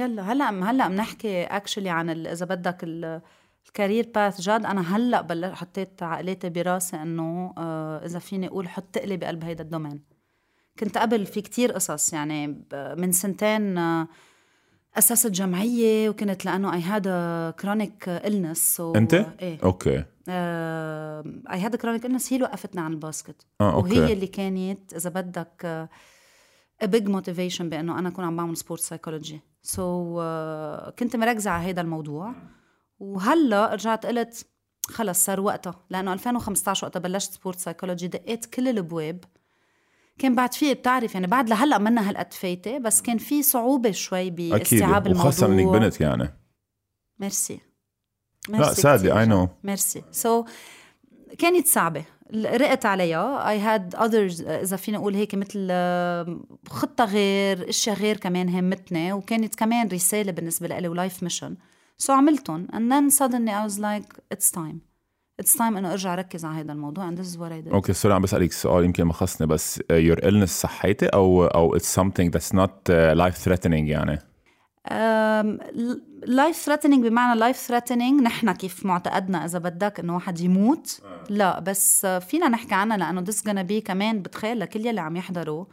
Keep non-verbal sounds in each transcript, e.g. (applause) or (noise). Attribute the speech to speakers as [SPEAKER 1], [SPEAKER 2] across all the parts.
[SPEAKER 1] يلا هلأ هلأ بنحكي actually عن إذا بدك ال- ال career path جاد. أنا هلأ بل حطيت عقليتي براسي إنه آه، إذا فيني أقول حط ثقلي بقلب هيدا ال domain. كنت قبل في كتير قصص يعني من سنتين آه، أسست جمعية وكنت had a chronic illness so
[SPEAKER 2] أنت؟
[SPEAKER 1] إيه.
[SPEAKER 2] okay.
[SPEAKER 1] آه had a chronic illness. هي اللي وقفتنا عن ال
[SPEAKER 2] basket. آه okay.
[SPEAKER 1] وهي اللي كانت إذا بدك آه، big motivation بأنه أنا أكون عم بعمل sport psychology so كنت مركزة على هذا الموضوع. وهلا رجعت قلت خلص صار وقتها لأنه 2015 وقتها بلشت sport psychology دقيت كل الأبواب. كان بعد في بتعرف يعني بعد لهلأ منا هالقد فايتة بس كان في صعوبة شوي باستيعاب الموضوع.
[SPEAKER 2] وخاصة إنك بنت يعني.
[SPEAKER 1] ميرسي.
[SPEAKER 2] لا sadly I know
[SPEAKER 1] merci. so so, كانت صعبة. رقت عليها I had others إذا فينا نقول هيك مثل خطة غير أشياء غير كمان همتني وكانت كمان رسالة بالنسبة لي و life mission. so عملتهم and then suddenly I was like it's time. It's time إنه أرجع أركز على هذا الموضوع this is what I did.
[SPEAKER 2] okay sorry عم بسألك سؤال يمكن ما خصني بس your illness صحيتي؟ أو أو it's something that's not life threatening يعني؟
[SPEAKER 1] life threatening بمعنى life threatening نحن كيف معتقدنا إذا بدك إنه واحد يموت؟ لا بس فينا نحكي عنها لأنه this gonna be كمان بتخيل لكل يلي عم يحضروا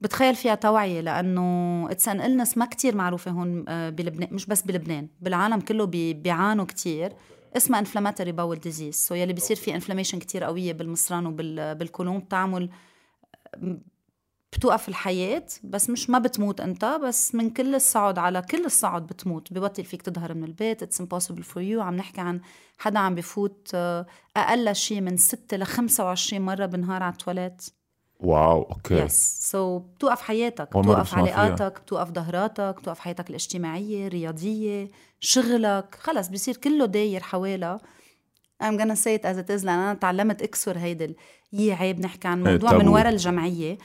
[SPEAKER 1] بتخيل فيها توعية لأنه it's an illness ما كتير معروفة هون آه، بلبنان مش بس بلبنان بالعالم كله بي- بيعانوا كتير. اسمها inflammatory bowel disease so يلي بيصير في inflammation كتير قوية بالمصران وبالكولون بتعمل بتوقف الحياة بس مش ما بتموت أنت بس من كل الصعد على كل الصعد بتموت. ببطل فيك تظهر من البيت it's impossible for you عم نحكي عن حدا عم بفوت آه، أقل شيء من 6 ل 25 مرة بالنهار على التواليت.
[SPEAKER 2] واو أوكي.
[SPEAKER 1] يس سو بتوقف حياتك بتوقف. علاقاتك بتوقف ظهراتك بتوقف حياتك الاجتماعية الرياضية شغلك. خلص بصير كله داير حوالها I'm gonna say it as it is لأن أنا تعلمت أكسر هيدا يي عيب نحكي عن
[SPEAKER 2] إيه،
[SPEAKER 1] موضوع من. ورا الجمعية.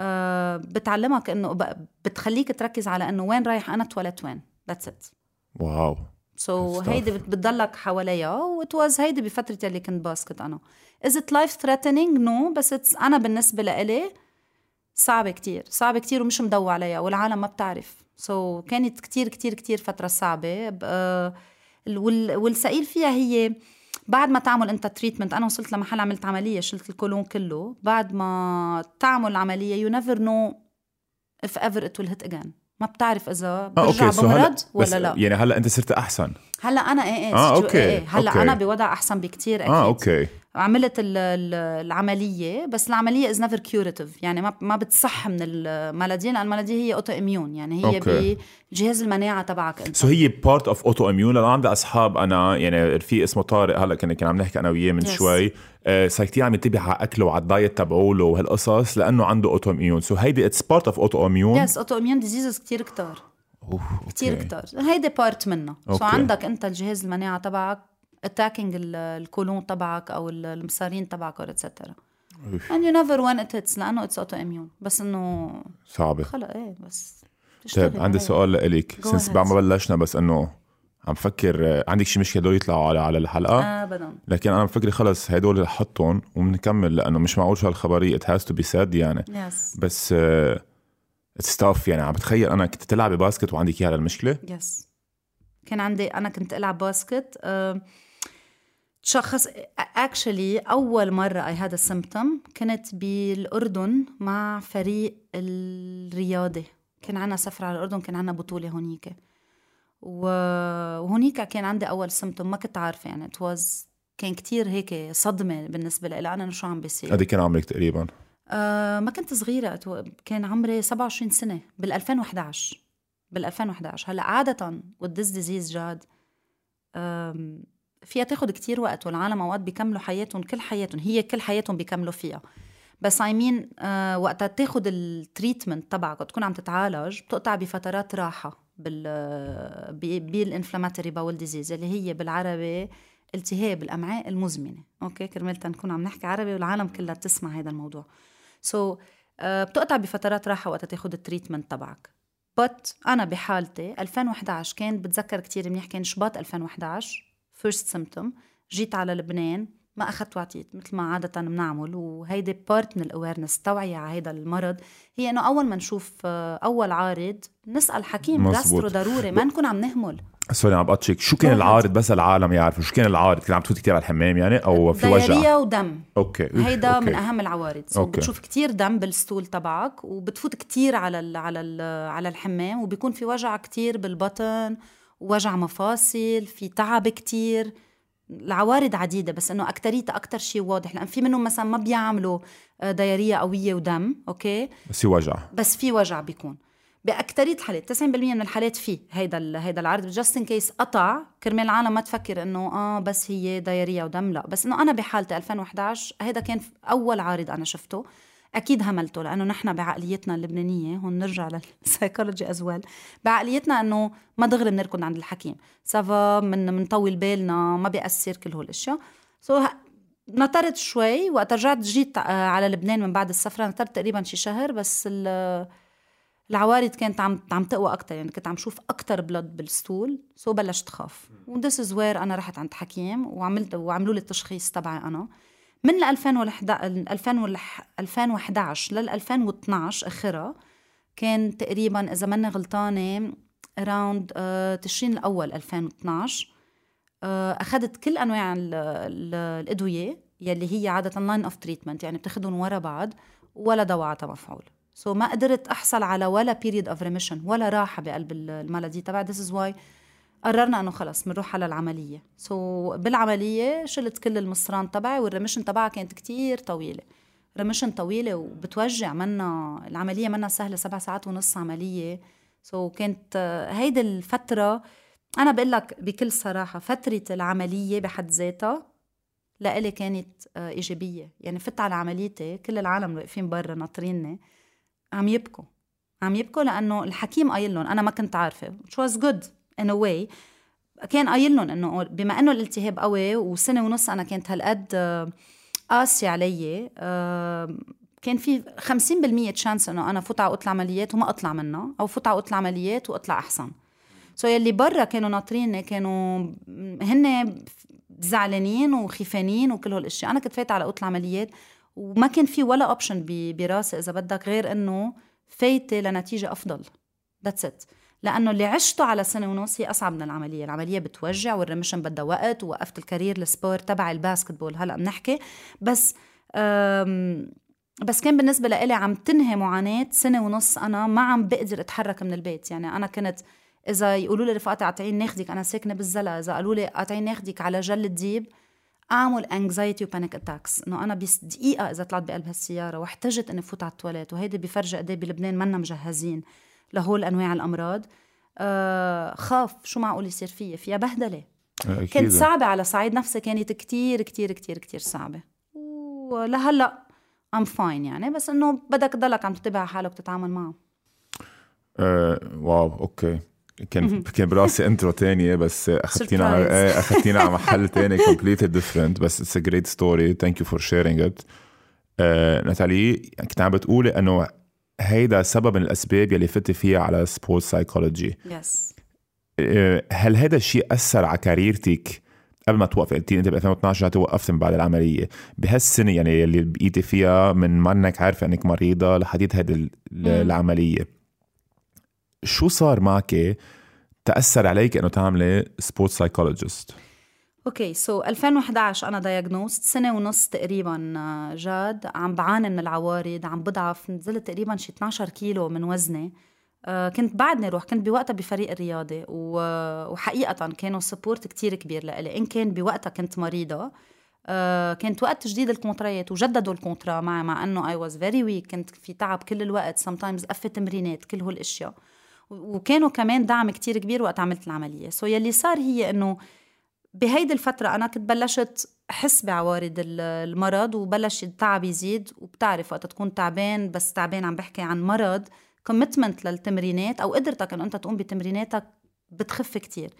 [SPEAKER 1] آه بتعلمك إنه ب- بتخليك تركز على إنه وين رايح أنا تواليت وين. That's it.
[SPEAKER 2] واو.
[SPEAKER 1] سو so. هيدي بت- بتضلك حواليها. what was هيدي بفترة اللي كنت باسكت أنا. Is it life threatening? No بس it's أنا بالنسبة لإلي صعبة كتير. صعبة كتير ومش مضوى عليها والعالم ما بتعرف. so كانت كتير كتير كتير فترة صعبة. ب- آه، وال- والثقيل فيها هي بعد ما تعمل انت treatment أنا وصلت لمحل عملت عملية شلت ال colon كله. بعد ما تعمل العملية you never know if ever it will hit again. ما بتعرف إذا
[SPEAKER 2] آه
[SPEAKER 1] برجع
[SPEAKER 2] okay هلا
[SPEAKER 1] بمرض ولا لا.
[SPEAKER 2] يعني هلا أنت صرت أحسن.
[SPEAKER 1] هلا أنا إيه إيه
[SPEAKER 2] آه،
[SPEAKER 1] c'est
[SPEAKER 2] tout- okay،
[SPEAKER 1] إيه إيه. هلا
[SPEAKER 2] okay.
[SPEAKER 1] أنا بوضع أحسن بكتير أكيد.
[SPEAKER 2] آه okay.
[SPEAKER 1] عملت ال- ال- العملية بس العملية is never curative يعني ما ما بتصح من ال maladie لأن ال maladie هي auto immune يعني هي
[SPEAKER 2] okay.
[SPEAKER 1] بجهاز المناعة تبعك أنت.
[SPEAKER 2] so هي part of auto immune لأنه عندي أصحاب أنا يعني في اسمه طارق هلأ كنا كنا عم نحكي أنا وياه من
[SPEAKER 1] Yes.
[SPEAKER 2] شوي. آه، صار كثير عم يتبع على أكله وعلى ال diet تبعوله وهالقصص لأنه عنده auto immune so هيدي it's part of auto immune
[SPEAKER 1] yes auto immune diseases كثير كتار كتير كتار. هيدي part منها. so
[SPEAKER 2] okay.
[SPEAKER 1] عندك أنت الجهاز المناعة تبعك attacking ال colon تبعك أو ال- المصارين تبعك or etcetera and you never when it hits لأنه it's auto immune بس إنه
[SPEAKER 2] صعبة.
[SPEAKER 1] خلق إيه بس
[SPEAKER 2] طيب عندي. سؤال لإلك.
[SPEAKER 1] since.
[SPEAKER 2] بعد ما بلشنا بس إنه عم فكر آه، عندك شي مشكله دول يطلعوا على على الحلقة؟
[SPEAKER 1] ابدا.
[SPEAKER 2] لكن أنا بفكر خلص هدول حطهم وبنكمل لأنه مش معقول شو هالخبرية it has to be said يعني.
[SPEAKER 1] yes
[SPEAKER 2] بس it's tough يعني. عم بتخيل أنا كنت تلعبي basket وعندك إياها للمشكلة؟
[SPEAKER 1] yes كان عندي أنا كنت ألعب basket أه، تشخص actually أول مرة I had symptom كنت بالأردن مع فريق الرياضي كان عنا سفر على الأردن كان عنا بطولة هونيك. وهونيك كان عندي أول symptom ما كنت عارفة يعني was كان كتير هيك صدمة بالنسبة لي أنا شو عم بيصير؟
[SPEAKER 2] قد كان عمرك تقريبا؟
[SPEAKER 1] آه ما كنت صغيرة أتو- كان عمري 27 سنة بال 2011 بال 2011 هلأ with this disease جاد فيها تاخد كتير وقت والعالم أوقات بيكملوا حياتهم كل حياتهم هي كل حياتهم بيكملوا فيها. بس I mean آه وقتها تاخد ال treatment تبعك وتكون عم تتعالج بتقطع بفترات راحة بال بال inflammatory bowel disease اللي هي بالعربي التهاب الأمعاء المزمنة. okay؟ كرمال تنكون عم نحكي عربي والعالم كلها تسمع هذا الموضوع. so, uh, بتقطع بفترات راحة وقت تاخد ال treatment تبعك. بت أنا بحالتي 2011 كان بتذكر كتير منيح كان شباط 2011 first symptom جيت على لبنان ما أخذت وعطيت مثل ما عادة بنعمل. وهيدي part من ال awareness توعية على هذا المرض. هي إنه أول ما نشوف آه، أول عارض نسأل حكيم gastro ضروري. ما نكون عم نهمل.
[SPEAKER 2] sorry عم بقطشك. شو كان العارض؟ بس العالم يعرفوا شو كان العارض؟ كان عم تفوت كثير على الحمام يعني؟ أو في وجع؟
[SPEAKER 1] diarrhea ودم.
[SPEAKER 2] okay.
[SPEAKER 1] هيدا
[SPEAKER 2] أوكي.
[SPEAKER 1] من أهم العوارض. so
[SPEAKER 2] okay.
[SPEAKER 1] بتشوف كتير دم بال stool تبعك وبتفوت كتير على ال على ال على الحمام وبيكون في وجع كتير بالبطن ووجع مفاصل في تعب كتير. العوارض عديدة بس إنه اكتريتها أكتر شيء واضح. لأن في منهم مثلا ما بيعملوا آه، diarrhea قوية ودم okay؟
[SPEAKER 2] بس في وجع.
[SPEAKER 1] بس في وجع بيكون. بأكترية الحالات 90% من الحالات في هيدا هيدا العرض. just in case قطع كرمال العالم ما تفكر إنه آه بس هي diarrhea ودم لا. بس إنه أنا بحالتي 2011 هيدا كان أول عارض أنا شفته. أكيد هملته لأنه نحن بعقليتنا اللبنانية هون نرجع لل psychology as well بعقليتنا إنه ما دغري بنركض عند الحكيم. ça va من منطول بالنا ما بيأثر كل هول الاشياء so, نطرت شوي وقت رجعت جيت آه، على لبنان من بعد السفرة نطرت تقريبا شي شهر بس ال- العوارض كانت عم عم تقوى أكثر يعني كنت عم شوف أكثر blood بال stool so بلشت خاف و this is where أنا رحت عند حكيم وعملت وعملوا لي التشخيص تبعي أنا. من ال 2011 لل 2012 اخرها كان تقريبا إذا ماني غلطانة around تشرين الأول 2012 آه، أخذت كل أنواع ال- ال- الأدوية يلي هي عادة line of treatment يعني بتاخذهم ورا بعض ولا دواء عطى مفعول. so ما قدرت أحصل على ولا period of remission ولا راحة بقلب ال- ال maladie تبع this is why قررنا إنه خلص بنروح على العملية. so بالعملية شلت كل المصران تبعي وال remission تبعها كانت كتير طويلة. remission طويلة وبتوجع منا العملية منا سهلة سبع ساعات ونص عملية. so كانت هيدي الفترة أنا بقول لك بكل صراحة فترة العملية بحد ذاتها لإلي كانت إيجابية. يعني فت على عمليتي كل العالم واقفين برا ناطريني عم يبكوا. عم يبكوا لأنه الحكيم قايل لهم أنا ما كنت عارفة. Which was good. In a way. كان قايل لهم إنه بما إنه الالتهاب قوي وسنة ونص أنا كانت هالقد آه، قاسي علي آه، كان في 50% chance إنه أنا فوت على اوضه العمليات وما أطلع منها أو فوت على اوضه العمليات وأطلع أحسن. so يلي برا كانوا ناطريني كانوا هن زعلانين وخيفانين وكل هالأشياء. أنا كنت فايتة على اوضه العمليات وما كان في ولا option براسي إذا بدك غير إنه فايتة لنتيجة أفضل. that's it لأنه اللي عشته على سنة ونص هي أصعب من العملية. العملية بتوجع وال remission بدها وقت ووقفت ال career ال sport تبع ال basketball. هلأ بنحكي. بس بس كان بالنسبة لإلي عم تنهي معاناة سنة ونص أنا ما عم بقدر أتحرك من البيت. يعني أنا كنت إذا يقولوا لي رفقاتي قاطعين ناخدك أنا ساكنة بالزلقا. إذا قالوا لي قاطعين ناخدك على جل الديب أعمل anxiety و panic attacks إنه أنا بس دقيقة إذا طلعت بقلب هالسيارة واحتجت إني فوت على التواليت. وهيدي بفرجي قد بلبنان منا مجهزين. لهول أنواع الأمراض. آه خاف شو معقول يصير فيي؟ فيها بهدلة.
[SPEAKER 2] أكيد.
[SPEAKER 1] كانت صعبة على صعيد نفسي كانت كتير كتير كتير كتير صعبة. ولهلأ I'm fine يعني بس إنه بدك تضلك عم تتبع حالك وتتعامل معه.
[SPEAKER 2] آه، wow okay. كان كان براسي intro تانية بس أخذتينا على. إيه أخذتينا على محل (laughs) تاني completely different بس a great story. Thank you for sharing it. آه، ناتالي كنت عم بتقولي إنه هيدا سبب من الأسباب يلي فتي فيها على sport psychology
[SPEAKER 1] yes
[SPEAKER 2] هل هذا الشيء أثر على career تك قبل ما توقفي قلتي أنت ب 2012 رجعتي وقفت من بعد العملية. بهالسنة يعني اللي بقيتي فيها من ما إنك عارفة إنك مريضة لحديت ال- العملية. شو صار معك تأثر عليك إنه تعملي sport psychologist
[SPEAKER 1] okay so 2011 أنا diagnosed سنة ونص تقريبا آه، جاد. عم بعاني من العوارض عم بضعف نزلت تقريبا شي 12 كيلو من وزني. آه، كنت بعدني روح كنت بوقتها بفريق الرياضي و- وحقيقة كانوا support كتير كبير لإلي. إن كان بوقتها كنت مريضة آه، كانت وقت تجديد ال contrat وجددوا ال contrat معي مع إنه I was very weak كنت في تعب كل الوقت sometimes قفة تمرينات كل هول الأشياء. و- وكانوا كمان دعم كتير كبير وقت عملت العملية. so يلي صار هي إنه بهيدي الفترة أنا كنت بلشت أحس بعوارض ال- المرض وبلش التعب يزيد وبتعرف وقت تكون تعبان بس تعبان عم بحكي عن مرض commitment للتمرينات أو قدرتك إنه أنت تقوم بتمريناتك بتخف كتير.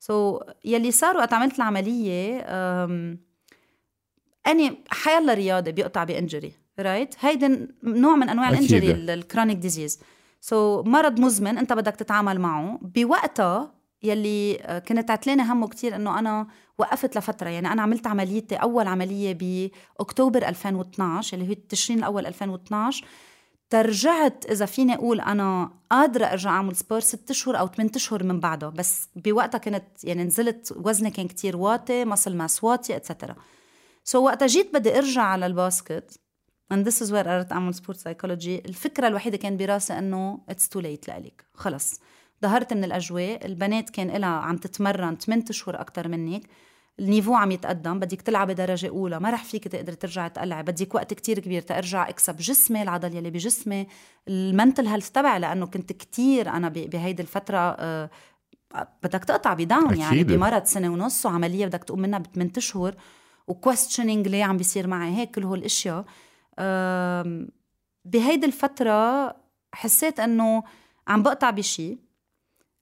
[SPEAKER 1] so so, يلي صار وقت عملت العملية أم، أني حيلا رياضي بيقطع ب injury right هيدا نوع من أنواع.
[SPEAKER 2] ال
[SPEAKER 1] injury ال chronic disease so مرض مزمن أنت بدك تتعامل معه بوقتها يلي آه، كنت عتلانة همه كتير إنه أنا وقفت لفترة. يعني أنا عملت عمليتي أول عملية بأكتوبر 2012 اللي هو التشرين الأول 2012 ترجعت إذا فيني أقول أنا قادرة أرجع أعمل sport ست اشهر أو ثمان أشهر من بعدها بس بوقتها كنت يعني نزلت وزني كان كتير واطي muscle mass واطي et cetera so so وقتها جيت بدي أرجع على ال basket and this is where قررت اعمل sport psychology الفكرة الوحيدة كان براسي إنه it's too late لإلك. خلص. ظهرت من الأجواء البنات كان لها عم تتمرن 8 أشهر أكثر منك. ال niveau عم يتقدم بدك تلعبي درجة أولى ما رح فيك تقدري ترجعي تقلعي بدك وقت كتير كبير ترجع أكسب جسمي العضل يلي بجسمي. ال mental health تبعي لأنه كنت كتير أنا بهيدي الفترة أه بدك تقطع ب down يعني بمرض سنة ونص وعملية بدك تقوم منها بثمان أشهر. و questioning ليه عم بيصير معي؟ هيك كل أه بهيدي الفترة حسيت إنه عم بقطع بشي.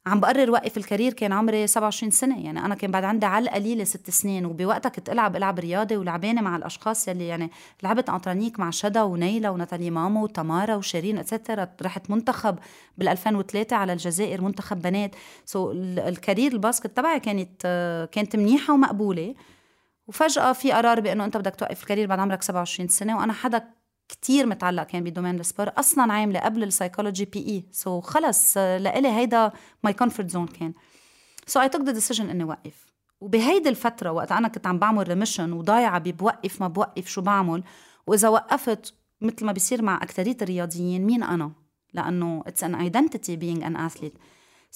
[SPEAKER 1] عم بقرر وقف ال career كان عمري 27 سنة. يعني أنا كان بعد عندي على القليله ست سنين وبوقتها كنت العب العب رياضة ولعبانة مع الأشخاص يلي يعني لعبت أنترانيك مع شدا ونيلا وناتالي مامو وتمارا وشيرين et cetera رحت منتخب بال 2003 على الجزائر منتخب بنات. so ال career ال basket تبعي كانت كانت منيحة ومقبولة. وفجأة في قرار بأنه أنت بدك توقف ال career بعد عمرك 27 سنة وأنا حدا كتير متعلق كان ب domaine ال sport أصلا عاملة قبل السايكولوجي PE so خلص لإلي هيدا my comfort zone كان. so I took the decision إني وقف. وبهيدي الفترة وقت أنا كنت عم بعمل remission وضايعة ببوقف ما بوقف شو بعمل وإذا وقفت مثل ما بيصير مع اكثريه الرياضيين مين أنا؟ لأنه it's an identity being an athlete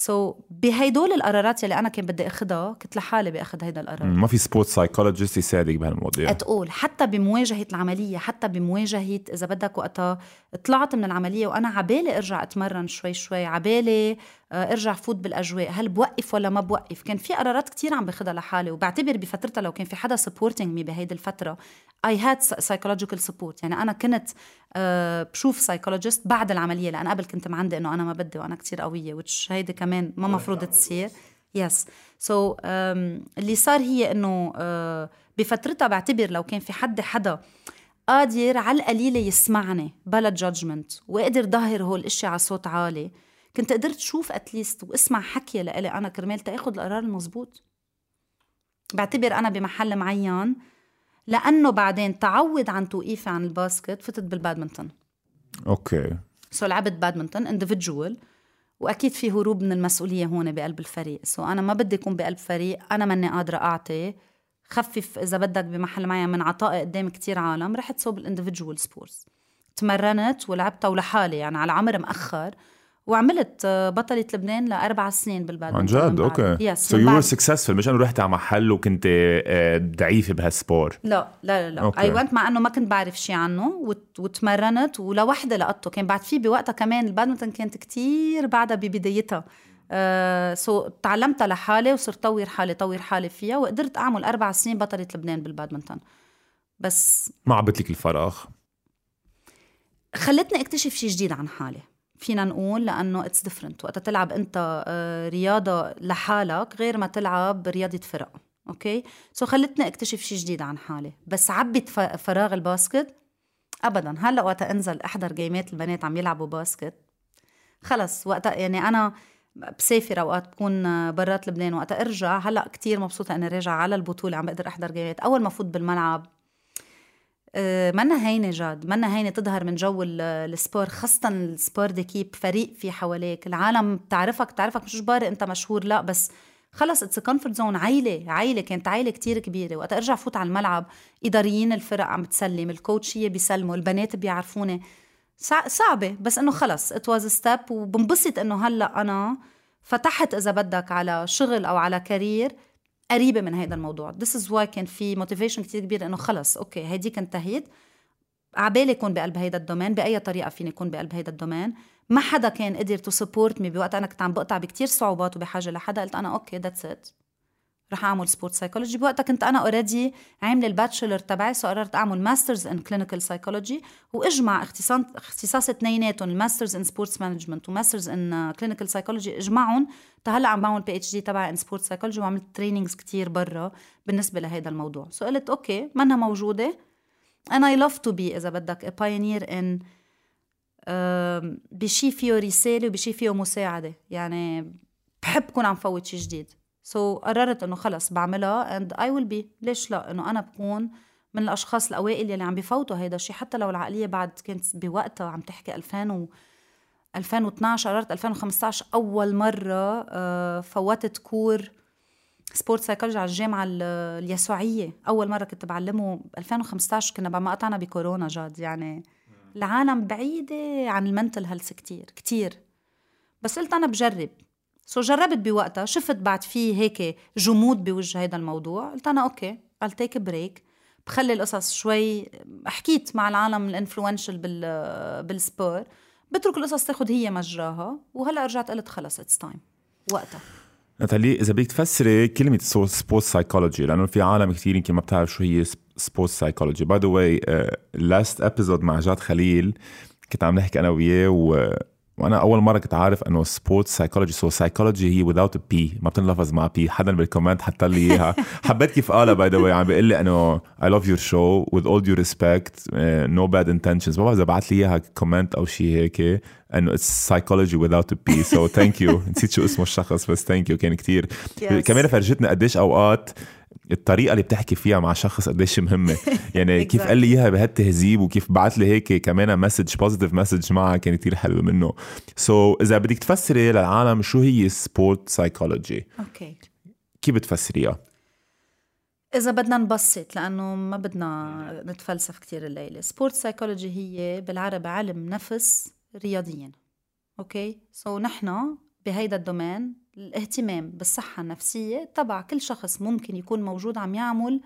[SPEAKER 1] so so, بهيدول القرارات يلي أنا كان بدي اخذها كنت لحالي باخذ هيدا القرار.
[SPEAKER 2] ما في sport psychologist يساعدك بهالمواضيع.
[SPEAKER 1] تقول حتى بمواجهة العملية حتى بمواجهة إذا بدك وقتها. طلعت من العملية وأنا عبالي أرجع أتمرن شوي شوي عبالي آه، أرجع فوت بالأجواء. هل بوقف ولا ما بوقف؟ كان في قرارات كتير عم باخذها لحالي وبعتبر بفترتها لو كان في حدا supporting me بهيدي الفترة. I had psychological support يعني أنا كنت آه، بشوف psychologist بعد العملية لأن قبل كنت معندي إنه أنا ما بدي وأنا كتير قوية which هيدي كمان ما مفروض تصير. yes so so, um, اللي صار هي إنه uh, بفترتها بعتبر لو كان في حد حدا قادر على القليلة يسمعني بلا judgment وقدر ظهر هول الاشياء على صوت عالي كنت قدرت شوف at least واسمع حكي لإلي أنا كرمال تأخذ القرار المزبوط. بعتبر أنا بمحل معين لأنه بعدين تعود عن توقيفي عن ال basket فتت بال
[SPEAKER 2] badminton.
[SPEAKER 1] okay. so لعبت badminton individual وأكيد في هروب من المسؤولية هون بقلب الفريق. so أنا ما بدي أكون بقلب فريق أنا ماني قادرة أعطي. خفف إذا بدك بمحل معين من عطائي قدام كتير عالم رحت صوب ال individual sports تمرنت ولعبتها ولحالي يعني على عمر مأخر. وعملت بطلة لبنان لأربع سنين بالبادمنتون
[SPEAKER 2] عن جد؟ okay. yes so you were successful مش انه رحت على محل وكنت آه، ضعيفه بهال sport.
[SPEAKER 1] لا لا لا I went مع إنه ما كنت بعرف شيء عنه وتمرنت ولوحدي لقطته. كان بعد في بوقتها كمان البادمنتون كانت كتير بعدها ببدايتها. آه so تعلمتها لحالي وصرت طور حالي طور حالي فيها وقدرت أعمل أربع سنين بطلة لبنان بالبادمنتون. بس
[SPEAKER 2] ما عبت لك الفراغ؟
[SPEAKER 1] خلتني أكتشف شيء جديد عن حالي. فينا نقول لأنه it's different وقت تلعب أنت آه، رياضة لحالك غير ما تلعب رياضة فرق. okay؟ so خلتني أكتشف شيء جديد عن حالي. بس عبت فراغ ال basket؟ ابدا. هلأ وقت أنزل أحضر game ات البنات عم يلعبوا basket. خلص. وقت يعني أنا بسافر اوقات بكون برات لبنان. وقت أرجع هلأ كتير مبسوطة إني راجعة على البطولة عم بقدر أحضر game ات. أول ما فوت بالملعب آه، منا هينة جاد منا هينة تظهر من جو ال sport خاصة ال sport d'équipe فريق في حواليك. العالم بتعرفك بتعرفك مش جباري انت مشهور لا بس خلص it's comfort zone عيلة عيلة كانت عيلة كتير كبيرة. وقت ارجع فوت على الملعب إداريين الفرق عم تسلم ال coach ية بيسلموا البنات بيعرفوني. صعبة بس إنه خلص it was step وبنبسط إنه هلأ أنا فتحت إذا بدك على شغل أو على career قريبة من هذا الموضوع. This is why كان في motivation كتير كبير إنه خلص okay هيديك انتهيت. عبالي يكون بقلب هيدا ال domaine بأي طريقة فيني اكون بقلب هيدا ال domaine. ما حدا كان قدر to support me بوقت أنا كنت عم بقطع بكتير صعوبات وبحاجة لحدا. قلت أنا okay that's it رح أعمل sport psychology بوقتها كنت أنا already عاملة ال bachelor تبعي so قررت أعمل masters in clinical psychology وإجمع اختصاص اختصاص اثنيناتهم ال masters in sports management و masters in clinical psychology إجمعهم. هلأ عم بعمل PhD تبعي in sport psychology وعملت trainings كتير برا بالنسبة لهذا الموضوع. so قلت okay منها موجودة. أنا I love to be إذا بدك pioneer in بشي فيه رسالة وبشي فيه مساعدة. يعني بحب كون عم فوت شيء جديد. so so, قررت إنه خلص بعملها and I will be ليش لا؟ إنه أنا بكون من الأشخاص الأوائل يلي عم بفوتوا هيدا الشيء حتى لو العقلية بعد كانت بوقتها عم تحكي 2000 و 2012 قررت 2015 أول مرة آه، فوتت cours sport psychology على الجامعة اليسوعية. أول مرة كنت بعلمه 2015 كنا بعد ما قطعنا بكورونا جاد. يعني العالم بعيدة عن ال mental health كتير كتير. بس قلت أنا بجرب. so جربت بوقتها شفت بعد في هيك جمود بوجه هذا الموضوع قلت أنا okay I'll take a بخلي القصص شوي حكيت مع العالم ال influential بال بال sport بترك القصص تاخذ هي مجراها وهلأ رجعت قلت خلص it's time وقتها.
[SPEAKER 2] نتالي إذا بدك تفسري كلمة sport psychology لأنه في عالم كثير يمكن ما بتعرف شو هي sport psychology by the way last episode مع جاد خليل كنت عم نحكي أنا وياه وأنا أول مرة كنت عارف إنه sport psychology so psychology هي without a P ما بتنلفظ مع P حدا بال comment حط لي إياها. (laughs) حبيت كيف قالها by the way عم بيقول لي إنه I love your show with all due respect. Uh, no bad intentions. ما بعرف إذا بعت لي إياها comment أو شيء هيك انه it's psychology without a P so thank you نسيت شو اسمه الشخص بس thank you كان كثير yes. كمان فرجتنا قديش أوقات الطريقة اللي بتحكي فيها مع شخص قديش مهمة. (laughs) يعني كيف قال لي إياها بهالتهذيب وكيف بعت لي هيك كمان message positive message معها كان كثير حلو منه. so so, إذا بدك تفسري للعالم شو هي sport psychology
[SPEAKER 1] okay
[SPEAKER 2] كيف بتفسريها؟
[SPEAKER 1] إذا بدنا نبسط لأنه ما بدنا نتفلسف كتير الليلة. sport psychology هي بالعربي علم نفس رياضيا. okay so so, نحن بهيدا ال domaine الاهتمام بالصحة النفسية تبع كل شخص ممكن يكون موجود عم يعمل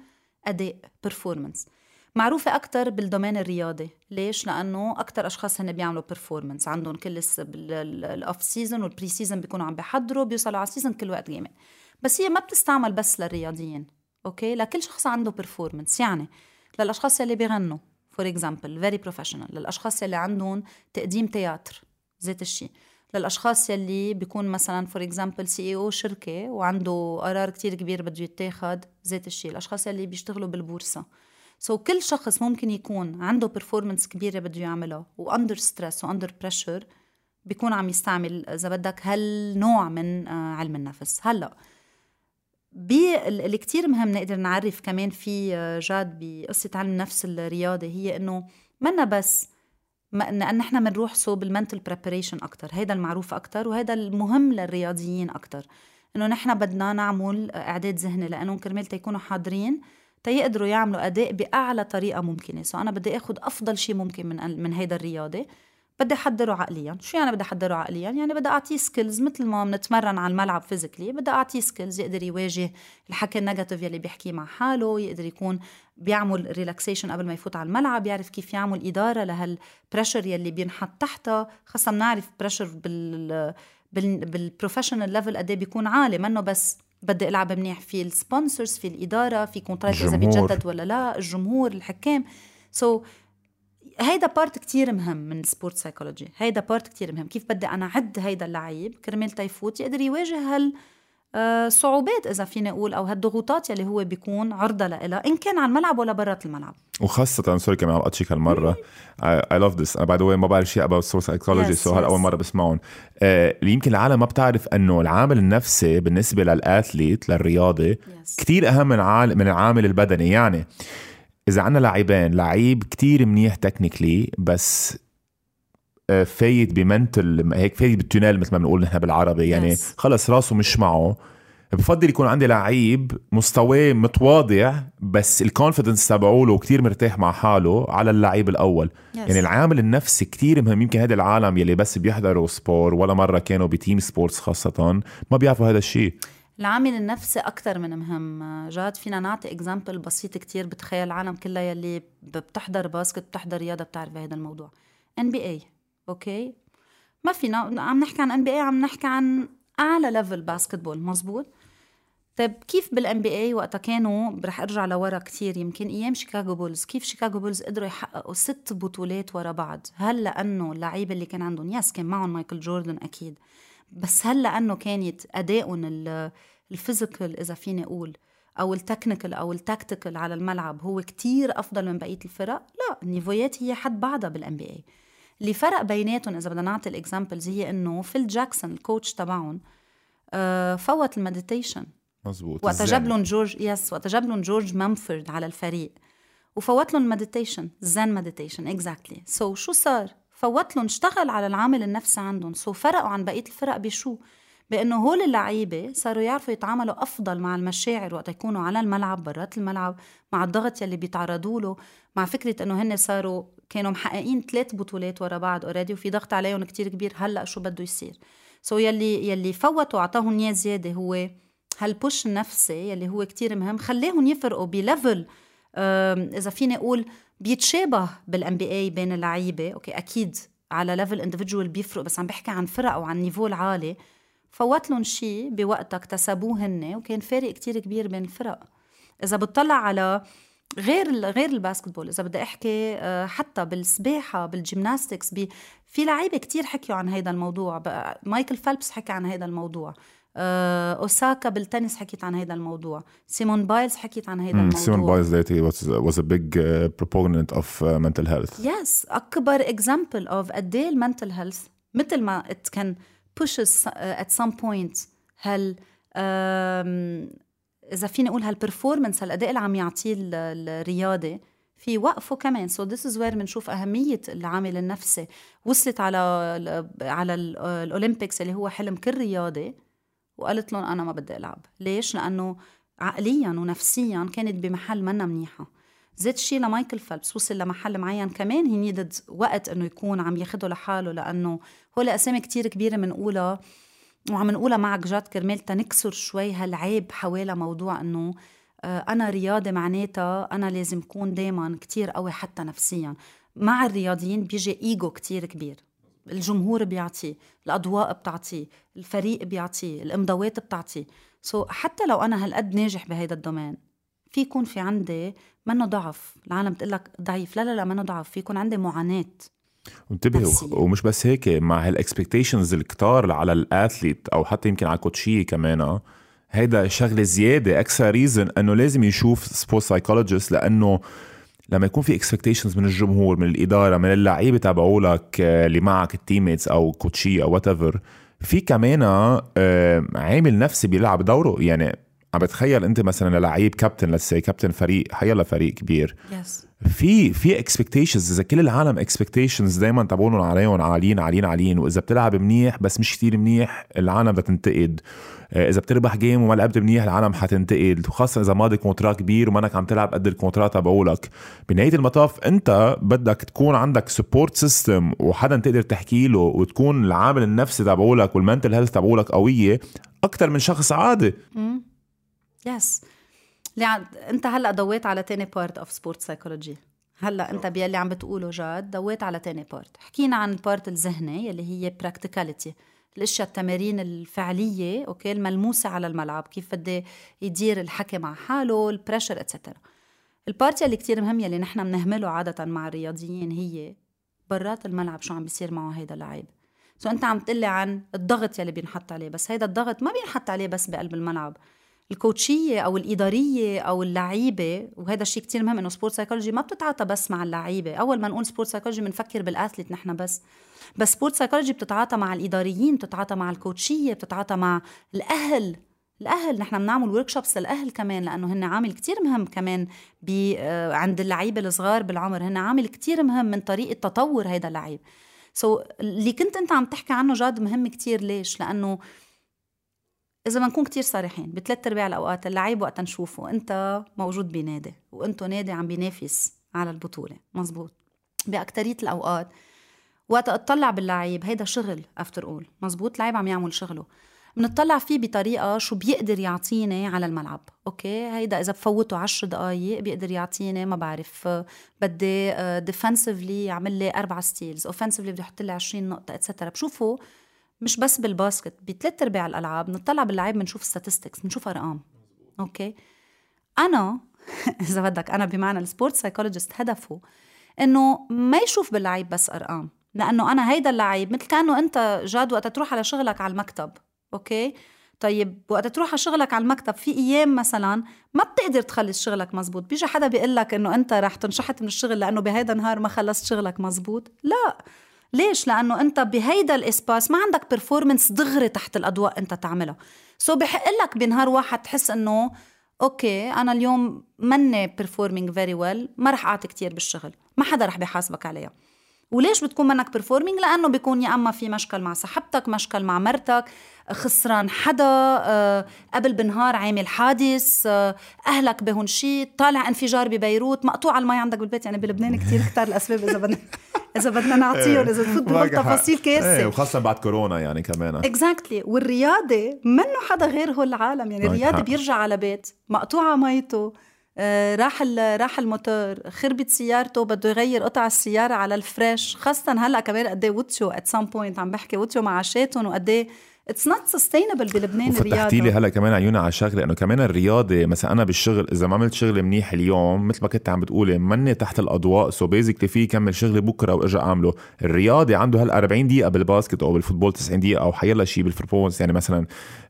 [SPEAKER 1] أداء performance. معروفة أكتر بال domaine الرياضي. ليش؟ لأنه أكتر أشخاص هن بيعملوا performance. عندهم كل ال off season وال pre season بيكونوا عم بيحضروا بيوصلوا على ال season كل وقت gamein بس هي ما بتستعمل بس للرياضيين okay لكل شخص عنده performance. يعني للأشخاص اللي بيغنوا for example very professional للأشخاص اللي عندهم تقديم théâtre ذات الشيء للأشخاص يلي بيكون مثلا for example CEO شركة وعنده قرار كتير كبير بده يتاخد ذات الشيء الأشخاص يلي بيشتغلوا بالبورصة. so so, كل شخص ممكن يكون عنده performance كبيرة بده يعملها و under stress و under pressure بيكون عم يستعمل إذا بدك هالنوع من آه، علم النفس. هلأ اللي كتير مهم نقدر نعرف كمان في آه، جاد بقصة علم النفس الرياضي هي إنه منا بس ان نحن بنروح صوب ال mental preparation أكثر هيدا المعروف أكثر وهذا المهم للرياضيين أكثر إنه نحن بدنا نعمل إعداد ذهني لأنه كرمال تيكونوا حاضرين تيقدروا يعملوا أداء بأعلى طريقة ممكنة. so أنا بدي آخذ أفضل شيء ممكن من من هيدا الرياضي بدي أحضره عقليا. شو يعني بدي أحضره عقليا؟ يعني بدي أعطيه skills مثل ما بنتمرن على الملعب physically بدي أعطيه skills يقدر يواجه الحكي ال negative يلي بيحكيه مع حاله يقدر يكون بيعمل relaxation قبل ما يفوت على الملعب يعرف كيف يعمل إدارة لهال pressure يلي بينحط تحتها خاصة بنعرف pressure بال بال professional level قد بيكون عالي منه بس بدي ألعب منيح في ال sponsors في الإدارة في contrat إذا بيتجدد ولا لا الجمهور الحكام. so so, هيدا part كتير مهم من ال sport psychology هيدا part كتير مهم. كيف بدي أنا اعد هيدا اللعيب؟ كرمال تيفوت يقدر يواجه هال صعوبات إذا فيني أقول أو هالضغوطات يلي هو بيكون عرضة لها إن كان على الملعب ولا برات الملعب.
[SPEAKER 2] وخاصة sorry كمان عم اقطشك هالمرة. I love this by the way ما بعرف شيء about sport psychology so هلا أول مرة بسمعهم. آه، اللي يمكن العالم ما بتعرف إنه العامل النفسي بالنسبة لل athlete للرياضي yes. كثير أهم من من العامل البدني. يعني إذا عنا لاعبين لعيب كتير منيح technically بس آه، فايت ب mental هيك فايت بال tunnel مثل ما بنقول نحن بالعربي يعني خلص راسه مش معه. بفضل يكون عندي لعيب مستواه متواضع بس ال confidence تبعه له كثير مرتاح مع حاله على اللعيب الأول. Yes. يعني العامل النفسي كثير مهم. يمكن هذا العالم يلي بس بيحضروا sport ولا مرة كانوا ب team sports خاصة ما بيعرفوا هذا الشيء.
[SPEAKER 1] العامل النفسي أكثر من مهم. جاد فينا نعطي example بسيط كتير بتخيل العالم كلها يلي بتحضر basket بتحضر رياضة بتعرف هذا الموضوع. NBA okay؟ ما فينا عم نحكي عن NBA عم نحكي عن أعلى level basketball مزبوط؟ طيب كيف بال NBA وقتها كانوا رح أرجع لورا كتير يمكن أيام شيكاغو بولز كيف شيكاغو بولز قدروا يحققوا ست بطولات ورا بعض؟ هل لأنه اللعيبة اللي كان عندهم yes كان معهم مايكل جوردن أكيد بس هل لأنه كانت أدائهم ال physical إذا فيني أقول أو ال technical أو ال tactical على الملعب هو كتير أفضل من بقية الفرق؟ لا ال niveau يات هي حد بعضها بال NBA اللي فرق بيناتهم إذا بدنا نعطي ال examples هي إنه فيل جاكسون ال coach تبعهم آه فوت ال meditation.
[SPEAKER 2] مزبوط
[SPEAKER 1] وقت جاب لهم جورج yes وقت جاب لهم جورج مامفورد على الفريق وفوت لهم meditation Zen meditation exactly so شو صار؟ فوت لهم اشتغل على العامل النفسي عندهم. so فرقوا عن بقية الفرق بشو؟ بأنه هول اللعيبة صاروا يعرفوا يتعاملوا أفضل مع المشاعر وقت يكونوا على الملعب برات الملعب مع الضغط يلي بيتعرضوا له مع فكرة إنه هن صاروا كانوا محققين ثلاث بطولات ورا بعض already وفي ضغط عليهم كتير كبير هلأ شو بده يصير؟ so يلي يلي فوتوا اعطاهم اياه زيادة هو هال push النفسي يلي هو كتير مهم خليهم يفرقوا ب level إذا فيني أقول بيتشابه بال NBA بين اللعيبة okay أكيد على level individual بيفرق بس عم بحكي عن فرق وعن niveau العالي. فوت لهم شيء بوقتها اكتسبوه هن وكان فارق كتير كبير بين الفرق إذا بتطلع على غير غير ال basketball إذا بدي أحكي آه، حتى بالسباحة بال gymnastics في لعيبة كتير حكيوا عن هذا الموضوع. مايكل فيلبس حكى عن هذا الموضوع. آه، أوساكا بالتنس حكيت عن هذا الموضوع. سيمون بايلز حكيت عن هذا الموضوع.
[SPEAKER 2] سيمون بايلز was, was a big uh, proponent of uh, mental health.
[SPEAKER 1] Yes أكبر example of قد إيه ال mental health مثل ما it can pushes uh, at some point هل إذا فيني أقول هال performance هالأداء اللي عم يعطيه الرياضي في وقفه كمان. so this is where بنشوف أهمية العامل النفسي. وصلت على على ال Olympics اللي هو حلم كل رياضي وقالت لهم أنا ما بدي ألعب. ليش؟ لأنه عقليا ونفسيا كانت بمحل منا منيحة. same شي لمايكل فيلبس وصل لمحل معين كمان هي needed وقت إنه يكون عم ياخده لحاله لأنه هو أسامي كتير كبيرة بنقولها وعم نقولها معك جاد كرمال تنكسر شوي هالعيب حوالي موضوع إنه آه، أنا رياضي معناتها أنا لازم اكون دايما كتير قوي حتى نفسيا. مع الرياضيين بيجي إيجو كتير كبير. الجمهور بيعطيه الأضواء بتعطيه الفريق بيعطيه الإمضاوات بتعطيه so حتى لو أنا هالقد ناجح بهيدا ال domaine في يكون في عندي منه ضعف العالم بتقول لك ضعيف. لا لا لا منه ضعف. في يكون عندي معاناة
[SPEAKER 2] وانتبهوا ومش بس هيك مع هال expectations الكتار على ال athlete أو حتى يمكن على ال coach ية كمان هيدا شغلة زيادة. أكثر reason إنه لازم يشوف sport psychologist لأنه لما يكون في expectations من الجمهور من الإدارة من اللعيبة تبعولك آه، اللي معك ال teammates أو coach ي أو what في كمان آه، عامل نفسي بيلعب دوره. يعني عم بتخيل انت مثلا لعيب كابتن لسي كابتن فريق حيلا فريق كبير.
[SPEAKER 1] Yes.
[SPEAKER 2] في في expectations إذا كل العالم expectations دائما تبعونهم عليهم عاليين عاليين عاليين. وإذا بتلعب منيح بس مش كتير منيح العالم بتنتقد. آه، إذا بتربح game وما لعبت منيح العالم حتنتقد. وخاصة إذا ماضي contrat كبير ومانك عم تلعب قد ال contrat تبعولك. بنهاية المطاف أنت بدك تكون عندك support system وحدا تقدر تحكي له وتكون العامل النفسي تبعولك وال mental health تبعولك قوية أكثر من شخص عادي.
[SPEAKER 1] yes. انت هلا ضويت على تاني part of sport psychology هلا انت بيلي عم بتقوله جاد ضويت على تاني part حكينا عن ال part الذهني اللي هي practicality الأشياء التمارين الفعلية okay الملموسة على الملعب كيف بده يدير الحكي مع حاله ال pressure et cetera ال part اللي كتير مهم يلي نحن بنهمله عادة مع الرياضيين هي برات الملعب شو عم بيصير معه هيدا اللعيب. so انت عم تقلي عن الضغط يلي بينحط عليه بس هيدا الضغط ما بينحط عليه بس بقلب الملعب. ال coach ية أو الإدارية أو اللعيبة وهذا الشيء كتير مهم إنه sport psychology ما بتتعاطى بس مع اللعيبة. أول ما نقول sport psychology بنفكر بال athlete نحن بس. بس sport psychology بتتعاطى مع الإداريين بتتعاطى مع الكوتشية بتتعاطى مع الأهل. الأهل نحن بنعمل workshops للأهل كمان لأنه هن عامل كتير مهم كمان آه، عند اللعيبة الصغار بالعمر. هن عامل كتير مهم من طريقة تطور هذا اللعيب. so, اللي كنت أنت عم تحكي عنه جاد مهم كتير. ليش؟ لأنه إذا ما نكون كتير صريحين بثلاث أرباع الأوقات اللعيب وقت نشوفه أنت موجود بنادي وأنتو نادي عم بينافس على البطولة. مزبوط. بأكترية الأوقات وقت أطلع باللعيب هيدا شغل after all مزبوط؟ لعيب عم يعمل شغله. بنطلع فيه بطريقة شو بيقدر يعطيني على الملعب. okay؟ هيدا إذا بفوته عشر دقائق بيقدر يعطيني ما بعرف بدي defensively يعمل لي أربع ستيلز اوفنسively بدي يحط لي 20 نقطة et cetera بشوفه مش بس بال basket بثلاث أرباع الألعاب بنطلع باللعيب بنشوف statistics بنشوف أرقام. okay؟ أنا (laughs) إذا بدك أنا بمعنى ال sport psychologist هدفه إنه ما يشوف باللعيب بس أرقام. لأنه أنا هيدا اللعيب مثل كأنه أنت جاد وقت تروح على شغلك على المكتب. okay؟ طيب وقت تروح على شغلك على المكتب في أيام مثلا ما بتقدر تخلص شغلك مزبوط. بيجي حدا بيقول لك إنه أنت رح تنشحت من الشغل لأنه بهيدا النهار ما خلصت شغلك مزبوط. لا. ليش؟ لأنه أنت بهيدا ال espace ما عندك performance دغري تحت الأضواء أنت تعملها so بحق لك بنهار واحد تحس إنه okay أنا اليوم مني performing very well ما رح أعطي كتير بالشغل ما حدا رح بيحاسبك عليها وليش بتكون منك performing لأنه بيكون يا أما في مشكل مع صاحبتك مشكل مع مرتك خسران حدا أه قبل بنهار عامل حادث أه أهلك بهون شيء طالع انفجار ببيروت مقطوع المي عندك بالبيت يعني بلبنان كتير (laughs) كتار الاسباب إذا بدنا إذا بدنا نعطيهم إذا تفوت بهالتفاصيل كارثه
[SPEAKER 2] إيه وخاصة بعد كورونا يعني كمان.
[SPEAKER 1] exactly. والرياضة منه حدا غير هو العالم يعني الرياضة بيرجع على بيت مقطوعه ميته. آه، راح راح الموتور خربت سيارته بده يغير قطع السيارة على ال fresh. خاصة هلأ كمان قد إيه وشو at some point عم بحكي وشو معاشاتهم وقد إيه it's not sustainable بلبنان الرياضة
[SPEAKER 2] فتحتي لي هلا كمان عيوني على شغله إنه كمان الرياضة مثلا أنا بالشغل إذا ما عملت شغل منيح اليوم مثل ما كنت عم بتقولي مني تحت الأضواء so basically في كمل شغلي بكرة واجي أعمله الرياضي عنده هال 40 دقيقة بال basket أو بال football 90 دقيقة أو حيلا شيء بال performance يعني مثلا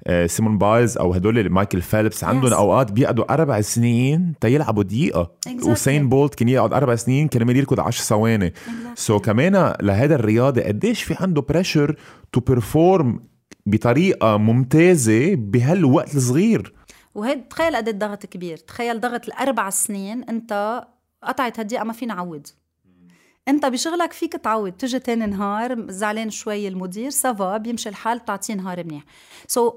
[SPEAKER 2] آه، سيمون بايلز أو هدول مايكل فيلبس عندهم yes. أوقات بيقعدوا أربع سنين تيلعبوا دقيقة exactly. اوسين بولت كان يقعد أربع سنين كرمال يركض 10 ثواني so exactly. so كمان لهذا الرياضة قديش في عنده pressure to perform بطريقة ممتازة بهالوقت الصغير.
[SPEAKER 1] وهيد تخيل قد الضغط كبير. تخيل ضغط الأربع سنين أنت قطعت هالدقيقة ما فينا نعوض أنت بشغلك فيك تعود تجي تاني نهار زعلان شوي المدير ça va بيمشي الحال بتعطيه نهار منيح. so,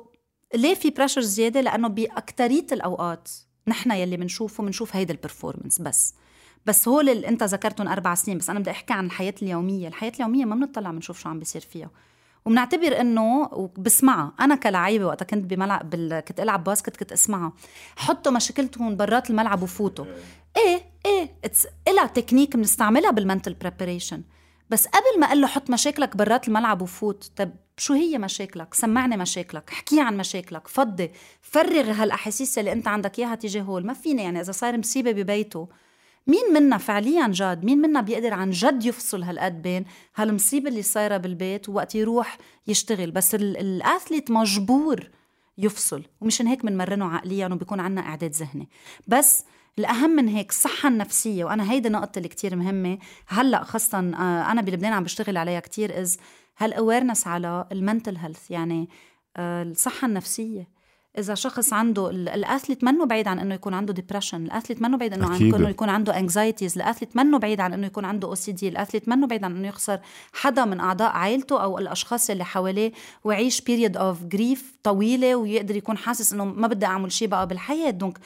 [SPEAKER 1] ليه في pressure زيادة؟ لأنه بأكترية الأوقات نحن يلي بنشوفه بنشوف هيدا ال performance بس. بس هول اللي أنت ذكرتهم أربع سنين بس أنا بدي أحكي عن الحياة اليومية. الحياة اليومية ما بنطلع بنشوف شو عم بيصير فيها. وبنعتبر إنه وبسمعها أنا كلعيبه وقتها كنت بملعب بال... كنت ألعب basket كنت اسمعها حطوا مشاكلتهم برات الملعب وفوتوا. إيه. إيه it's إلها تكنيك بنستعملها بال mental preparation بس قبل ما أقول له حط مشاكلك برات الملعب وفوت طب شو هي مشاكلك؟ سمعني مشاكلك احكي عن مشاكلك فضي فرغ هالأحاسيس اللي أنت عندك إياها تجاه هول. ما فيني يعني إذا صار مصيبة ببيته. مين منا فعليا جاد؟ مين منا بيقدر عن جد يفصل هالقد بين هالمصيبة اللي صايرة بالبيت ووقت يروح يشتغل؟ بس ال athlete مجبور يفصل ومشان هيك بنمرنه عقليا وبيكون عنا أعداد ذهني. بس الأهم من هيك الصحه النفسيه وأنا هيدي نقطه اللي كتير مهمة. هلأ خاصه آه، أنا بلبنان عم بشتغل عليها كتير as هال awareness على ال mental health يعني آه، الصحة النفسية. إذا شخص عنده ال athlete منه بعيد عن إنه يكون عنده depression ال athlete منه بعيد إنه إنه يكون عنده anxieties ال athlete منه بعيد عن إنه يكون عنده OCD ال athlete منه بعيد عن إنه يخسر حدا من أعضاء عائلته أو الأشخاص اللي حواليه ويعيش period of grief طويلة ويقدر يكون حاسس إنه ما بدي أعمل شيء بقى بالحياة. donc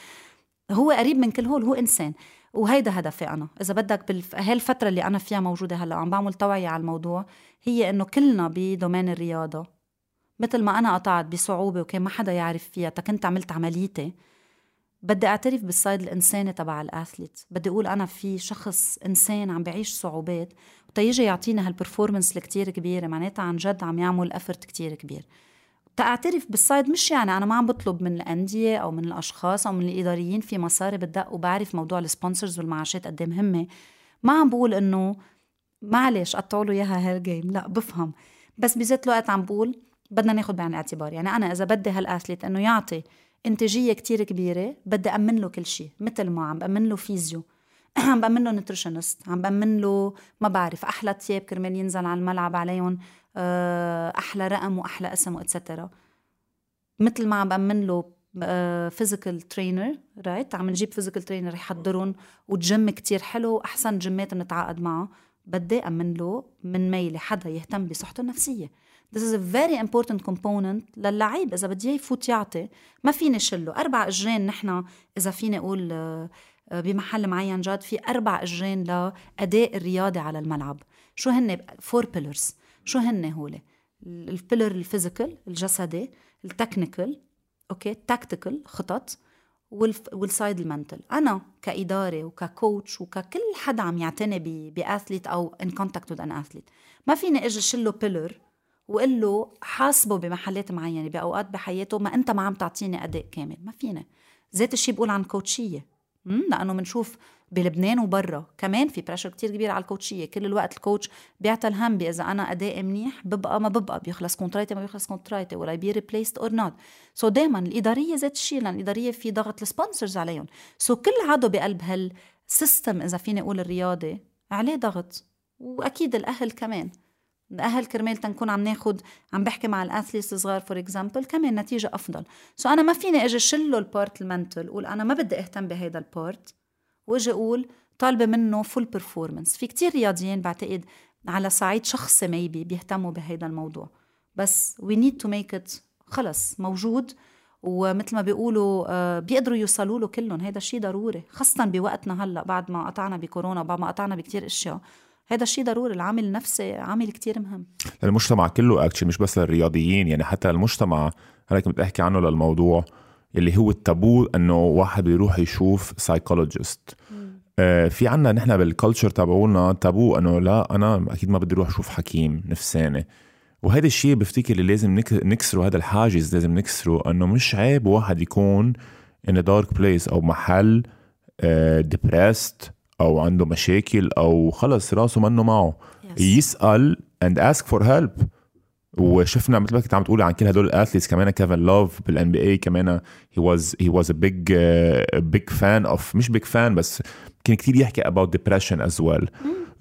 [SPEAKER 1] هو قريب من كل هول هو انسان وهيدا هدفي أنا. إذا بدك بهالفتره اللي أنا فيها موجودة هلأ عم بعمل توعية على الموضوع هي إنه كلنا ب domaine الرياضة مثل ما أنا قطعت بصعوبة وكان ما حدا يعرف فيها كنت عملت عمليتي. بدي أعترف بال side الإنساني تبع ال athlete. بدي أقول أنا في شخص إنسان عم بعيش صعوبات وتيجي يعطينا هال performance الكتير كبيرة معناتها عن جد عم يعمل effort كتير كبير. تأعترف بال side مش يعني أنا ما عم بطلب من الأندية أو من الأشخاص أو من الإداريين في مصاري بتدق وبعرف موضوع ال sponsors والمعاشات قد إيه مهمة. ما عم بقول إنه معلش قطعوا له إياها هال game لا بفهم. بس بذات الوقت عم بقول بدنا ناخد بعين الاعتبار. يعني أنا إذا بدي هال athlete إنه يعطي إنتاجية كتير كبيرة بدي امن له كل شيء مثل ما عم بأمن له physio. (clears throat) عم بأمن له nutritionist عم بأمن له ما بعرف أحلى تياب كرمال ينزل على الملعب عليهم آه، أحلى رقم وأحلى اسم و et cetera مثل ما عم بأمن له physical trainer right عم نجيب physical trainer يحضرهم وجيم كتير حلو وأحسن جيمات بنتعاقد معه. بدي امن له من ميلي حدا يهتم بصحته النفسية. This is a very important component للعيب. إذا بدي يفوت يعطي ما فيني شله. أربع أجرين نحن إذا فيني أقول آه، بمحل معين جاد في أربع أجرين لأداء الرياضي على الملعب. شو هن؟ four pillars شو هن هولي ال pillar ال physical الجسدي ال technical okay tactical خطط وال side ال mental أنا كإدارة وك coach وككل حدا عم يعتني ب athlete أو in contact with an athlete ما فيني إجي شله pillar وقل له حاسبه بمحلات معينة بأوقات بحياته ما أنت ما عم تعطيني أداء كامل. ما فينا. ذات الشيء بقول عن كوتشية. لأنه بنشوف بلبنان وبرا. كمان في pressure كتير كبير على الكوتشية. كل الوقت ال coach بيعطي الهم إذا أنا ادائي منيح ببقى ما ببقى. بيخلص contract ي ما بيخلص contract ي ولا be replaced or not so دائما الإدارية ذات الشيء لأن الإدارية في ضغط ال sponsors عليهم. so كل عضو بقلب هال system إذا فيني أقول الرياضي عليه ضغط. وأكيد الأهل كمان. الاهل كرمال ت نكون عم ناخد عم بحكي مع ال athletes الصغار for example كمان نتيجة أفضل. so أنا ما فيني أجي شله ال part ال mental قول أنا ما بدي أهتم بهيدا ال part وأجي أقول طالبة منه full performance في كتير رياضيين بعتقد على صعيد شخصي maybe بيهتموا بهيدا الموضوع. بس we need to make it خلص موجود ومثل ما بيقولوا آه، بيقدروا يوصلوا له كلهم. هذا الشيء ضروري خاصة بوقتنا هلأ بعد ما قطعنا بكورونا بعد ما قطعنا بكتير أشياء. هذا الشيء ضروري العامل النفسي عامل كتير مهم.
[SPEAKER 2] المجتمع كله actually مش بس للرياضيين. يعني حتى المجتمع هيك بتحكي عنه للموضوع اللي هو التابو إنه واحد بيروح يشوف psychologist آه في عنا نحن بال culture تبعولنا تابو إنه لا أنا أكيد ما بدي أروح أشوف حكيم نفساني. وهذا الشيء بفتكر اللي لازم نكسره هذا الحاجز لازم نكسره إنه مش عيب واحد يكون in a dark place أو محل depressed uh, أو عنده مشاكل أو خلص راسه منه معه yes. يسأل and ask for help وشفنا مثل ما كنت عم تقولي عن كل هدول ال athletes كمان كيفن لوف بال NBA كمان he was he was a big big fan of مش big fan بس كان كثير يحكي about depression as well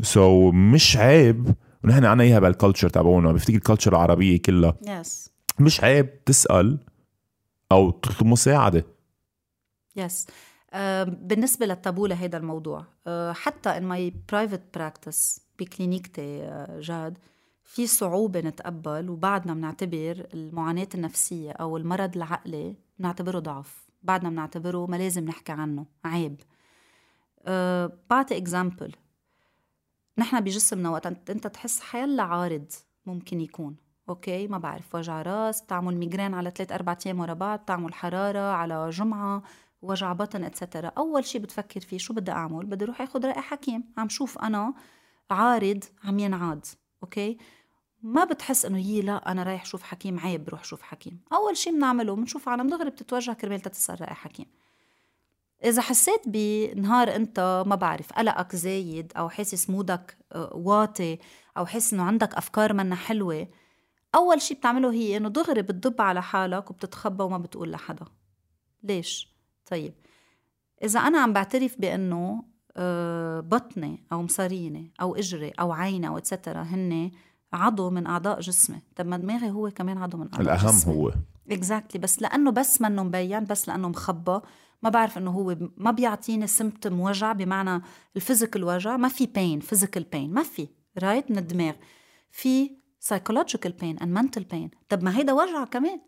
[SPEAKER 2] so مش عيب ونحن عنا إياها بال culture تبعونا بفتكر ال culture العربية
[SPEAKER 1] كلها yes.
[SPEAKER 2] مش عيب تسأل أو تطلب
[SPEAKER 1] مساعدة yes. Uh, بالنسبة للتابو لهذا الموضوع uh, حتى in my private practice ب clinic تي uh, جاد في صعوبة نتقبل وبعدنا بنعتبر المعاناة النفسية أو المرض العقلي بنعتبره ضعف. بعدنا بنعتبره ما لازم نحكي عنه عيب. أه بعطي example نحن بجسمنا وقت أنت تحس حيلا عارض ممكن يكون okay؟ ما بعرف وجع راس بتعمل migraine على ثلاث أربع أيام ورا بعض بتعمل حرارة على جمعة وجع بطن et cetera أول شيء بتفكر فيه شو بدي أعمل؟ بدي أروح آخذ راي حكيم. عم شوف أنا عارض عم ينعاد okay؟ ما بتحس إنه هي لا أنا رايح شوف حكيم عيب بروح شوف حكيم. أول شيء بنعمله بنشوف عالم دغري بتتوجه كرمال تتسأل راي حكيم. إذا حسيت بنهار أنت ما بعرف قلقك زايد أو حاسس mood ك آه، واطي أو حاسس إنه عندك أفكار منا حلوة أول شي بتعمله هي إنه دغري بتدب على حالك وبتتخبى وما بتقول لحدا. ليش؟ طيب إذا أنا عم بعترف بأنه آه، بطني أو مصاريني أو إجري أو عيني أو اتسترا هن عضو من أعضاء جسمي طب ما دماغي هو كمان عضو من أعضاء
[SPEAKER 2] الأهم جسمي. هو
[SPEAKER 1] اكزاكتلي exactly. بس لأنه بس منه مبين بس لأنه مخبى ما بعرف إنه هو ما بيعطيني سمبتم وجع بمعنى ال physical وجع ما في بين physical pain ما في right? من الدماغ في psychological pain and mental pain طب ما هيدا وجع كمان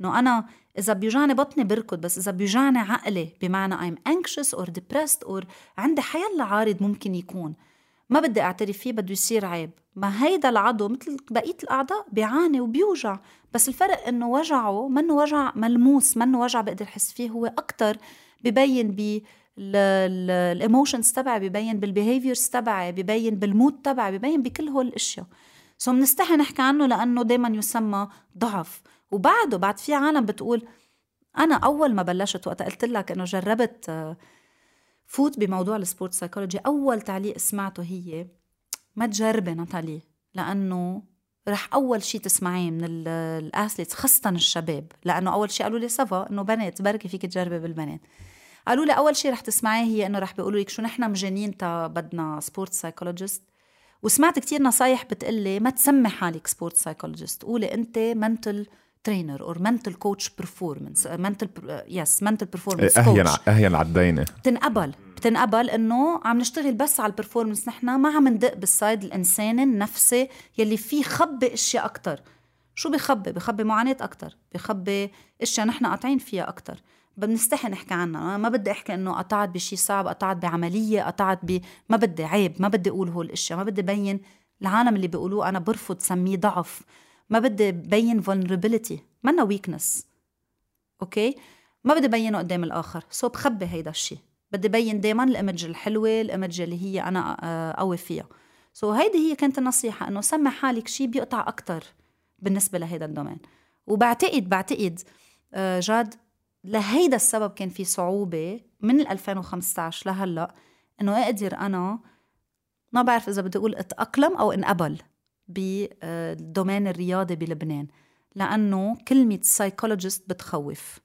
[SPEAKER 1] انه أنا إذا بيوجعني بطني بركض بس إذا بيوجعني عقلي بمعنى I'm anxious or depressed or عندي حيلا عارض ممكن يكون. ما بدي أعترف فيه بده يصير عيب. ما هيدا العضو مثل بقية الأعضاء بيعاني وبيوجع. بس الفرق إنه وجعه منه وجع ملموس منه وجع بقدر أحس فيه هو أكثر ببين ب ال emotions تبعي ببين بال behaviors تبعي ببين بال mood تبعي ببين بكل هول الأشياء. so بنستحي نحكي عنه لأنه دائما يسمى ضعف. وبعده بعد في عالم بتقول أنا أول ما بلشت وقت قلت لك إنه جربت آه، فوت بموضوع ال sport psychology أول تعليق سمعته هي ما تجربي ناتالي لأنه رح أول شيء تسمعيه من ال athletes خاصة الشباب لأنه أول شيء قالوا لي ça va إنه بنات بركي فيك تجربي بالبنات. قالوا لي أول شيء رح تسمعيه هي إنه رح بيقولوا لك شو نحن مجانين تا بدنا sport psychologist وسمعت كتير نصايح بتقلي ما تسمي حالك sport psychologist قولي أنت mental trainer or mental coach performance mental yes mental performance
[SPEAKER 2] أهين أهين عال دينه
[SPEAKER 1] بتنقبل بتنقبل إنه عم نشتغل بس على ال performance نحن ما عم ندق بال side الانساني النفسي يلي فيه خبي إشياء أكثر شو بخبي؟ بخبي معاناة أكثر بخبي إشياء نحن قاطعين فيها أكثر بنستحي نحكي عنها. ما بدي أحكي إنه قطعت بشيء صعب قطعت بعملية قطعت ب ما بدي عيب ما بدي أقول هول الإشياء ما بدي بين العالم اللي بيقولوه أنا برفض سميه ضعف. ما بدي بين vulnerability منا weakness okay؟ ما بدي بينه قدام الآخر. so بخبي هيدا الشيء بدي بين دائما ال image الحلوة ال image اللي هي أنا آه، قوي فيها. so هيدي هي كانت النصيحة إنه سمي حالك شيء بيقطع أكثر بالنسبة لهيدا ال domain. وبعتقد بعتقد آه، جاد لهيدا السبب كان في صعوبة من 2015 لهلأ إنه أقدر أنا ما بعرف إذا بدي أقول أتأقلم أو إنقبل. بال domain الرياضي بلبنان لأنه كلمة psychologist بتخوف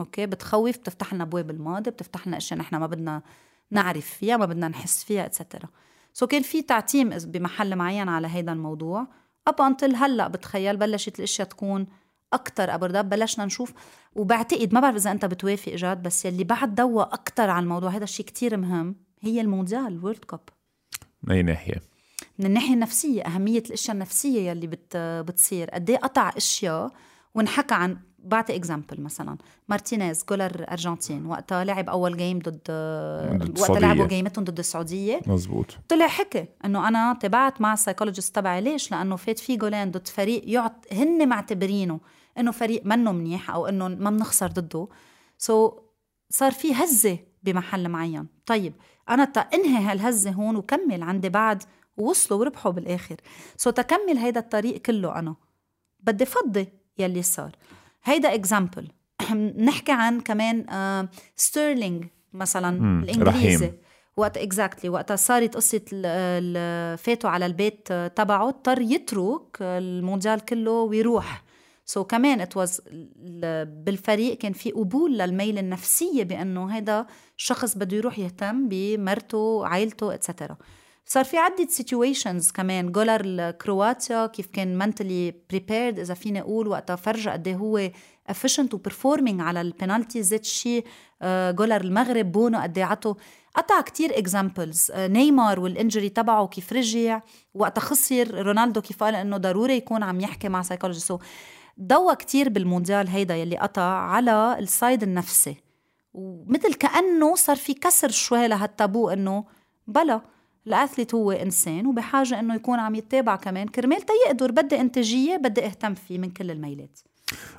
[SPEAKER 1] okay؟ بتخوف بتفتح لنا أبواب الماضي بتفتح لنا أشياء نحن ما بدنا نعرف فيها ما بدنا نحس فيها et cetera so كان في تعتيم بمحل معين على هيدا الموضوع. up until هلأ بتخيل بلشت الأشياء تكون أكثر opened up بلشنا نشوف. وبعتقد ما بعرف إذا أنت بتوافق جاد بس يلي بعد ضوى أكثر على الموضوع هذا الشيء كتير مهم هي المونديال ال World Cup
[SPEAKER 2] من أي ناحية.
[SPEAKER 1] من الناحية النفسية أهمية الأشياء النفسية يلي بت بتصير. قد إيه قطع أشياء وانحكى عن بعطي example مثلا. مارتينيز goaler أرجنتين وقتها لعب أول game ضد, وقتها لعبوا game تهم ضد السعودية.
[SPEAKER 2] مزبوط
[SPEAKER 1] طلع حكي إنه أنا تبعت مع ال psychologist تبعي. ليش؟ لأنه فات في جولين ضد فريق يعط هن معتبرينه إنه فريق منه منيح أو إنه ما بنخسر ضده. so صار في هزة بمحل معين. طيب أنا تا انهي هالهزة هون وكمل عندي بعد ووصلوا وربحوا بالآخر. so تكمل هيدا الطريق كله أنا. بدي فضي يلي صار. هيدا example (clears throat) نحكي عن كمان ستيرلينج مثلا الانجليزي رحيم. وقت exactly. وقتها صارت قصة فاتوا على البيت تبعه اضطر يترك المونديال كله ويروح. so كمان it was بالفريق كان في قبول للميل النفسية بأنه هذا الشخص بده يروح يهتم بمرته عائلته etcetera صار في عدة situations كمان. goaler كرواتيا كيف كان mentally prepared إذا فيني أقول وقتها فرجى قد إيه هو efficient و performing على البينالتي زيت شيء goaler المغرب بونو قد إيه عطوا قطع كتير examples نيمار وال injury تبعه كيف رجع. وقتها خسر. رونالدو كيف قال إنه ضروري يكون عم يحكي مع psychology so ضوى كتير بالمونديال هيدا يلي قطع على ال side النفسي. ومثل كأنه صار في كسر شوي لهالتابو إنه بلا. ال athlete هو إنسان وبحاجة إنه يكون عم يتابع كمان كرمال تيقدر بدي إنتاجية بدي أهتم فيه من كل الميلات.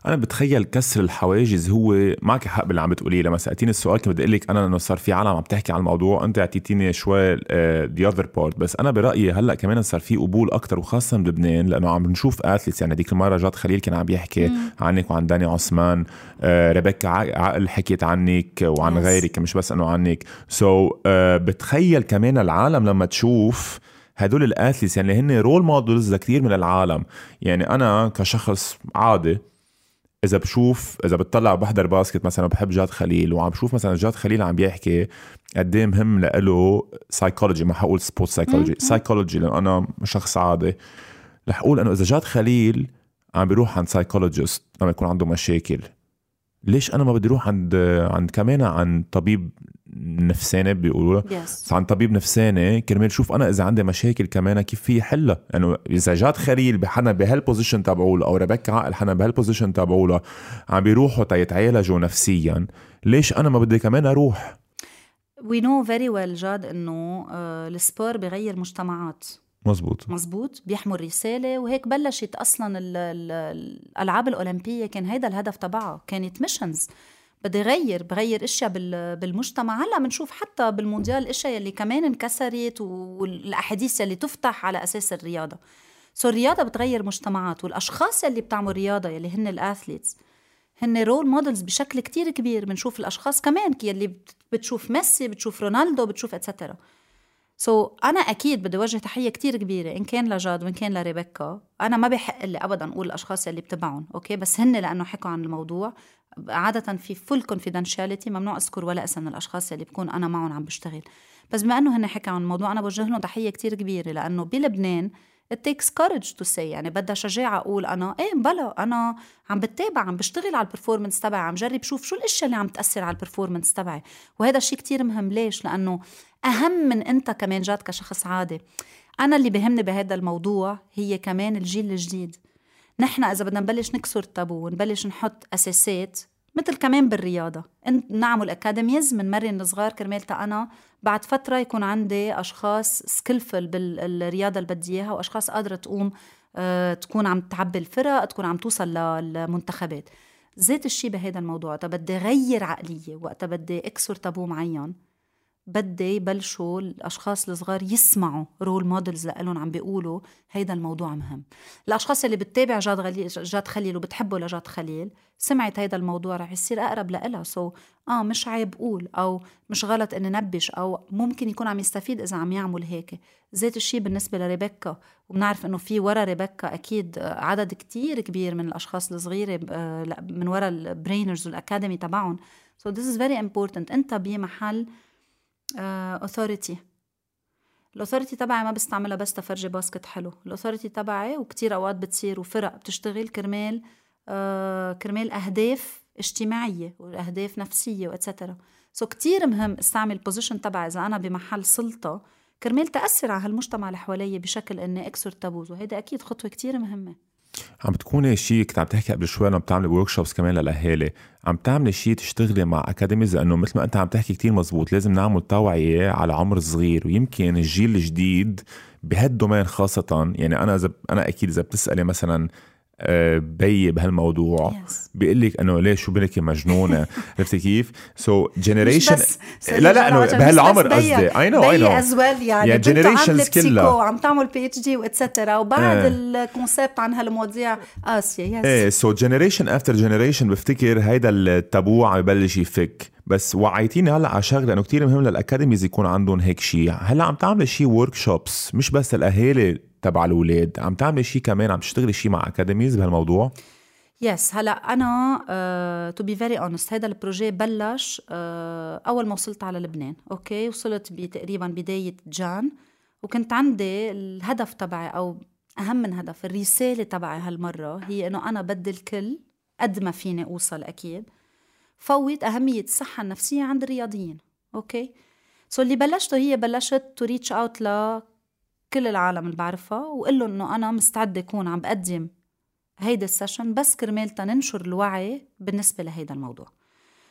[SPEAKER 2] أنا بتخيل كسر الحواجز هو معك حق باللي عم بتقوليه لما سألتيني السؤال كنت بدي أقول لك أنا إنه صار في عالم عم تحكي عن الموضوع أنت أعطيتيني شوي the other part بس أنا برأيي هلأ كمان صار في قبول أكثر وخاصة بلبنان لأنه عم نشوف athletes يعني هذيك المرة جاد خليل كان عم يحكي مم. عنك وعن داني عثمان آه ريبيكا عقل حكيت عنك وعن yes. غيرك مش بس إنه عنك so, آه بتخيل كمان العالم لما تشوف هدول ال athletes يعني هن role models لكثير من العالم يعني أنا كشخص عادي إذا بشوف إذا بتطلع بحضر basket مثلا بحب جاد خليل وعم بشوف مثلا جاد خليل عم بيحكي قد إيه مهم له psychology ما حقول sport psychology psychology لأنه أنا شخص عادي. رح أقول إنه إذا جاد خليل عم بيروح عند psychologist لما يكون عنده مشاكل ليش أنا ما بدي أروح عند عند كمان عن طبيب نفساني بيقولوا yes. عن طبيب نفساني كرمال شوف أنا إذا عندي مشاكل كمان كيف في حلها. يعني إذا جاد خليل بحنا بهال position تبعوله أو ريبيكا عقل حنا بهال position تبعوله عم بيروحوا تيتعالجوا نفسيا ليش أنا ما بدي كمان أروح؟
[SPEAKER 1] وي نو فيري ويل جاد إنه آه، ال sport بغير مجتمعات.
[SPEAKER 2] مزبوط.
[SPEAKER 1] مزبوط؟ بيحمل رسالة وهيك بلشت أصلا الألعاب الأولمبية كان هيدا الهدف تبعها كانت missions بدي غير بغير إشياء بالمجتمع. هلأ بنشوف حتى بالمونديال الاشياء يلي كمان انكسرت والأحاديث يلي تفتح على أساس الرياضة. so الرياضة بتغير مجتمعات والأشخاص يلي بتعمل رياضة يلي هن ال athletes هن role models بشكل كتير كبير. بنشوف الأشخاص كمان يلي بتشوف ميسي بتشوف رونالدو بتشوف etcetera so, أنا أكيد بدي اوجه تحية كتير كبيرة إن كان لجاد وإن كان لريبيكا. أنا ما بحق لي ابدا أقول الأشخاص اللي بتبعهم أوكي؟ بس هن لأنه حكوا عن الموضوع. عادة في full confidentiality ممنوع أذكر ولا اسم من الأشخاص اللي بكون أنا معهم عم بشتغل. بس بما إنه هن حكوا عن الموضوع أنا بوجه لهم تحية كتير كبيرة لأنه بلبنان it takes courage to say يعني بدها شجاعة أقول أنا إيه بلا أنا عم بتابع عم بشتغل على ال performance تبعي عم جرب شوف شو الأشياء اللي عم تأثر على ال performance تبعي. وهذا الشيء كتير مهم. ليش؟ لأنه أهم من أنت كمان جاد كشخص عادي. أنا اللي بهمني بهذا الموضوع هي كمان الجيل الجديد. نحن إذا بدنا نبلش نكسر التابو ونبلش نحط أساسات مثل كمان بالرياضة. نعمل أكاديميز من مرن الصغار كرمال أنا بعد فترة يكون عندي أشخاص skillful بالرياضة اللي بدي إياها وأشخاص قادرة تقوم آه، تكون عم تعبي الفرق تكون عم توصل للمنتخبات. زيت الشيء بهذا الموضوع. وقتها بدي غير عقلية وقتها بدي أكسر تابو معين بدي يبلشوا الأشخاص الصغار يسمعوا role models لهم عم بيقولوا هيدا الموضوع مهم. الأشخاص اللي بتتابع جاد جاد خليل وبتحبه لجاد خليل سمعت هيدا الموضوع رح يصير أقرب لإلها. so, آه مش عيب قول أو مش غلط إني نبش أو ممكن يكون عم يستفيد إذا عم يعمل هيك. ذات الشيء بالنسبة لريبيكا وبنعرف إنه في ورا ريبيكا أكيد عدد كتير كبير من الأشخاص الصغيرة آه، من ورا ال trainers وال academy تبعهم. so this is very important أنت بمحل authority ال authority تبعي ما بستعملها بس تفرجي basket حلو. ال authority تبعي وكتير أوقات بتصير وفرق بتشتغل كرمال آه كرمال أهداف اجتماعية وأهداف نفسية و etcetera so كتير مهم استعمل ال position تبعي إذا أنا بمحل سلطة كرمال تأثر على هالمجتمع اللي حوالي بشكل إني أكسر تابوز وهيدا أكيد خطوة كتير مهمة.
[SPEAKER 2] عم بتكوني شيء كنت عم تحكي قبل شوي لما بتعملي workshops كمان للأهالي. عم تعملي شيء تشتغلي مع academies لأنه مثل ما أنت عم تحكي كتير مزبوط لازم نعمل توعية على عمر صغير. ويمكن الجيل الجديد بهال domaine خاصة يعني أنا إذا أنا أكيد إذا بتسألي مثلا بي بهالموضوع. Yes. بيقول لك إنه ليش شو بنك مجنونة؟ (laughs) عرفتي كيف؟ so generation لا لا إنه بهالعمر قصدي. I know I know
[SPEAKER 1] as well يعني يعني generations كلها. عم تعمل PhD و et cetera وبعد ال concept عن هالمواضيع قاسيه yes
[SPEAKER 2] إيه so generation after generation بفتكر هيدا التابو عم يبلش يفك. بس وعيتيني هلأ على شغلة إنه كثير مهم لل academies يكون عندهم هيك شيء هلأ عم تعملي شيء workshops مش بس الاهالي تبع الأولاد. عم تعملي شيء كمان عم تشتغلي شيء مع academies بهالموضوع؟
[SPEAKER 1] yes, هلا أنا to be very honest هذا ال projet بلش uh, أول ما وصلت على لبنان okay؟ وصلت تقريبا بداية Jan وكنت عندي الهدف تبعي أو أهم من هدف الرسالة تبعي هالمرة هي إنه أنا بدي الكل قد ما فيني أوصل أكيد فوت أهمية الصحة النفسية عند الرياضيين okay؟ so اللي بلشته هي بلشت to reach out كل العالم اللي بعرفها وقول لهم إنه أنا مستعدة اكون عم بقدم هيدا ال session بس كرمال تننشر الوعي بالنسبة لهيدا الموضوع.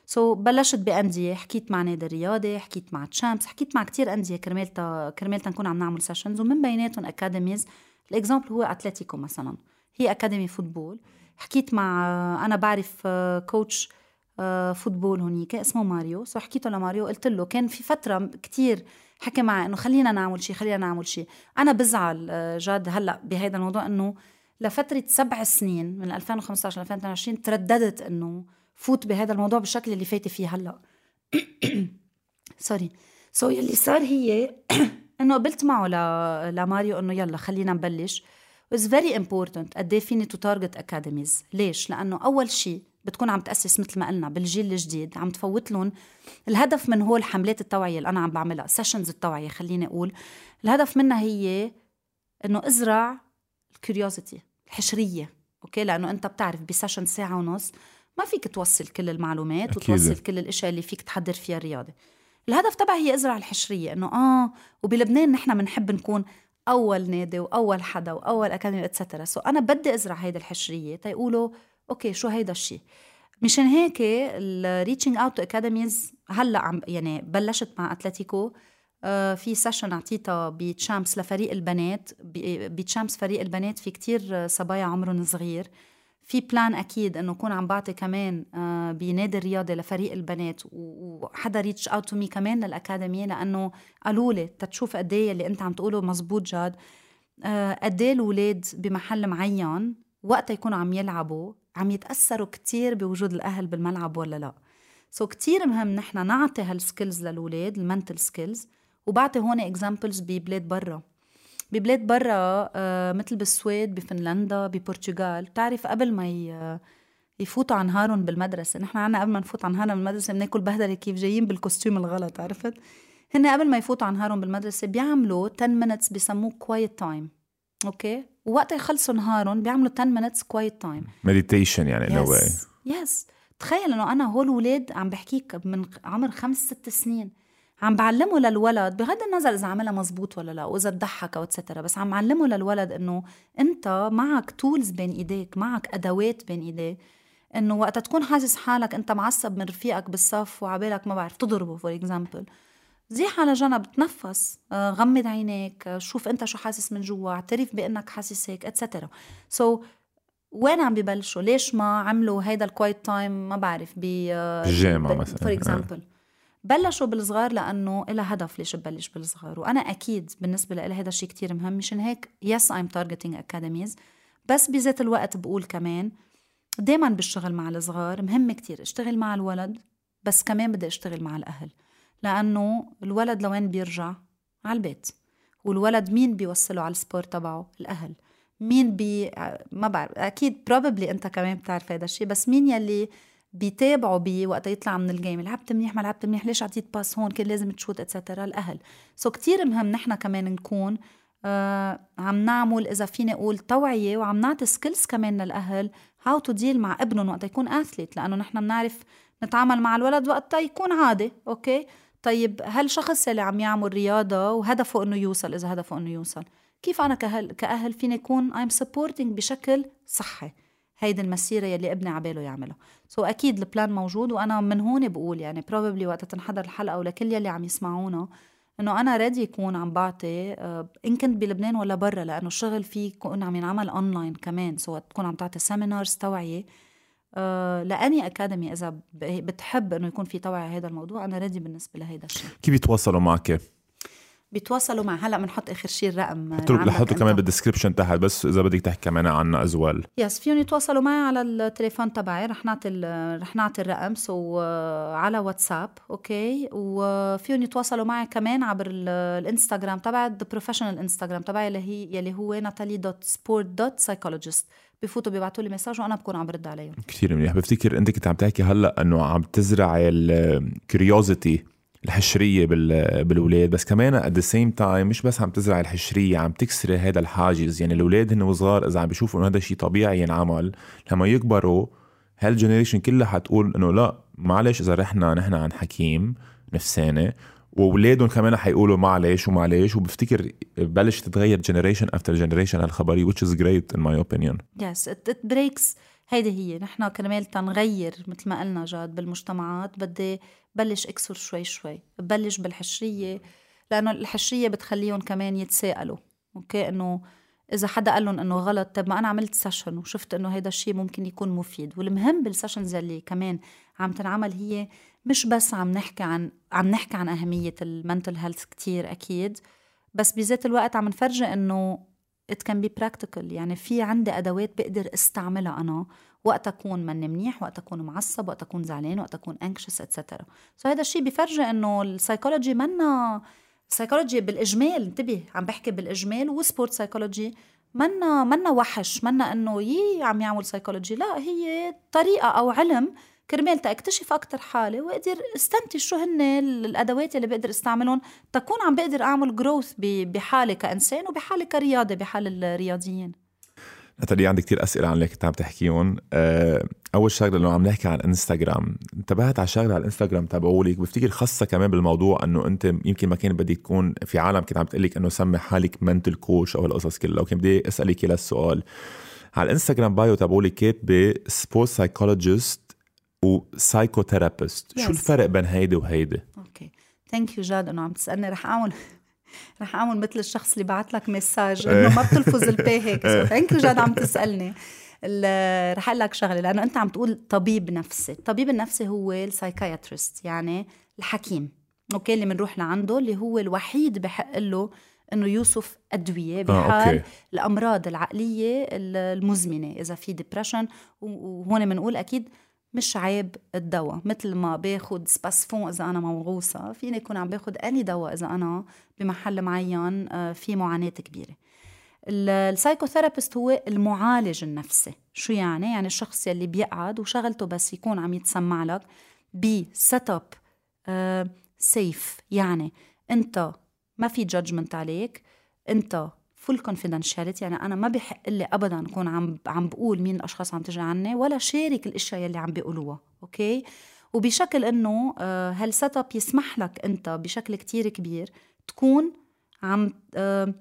[SPEAKER 1] so, بلشت بأندية حكيت مع نادي الرياضي حكيت مع تشامبس حكيت مع كتير أندية كرمال تا كرمال تنكون عم نعمل sessions ومن بيناتهم academies ال example هو اتلتيكو مثلا. هي academy football حكيت مع أنا بعرف coach football هونيك اسمه ماريو. so حكيته لماريو قلت له كان في فترة كتير حكى معي إنه خلينا نعمل شيء خلينا نعمل شيء أنا بزعل آه، جد هلأ بهذا الموضوع إنه لفترة سبع سنين من 2015 ل 2022 ترددت إنه فوت بهذا الموضوع بالشكل اللي فايتة فيه هلأ. sorry so يلي صار هي (coughs) إنه قبلت معه ل... لماريو إنه يلا خلينا نبلش. It's very important. قد إيه فيني to target academies ليش؟ لأنه أول شيء بتكون عم تأسس مثل ما قلنا بالجيل الجديد عم تفوت لهم الهدف من هول حملات التوعية اللي أنا عم بعملها sessions التوعية خليني أقول. الهدف منها هي إنه أزرع ال curiosity الحشرية okay؟ لأنه أنت بتعرف ب session ساعة ونص ما فيك توصل كل المعلومات أكيد. وتوصل كل الإشياء اللي فيك تحضر فيها الرياضة. الهدف تبعي هي أزرع الحشرية إنه آه وبلبنان نحن بنحب نكون أول نادي وأول حدا وأول academy et cetera so أنا بدي أزرع هيدي الحشرية تيقولوا okay شو هيدا الشيء مشان هيك ال reaching out academies هلأ عم يعني بلشت مع أتلتيكو. آه، في session أعطيتها بتشامبس لفريق البنات. بتشامبس فريق البنات في كتير صبايا عمرهم صغير. في plan أكيد إنه أكون عم بعطي كمان آه، بنادي الرياضي لفريق البنات. وحدا reach out to me كمان لل academy لأنه قالوا لي تتشوف قد إيه اللي أنت عم تقوله مزبوط جاد. آه، قد إيه الاولاد بمحل معين وقتها يكونوا عم يلعبوا. عم يتأثروا كتير بوجود الأهل بالملعب ولا لا. so كتير مهم نحن نعطي هال skills للأولاد ال mental skills وبعطي هون examples ببلاد برا. ببلاد برا آه مثل بالسويد بفنلندا ببرتغال. بتعرف قبل ما يفوتوا عن نهارهم بالمدرسة نحن عنا قبل ما نفوت عن نهارنا بالمدرسة بناكل بهدلة كيف جايين بال costume الغلط عرفت؟ هن قبل ما يفوتوا عن نهارهم بالمدرسة بيعملوا 10 minutes بسموه quiet time okay؟ ووقت يخلصوا نهارهم بيعملوا 10 minutes quiet time.
[SPEAKER 2] meditation يعني a way.
[SPEAKER 1] yes تخيل إنه أنا هول ولاد عم بحكيك من عمر خمس ست سنين. عم بعلمه للولد بغض النظر إذا عملها مزبوط ولا لا وإذا تضحك et cetera بس عم علمه للولد إنه أنت معك tools بين إيديك معك أدوات بين إيديك إنه وقت تكون حاسس حالك أنت معصب من رفيقك بالصف وعبالك ما بعرف تضربه for example زيح على جنب تنفس. آه، غمض عينيك آه، شوف أنت شو حاسس من جوا اعترف بأنك حاسس هيك et cetera so, وين عم ببلشوا؟ ليش ما عملوا هيدا ال quiet time ما بعرف ب
[SPEAKER 2] بالجامعة مثلا
[SPEAKER 1] for example بلشوا بالصغار لأنه لها هدف ليش ببلش بالصغار. وأنا أكيد بالنسبة لي هذا الشيء كتير مهم مشان هيك yes I'm targeting academies بس بذات الوقت بقول كمان دايما بالشغل مع الصغار مهم كتير. اشتغل مع الولد بس كمان بدي اشتغل مع الأهل. لأنه الولد لوين بيرجع؟ على البيت. والولد مين بيوصله على ال sport تبعه؟ الأهل. مين بي ما بعرف. أكيد probably أنت كمان بتعرف هذا الشيء بس مين يلي بيتابعوا بيه وقت يطلع من ال game؟ لعبت منيح ما لعبت منيح ليش عطيت pass هون؟ كان لازم تشوت et cetera الأهل. so كتير مهم نحن كمان نكون آه عم نعمل إذا فيني أقول توعية وعم نعطي skills كمان للأهل how to deal مع ابنهم وقت يكون athlete لأنه نحن بنعرف نتعامل مع الولد وقت يكون عادي okay طيب هل شخص اللي عم يعمل رياضة وهدفه إنه يوصل إذا هدفه إنه يوصل كيف أنا كأهل, كأهل فيني أكون I'm supporting بشكل صحي؟ هيدي المسيرة يلي ابني عباله يعملها. سو so أكيد البلان موجود وأنا من هون بقول يعني probably وقت تنحضر الحلقة ولكل يلي عم يسمعونا إنه أنا ready يكون عم بعطي آه، إن كنت بلبنان ولا برا لأنه الشغل فيه يكون عم ينعمل اونلاين كمان. so تكون عم تعطي seminars توعية. ل any academy إذا بتحب إنه يكون في توعية هذا الموضوع أنا ready بالنسبة لهيدا الشيء.
[SPEAKER 2] كيف يتواصلوا معك؟
[SPEAKER 1] بيتواصلوا مع هلأ بنحط آخر شيء الرقم
[SPEAKER 2] لحطوا كمان بال description تحت بس إذا بدك تحكي كمان عنا as well
[SPEAKER 1] yes فيهم يتواصلوا معي على التليفون تبعي. رح نعطي رح نعطي الرقم. so على واتساب okay وفيهم يتواصلوا معي كمان عبر الإنستغرام تبعي ال professional إنستغرام تبعي اللي هي يلي هو ناتالي dot sport dot psychologist بفوتوا بيبعتوا لي message وأنا بكون عم برد عليهم.
[SPEAKER 2] كثير منيح. بفتكر أنت كنت عم تحكي هلأ إنه عم تزرعي ال curiosity الحشرية بالولاد بس كمان at the same time مش بس عم تزرع الحشرية عم تكسري هذا الحاجز. يعني الأولاد هن وصغار إذا عم بيشوفوا إنه هذا شيء طبيعي ينعمل لما يكبروا هال generation كلها حتقول إنه لأ معلش إذا رحنا نحن عن حكيم نفساني وأولادهم كمان حيقولوا معلش ومعلش وبفتكر بلش تتغير generation after generation هالخبريه which is great in my opinion.
[SPEAKER 1] Yes, it, it breaks. هيدي هي. نحن كرمال تنغير مثل ما قلنا جاد بالمجتمعات بدي بلش أكسر شوي شوي. ببلش بالحشرية لأنه الحشرية بتخليهم كمان يتساءلوا. أوكي؟ إنه إذا حدا قال لهم إنه غلط طب ما أنا عملت session وشفت إنه هيدا الشيء ممكن يكون مفيد. والمهم بال sessions اللي كمان عم تنعمل هي مش بس عم نحكي عن عم نحكي عن أهمية ال mental health كتير أكيد بس بذات الوقت عم نفرجي إنه it can be practical. يعني في عندي أدوات بقدر استعملها أنا. وقت أكون من منيح وقت أكون معصب وقت أكون زعلان وقت أكون anxious et cetera so هذا الشيء بيفرجي إنه ال psychology منا ال psychology بالإجمال انتبه عم بحكي بالإجمال و sport psychology منا منا وحش. منا إنه يي عم يعمل سايكولوجي لا هي طريقة أو علم كرمال تكتشف أكثر حالي واقدر استنتج شو هن الأدوات اللي بقدر استعملهم تكون عم بقدر أعمل growth بحالي كإنسان وبحالي كرياضي بحال الرياضيين.
[SPEAKER 2] نتالي عندي كتير أسئلة عن اللي كنت عم تحكيهم. أه أول شغلة لو عم نحكي عن انستغرام انتبهت على شغلة على الانستغرام تبعولك بفتكر خاصة كمان بالموضوع إنه أنت يمكن ما كان بدك تكون في عالم كنت عم تقلك إنه سمي حالك mental coach أو القصص كلها. وكان بدي أسألك السؤال. على الانستغرام bio تبعولك كاتبة sport psychologist و psychotherapist شو الفرق بين هيدي وهيدي؟
[SPEAKER 1] أوكي ثانك يو جاد انه عم تسألني رح اعمل (laughs) رح أعمل مثل الشخص اللي بعت لك message (laughs) إنه ما بتلفظ ال P هيك. Thank you جاد عم تسألني. رح أقول لك شغلة لأنه أنت عم تقول طبيب نفسي. الطبيب النفسي هو ال psychiatrist يعني الحكيم. okay اللي بنروح لعنده اللي هو الوحيد بحق له إنه يوصف أدوية بحال آه، الأمراض العقلية المزمنة إذا في depression وهون بنقول أكيد مش عيب الدواء مثل ما باخد Spasfon إذا أنا موغوصه فيني يكون عم باخد any دواء إذا أنا بمحل معين آه، في معاناة كبيرة. ال psychotherapist هو المعالج النفسي. شو يعني؟ يعني الشخص يلي بيقعد وشغلته بس يكون عم يتسمع لك ب set up safe يعني أنت ما في judgment عليك أنت full confidentiality يعني أنا ما بحق لي ابدا أكون عم عم بقول مين الأشخاص عم تجي عني ولا شارك الإشياء يلي عم بيقولوها okay؟ وبشكل إنه آه، هال set up يسمح لك أنت بشكل كتير كبير تكون عم آه،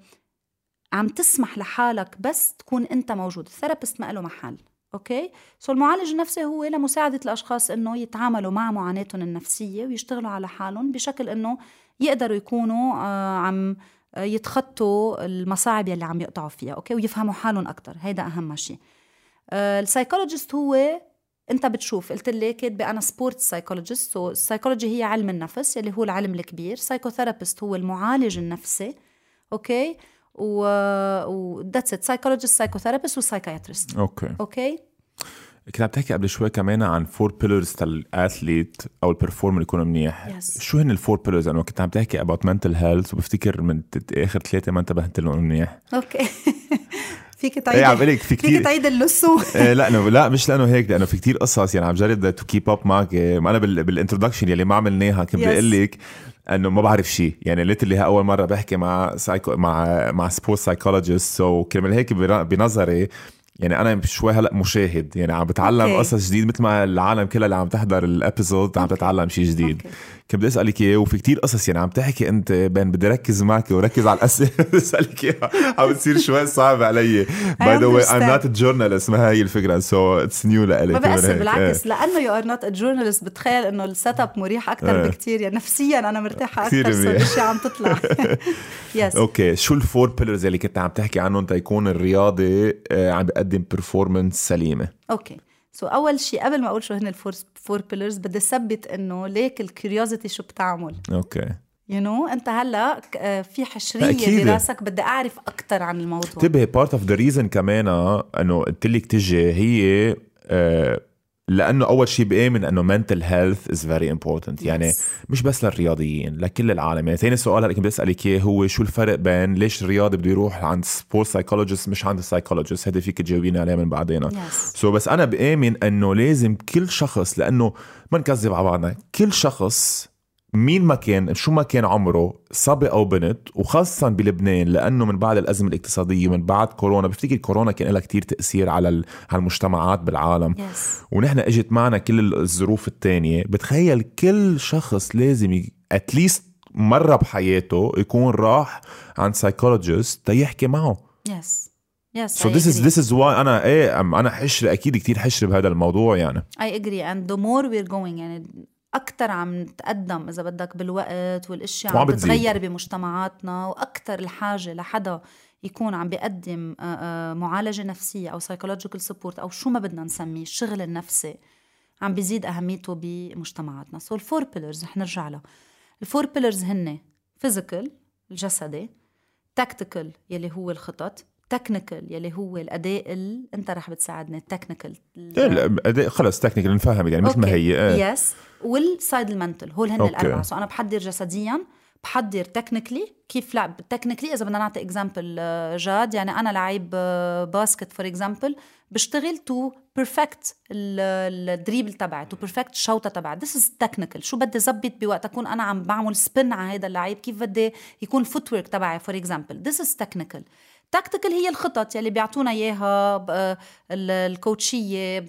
[SPEAKER 1] عم تسمح لحالك بس تكون أنت موجود. ال therapist ما له محل okay؟ so المعالج النفسي هو لمساعدة الأشخاص إنه يتعاملوا مع معاناتهم النفسية ويشتغلوا على حالهم بشكل إنه يقدروا يكونوا آه، عم يتخطوا المصاعب يلي عم يقطعوا فيها okay؟ ويفهموا حالهم أكثر هيدا أهم شيء آه، ال psychologist هو أنت بتشوف. قلت لي كاتبه أنا sport psychologist so ال psychology هي علم النفس يلي هو العلم الكبير. psychotherapist هو المعالج النفسي okay؟ و that's it psychologist psychotherapist و
[SPEAKER 2] psychiatrist
[SPEAKER 1] okay. okay؟
[SPEAKER 2] كنت عم تحكي قبل شوي كمان عن four pillars تال athlete أو ال performer يكون منيح.
[SPEAKER 1] Yes.
[SPEAKER 2] شو هن ال four pillars أنا كنت عم تحكي about mental health وبفتكر من آخر ثلاثة ما انتبهت لهم منيح.
[SPEAKER 1] okay. (laughs) فيك تعيد
[SPEAKER 2] إيه عم في كثير
[SPEAKER 1] فيك تعيد اللسو (laughs)
[SPEAKER 2] إيه لا أنا لا مش لأنه هيك لأنه في كتير قصص يعني عم جرب to keep up معك. ما أنا بال introduction يلي ما عملناها كنت
[SPEAKER 1] Yes.
[SPEAKER 2] بقول لك إنه ما بعرف شيء يعني literally هي أول مرة بحكي مع سايكو مع مع sport psychologist so كرمال هيك بنظري يعني أنا شوي هلأ مشاهد يعني عم بتعلم
[SPEAKER 1] okay.
[SPEAKER 2] قصص جديد مثل ما العالم كلها اللي عم تحضر ال episode عم تتعلم شيء جديد.
[SPEAKER 1] okay.
[SPEAKER 2] كنت بدي أسألك إياه وفي كتير قصص يعني عم تحكي أنت بين بدي ركز معك وركز على الأسئلة. (laughs) بدي أسألك إياها. عم بتصير شوي صعبه علي. by the way not a journalist. ما هي الفكرة. so it's new لإلي
[SPEAKER 1] ما
[SPEAKER 2] هيك.
[SPEAKER 1] بالعكس. لأنه you are not journalist بتخيل إنه ال set up مريح أكثر
[SPEAKER 2] إيه.
[SPEAKER 1] بكثير يعني نفسيا أنا مرتاحة
[SPEAKER 2] أكثر.
[SPEAKER 1] الأشياء عم تطلع. (laughs) (laughs) yes
[SPEAKER 2] okay. شو ال four pillars اللي كنت عم تحكي عنهم؟ تيكون الرياضي آه، عم بيقدم performance سليمة.
[SPEAKER 1] okay. so أول شيء قبل ما أقول شو هن ال four four pillars بدي أثبت إنه ليك ال curiosity شو بتعمل.
[SPEAKER 2] okay.
[SPEAKER 1] you you know, أنت هلا آه، في حشرية
[SPEAKER 2] أكيد.
[SPEAKER 1] براسك بدي أعرف أكثر عن الموضوع.
[SPEAKER 2] انتبهي part of the reason كمان آه، إنه قلت لك تجي هي آه، لأنه أول شيء بامن أنه mental health is very important. يعني
[SPEAKER 1] Yes.
[SPEAKER 2] مش بس للرياضيين لكل العالم. يعني ثاني سؤال هلأ كنت بدي أسألك إياه هو شو الفرق بين ليش الرياضي بده يروح عند sport psychologist مش عند ال psychologist هذا فيك تجاوبيني عليه من بعدين. so so بس أنا بامن أنه لازم كل شخص لأنه ما نكذب على بعضنا كل شخص مين ما كان شو ما كان عمره صبي أو بنت وخاصه بلبنان لأنه من بعد الأزمة الاقتصادية ومن بعد كورونا بفتكر كورونا كان لها كتير تأثير على على المجتمعات بالعالم.
[SPEAKER 1] yes
[SPEAKER 2] ونحن إجت معنا كل الظروف التانية. بتخيل كل شخص لازم at least مرة بحياته يكون راح عند psychologist تيحكي معه.
[SPEAKER 1] yes yes
[SPEAKER 2] So this is this is why أنا إيه أنا حشر أكيد كتير حشر بهذا الموضوع يعني.
[SPEAKER 1] I agree and the more we're going يعني أكثر عم نتقدم إذا بدك بالوقت
[SPEAKER 2] والأشياء
[SPEAKER 1] عم. تتغير بمجتمعاتنا وأكثر الحاجة لحدا يكون عم بيقدم آه، آه، معالجة نفسية أو psychological support أو شو ما بدنا نسميه الشغل النفسي عم بيزيد أهميته بمجتمعاتنا so ال four pillars رح نرجع لها ال four pillars هن physical الجسدي tactical يلي هو الخطط technical يلي هو الأداء ال... أنت رح بتساعدني ال technical
[SPEAKER 2] إيه، لا، أداء- خلص technical نفهم يعني مثل ما هي إيه.
[SPEAKER 1] yes وال side ال mental هول هن. الأربعة. so أنا بحضر جسديا بحضر technically كيف لا technically إذا بدنا نعطي example Jad يعني أنا لعيب آه، basket for example بشتغل to perfect ال dribble تبعي to perfect الشوطه تبعي. this is technical شو بدي زبط بوقت أكون أنا عم بعمل spin على هذا اللعيب؟ كيف بدي يكون ال footwork تبعي؟ for example this is technical tactical هي الخطط يلي بيعطونا إياها ال coachية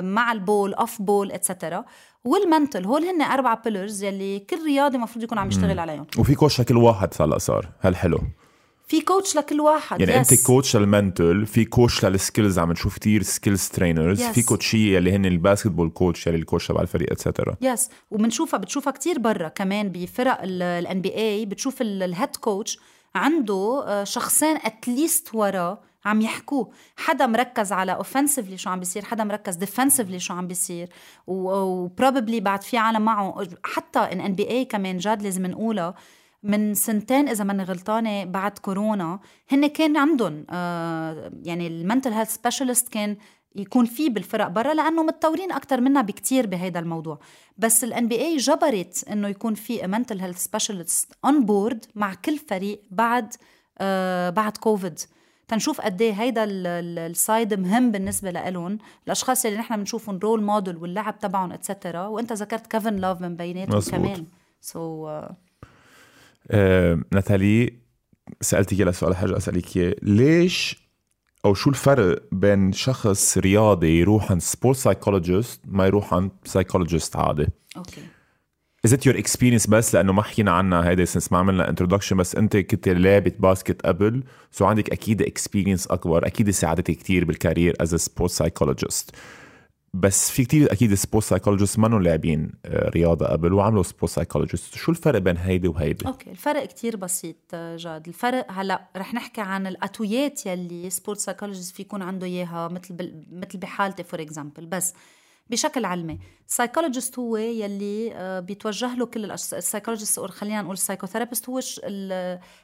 [SPEAKER 1] مع ال ball off ball et cetera وال mental هول هن أربع pillars يلي كل رياضي المفروض يكون عم يشتغل عليهم.
[SPEAKER 2] وفي coach لكل واحد هلا صار هل حلو
[SPEAKER 1] في coach لكل واحد
[SPEAKER 2] يعني
[SPEAKER 1] yes.
[SPEAKER 2] انت coach لل mental في coach لل skills عم نشوف كتير skills trainers
[SPEAKER 1] Yes.
[SPEAKER 2] في coachيه اللي هن ال basketball coach اللي ال coach تبع الفريق et
[SPEAKER 1] cetera yes وبنشوفها بتشوفها كتير برا كمان بفرق ال NBA بتشوف ال head coach عنده آه، شخصين at least وراه عم يحكوه. حدا مركز على اوفنسively شو عم بيصير حدا مركز defensively شو عم بيصير و probably بعد في عالم معه. حتى إن NBA كمان Jad لازم نقولها من سنتين إذا ماني غلطانة بعد كورونا هن كان عندهم آه يعني ال mental health specialist كان يكون في بالفرق برا لأنه متطورين أكثر منا بكتير بهذا الموضوع. بس ال NBA جبرت إنه يكون في mental health specialist on board مع كل فريق بعد آه بعد كوفيد تنشوف قد إيه هيدا ال- ال- ال side مهم بالنسبة لهم الأشخاص اللي نحن بنشوفهم role model واللعب تبعهم et cetera وأنت ذكرت Kevin Love من بيناتهم. كمان. so, uh,
[SPEAKER 2] آه، ناتالي سألتك يلا سؤال حاجة أسألك ليش أو شو الفرق بين شخص رياضي يروح عند sport psychologist ما يروح عند psychologist عادي؟
[SPEAKER 1] أوكي.
[SPEAKER 2] Is it your experience بس؟ لأنه ما حكينا عنها هيدا since ما عملنا introduction بس أنت كنت لاعبة basket قبل so عندك أكيد experience أكبر أكيد ساعدتك كتير بال career as a sports psychologist. بس في كتير أكيد sport psychologist ما لاعبين آه، رياضة قبل وعملوا sport psychologist شو الفرق بين هيدي وهيدي
[SPEAKER 1] أوكي الفرق كتير بسيط آه، Jad الفرق هلأ رح نحكي عن ال atoutيات يلي sport psychologist في يكون عنده إياها مثل. مثل بحالتي for example بس بشكل علمي ال psychologist هو يلي آه، بيتوجه له كل. ال psychologist أو خلينا نقول ال psychotherapist هو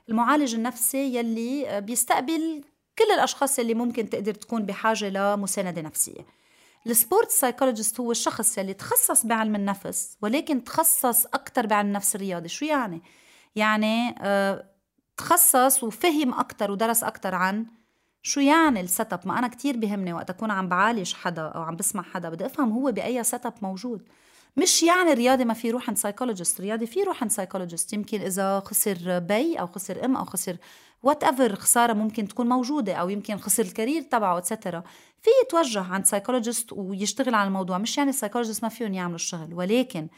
[SPEAKER 1] المعالج النفسي يلي بيستقبل كل الأشخاص يلي ممكن تقدر تكون بحاجة لمساندة نفسية ال sport psychologist هو الشخص يلي تخصص بعلم النفس ولكن تخصص أكثر بعلم النفس الرياضي شو يعني؟ يعني آه، تخصص وفهم أكثر ودرس أكثر عن شو يعني ال setup ما أنا كتير بهمني وقت أكون عم بعالج حدا أو عم بسمع حدا بدي أفهم هو بأي setup موجود. مش يعني الرياضي ما في يروح عند psychologist. الرياضي في يروح عند psychologist. يمكن إذا خسر بي أو خسر إم أو خسر whatever خسارة ممكن تكون موجودة أو يمكن خسر ال career تبعه et cetera في يتوجه عند psychologist ويشتغل على الموضوع. مش يعني ال psychologist ما فيهم يعملوا الشغل ولكن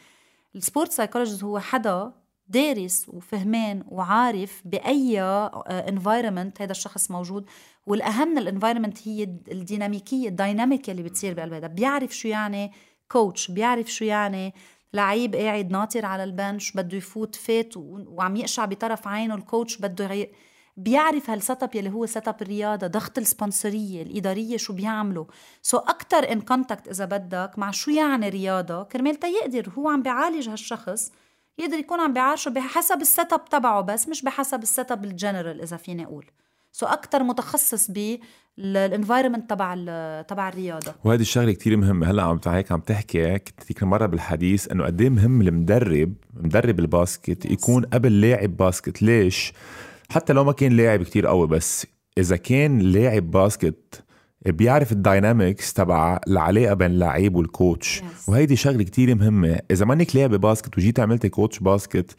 [SPEAKER 1] ال sport psychologist هو حدا دارس وفهمان وعارف بأي environment هذا الشخص موجود. والأهم من ال environment هي الديناميكية ال dynamic اللي بتصير بقلب هذا بيعرف شو يعني coach بيعرف شو يعني لعيب قاعد ناطر على ال bench بده يفوت فات وعم يقشع بطرف عينه. ال coach بده بيعرف هال setup يلي هو setup الرياضة ضغط ال sponsorية الإدارية شو بيعملوا so أكثر en contact إذا بدك مع شو يعني رياضة كرمال يقدر هو عم بيعالج هالشخص يقدر يكون عم بيعالجه بحسب ال setup تبعه بس مش بحسب ال setup ال general إذا فيني أقول. so أكثر متخصص بال environment تبع تبع الرياضة.
[SPEAKER 2] وهذه الشغلة كتير مهمة. هلأ عم هيك عم تحكي كنت ذيك مرة بالحديث إنه قد إيه مهم المدرب مدرب ال basket. يكون قبل لاعب basket. ليش؟ حتى لو ما كان لاعب كتير قوي بس إذا كان لاعب basket بيعرف ال dynamics تبع العلاقة بين اللعيب وال coach yes. وهيدي شغلة كتير مهمة. إذا مانك لاعبه basket وجيت عملتي coach basket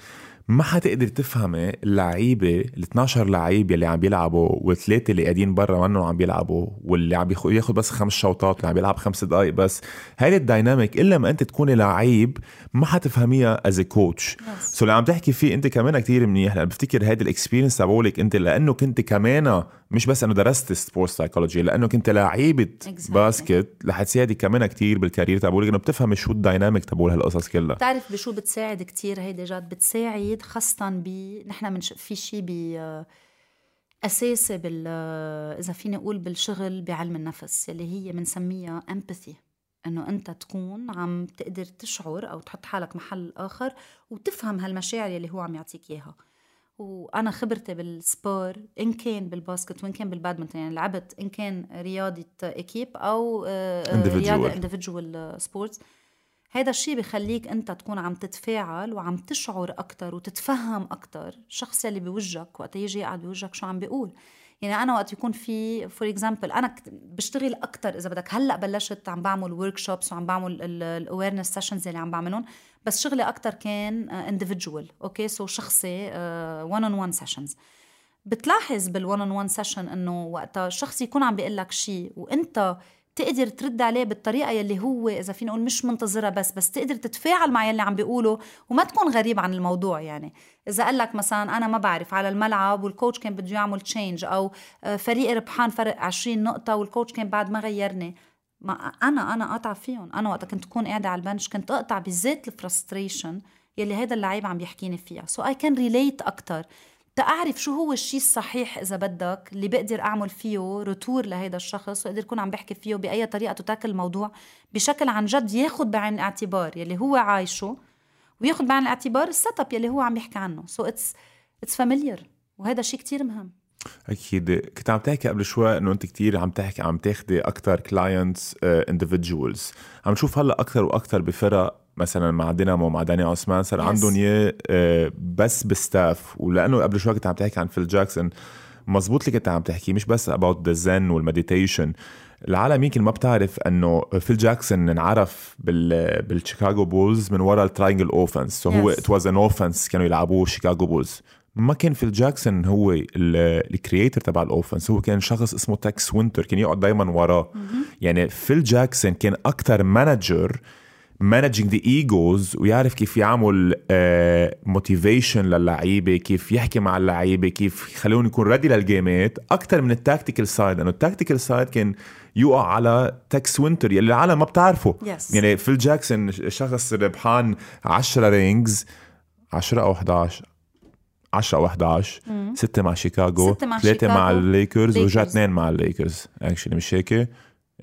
[SPEAKER 2] ما حتقدر تفهمي اللعيبة ال 12 لعيب يلي عم بيلعبوا والثلاثه اللي قاعدين برا منهم عم بيلعبوا واللي عم ياخذ بس خمس شوطات واللي عم بيلعب خمس دقائق بس. هيدي ال dynamic إلا ما أنت تكوني لعيب ما حتفهميها as coach so اللي عم تحكي فيه انت كمان كتير منيح. لأن بفتكر هيدي ال experience تبعولك انت لأنه كنت كمان مش بس أنه درست sport psychology لأنه كنت لعيبة exactly. basket رح تساعدك كمان كتير بال career تبعولك إنه بتفهمي شو ال dynamic تبعول هالقصص كلها.
[SPEAKER 1] بتعرف بشو بتساعد كتير هيدي جد؟ بتساعد خاصة ب نحن من في شيء ب أساسي بال إذا فيني أقول بالشغل بعلم النفس اللي هي بنسميها empathy إنه أنت تكون عم تقدر تشعر أو تحط حالك محل الآخر وتفهم هالمشاعر اللي هو عم يعطيك إياها. وأنا خبرتي بال sport إن كان بال basket وإن كان بالبادمنتون يعني لعبت إن كان رياضة équipe أو آه، رياضة individual sports هذا الشيء بخليك أنت تكون عم تتفاعل وعم تشعر أكثر وتتفهم أكثر الشخص اللي بوجهك وقت يجي يقعد بوجهك شو عم بيقول. يعني أنا وقت يكون في for example أنا بشتغل أكثر إذا بدك. هلأ بلشت عم بعمل workshops وعم بعمل ال awareness sessions اللي عم بعملهم بس شغلي أكثر كان individual okay so شخصي one on one sessions بتلاحظ بال one on one session إنه وقت الشخص يكون عم بيقول لك شيء وإنت تقدر ترد عليه بالطريقة يلي هو إذا فينا نقول مش منتظرة بس بس تقدر تتفاعل مع يلي عم بيقوله وما تكون غريب عن الموضوع يعني. إذا قال لك مثلا أنا ما بعرف على الملعب وال coach كان بده يعمل change أو آه، فريق ربحان فرق 20 نقطة وال coach كان بعد ما غيرني. ما أنا أنا قاطعة فيهم. أنا وقت كنت تكون قاعدة على ال bench كنت أقطع بالذات ال frustration يلي هذا اللعيب عم يحكيني فيها. so I can relate أكثر تأعرف شو هو الشيء الصحيح إذا بدك اللي بقدر أعمل فيه retour لهيدا الشخص وأقدر أكون عم بحكي فيه بأي طريقة تتاكل الموضوع بشكل عن جد ياخد بعين الاعتبار يلي هو عايشه وياخد بعين الاعتبار ال setup يلي هو عم يحكي عنه. so it's it's familiar وهذا شيء كتير مهم.
[SPEAKER 2] أكيد. كنت عم تحكي قبل شوي إنه أنت كتير عم تحكي عم تاخدي أكثر clients individuals عم نشوف هلأ أكثر وأكثر بفرق مثلا مع دينامو مع داني عثمان صار yes. عندهم اياه بس ب staff. ولأنه قبل شوي كنت عم تحكي عن فيل جاكسون مزبوط اللي كنت عم تحكي مش بس about the zen وال meditation العالم يمكن ما بتعرف إنه فيل جاكسون انعرف بال بالشيكاغو بولز من وراء ال triangle offense so هو it was an offense كانوا يلعبوه شيكاغو بولز ما كان فيل جاكسون هو ال creator تبع ال offense هو كان شخص اسمه تاكس وينتر كان يقعد دائما وراه. يعني فيل جاكسون كان أكثر manager managing the egos ويعرف كيف يعمل motivation uh, للعيبة كيف يحكي مع اللعيبة كيف يخليهم يكون ready للجيمات أكثر من ال tactical side لأنه ال tactical side كان يقع على تكس وينتر يلي العالم ما بتعرفه.
[SPEAKER 1] Yes.
[SPEAKER 2] يعني فيل جاكسون شخص ربحان 10 rings 10 أو 11 10 أو 11 ستة مع شيكاغو ثلاثة مع الليكرز ورجع اثنين مع الليكرز. actually مش هيك؟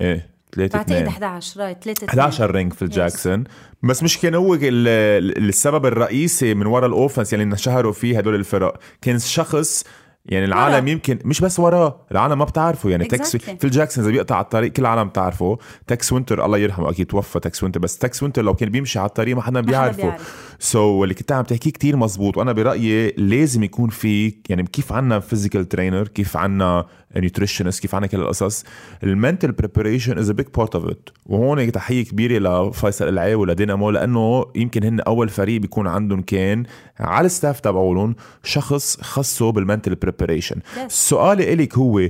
[SPEAKER 2] إيه. 3
[SPEAKER 1] بعتقد 11 right 3
[SPEAKER 2] 11 ring فيل جاكسون بس مش كان هو السبب الرئيسي من وراء ال offense يعني انشهروا فيه هدول الفرق. كان شخص يعني العالم ورا. يمكن مش بس وراه العالم ما بتعرفه. يعني exactly. تكس فيل جاكسون إذا بيقطع على الطريق كل العالم بتعرفه. تكس وينتر الله يرحمه أكيد توفى تكس وينتر. بس تكس وينتر لو كان بيمشي على الطريق ما حدا بيعرفه. so, اللي كنت عم تحكيه كتير مزبوط وأنا برأيي لازم يكون في يعني كيف عنا physical trainer كيف عنا nutritionist كيف عنا كل القصص ال mental preparation is a big part of it وهون تحية كبيرة لفيصل العي ولدينامو لأنه يمكن هن أول فريق بيكون عندهم كان على ال staff تبعولهم شخص خصه بال mental preparation سؤالي الك هو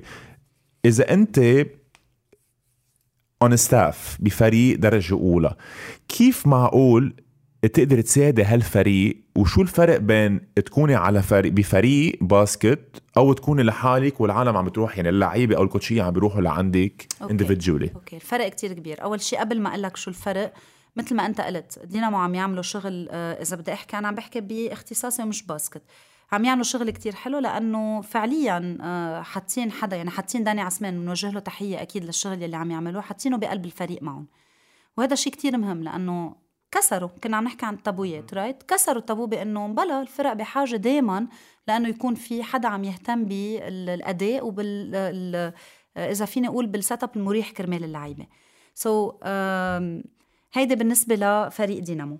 [SPEAKER 2] إذا أنت on staff بفريق درجة أولى كيف معقول تقدر تساعدي هالفريق وشو الفرق بين تكوني على فريق بفريق basket أو تكوني لحالك والعالم عم بتروح يعني اللعيبة أو الكوتشية عم بيروحوا لعندك individually
[SPEAKER 1] okay. الفرق كتير كبير. أول شيء قبل ما أقول لك شو الفرق مثل ما أنت قلت دينامو عم يعملوا شغل آه، إذا بدي أحكي أنا عم بحكي باختصاصي ومش basket. عم يعملوا شغل كتير حلو لأنه فعليا آه، حاطين حدا يعني حاطين داني عثمان بنوجه له تحية أكيد للشغل اللي عم يعملوه حاطينه بقلب الفريق معهم. وهذا شيء كتير مهم لأنه كسروا كنا عم نحكي عن التابويات right كسروا التابو بأنه بلا الفرق بحاجة دائما لأنه يكون في حدا عم يهتم بالأداء وبال إذا فيني أقول بال setup المريح كرمال اللعيبة. so, هيدي بالنسبة لفريق دينامو.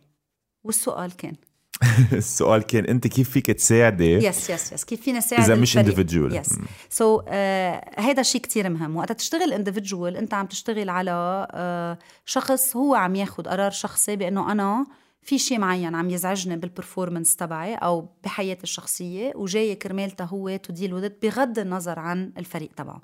[SPEAKER 1] والسؤال كان؟ (laughs)
[SPEAKER 2] السؤال كان أنت كيف فيك تساعدي
[SPEAKER 1] يس يس يس كيف فينا نساعد
[SPEAKER 2] إذا مش individual
[SPEAKER 1] yes so هيدا شيء كتير مهم. وقت تشتغل individual أنت عم تشتغل على uh, شخص هو عم ياخذ قرار شخصي بأنه أنا في شيء معين عم يزعجني بال performance تبعي أو بحياتي الشخصية وجاي كرمالته هو to deal with it بغض النظر عن الفريق تبعه.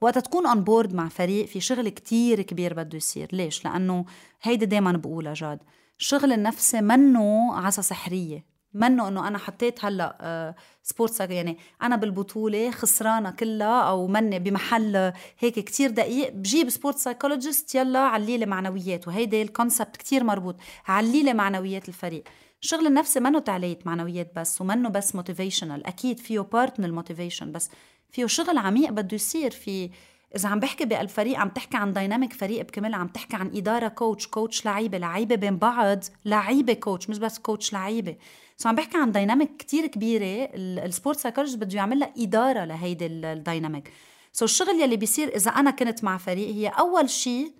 [SPEAKER 1] وقت تكون on board مع فريق في شغل كتير كبير بده يصير. ليش؟ لأنه هيدي دائما بقولها جاد. الشغل النفسي منه عصا سحرية منه إنه أنا حطيت هلأ آه sports يعني أنا بالبطولة خسرانة كلها أو مني بمحل هيك كتير دقيق بجيب sport psychologist يلا علي لي معنويات وهيدي ال concept كتير مربوط علي لي معنويات الفريق. الشغل النفسي منه تعلية معنويات بس ومنه بس motivational أكيد فيه part من ال motivation بس فيه شغل عميق بده يصير في إذا عم بحكي بالفريق عم تحكي عن dynamic فريق بكمل عم تحكي عن إدارة coach coach لعيبة لعيبة بين بعض لعيبة coach مش بس coach لعيبة. so عم بحكي عن dynamic كتير كبيرة ال sport psychologist بده يعمل لها إدارة لهيدي ال dynamic so الشغل يلي بيصير إذا أنا كنت مع فريق هي أول شيء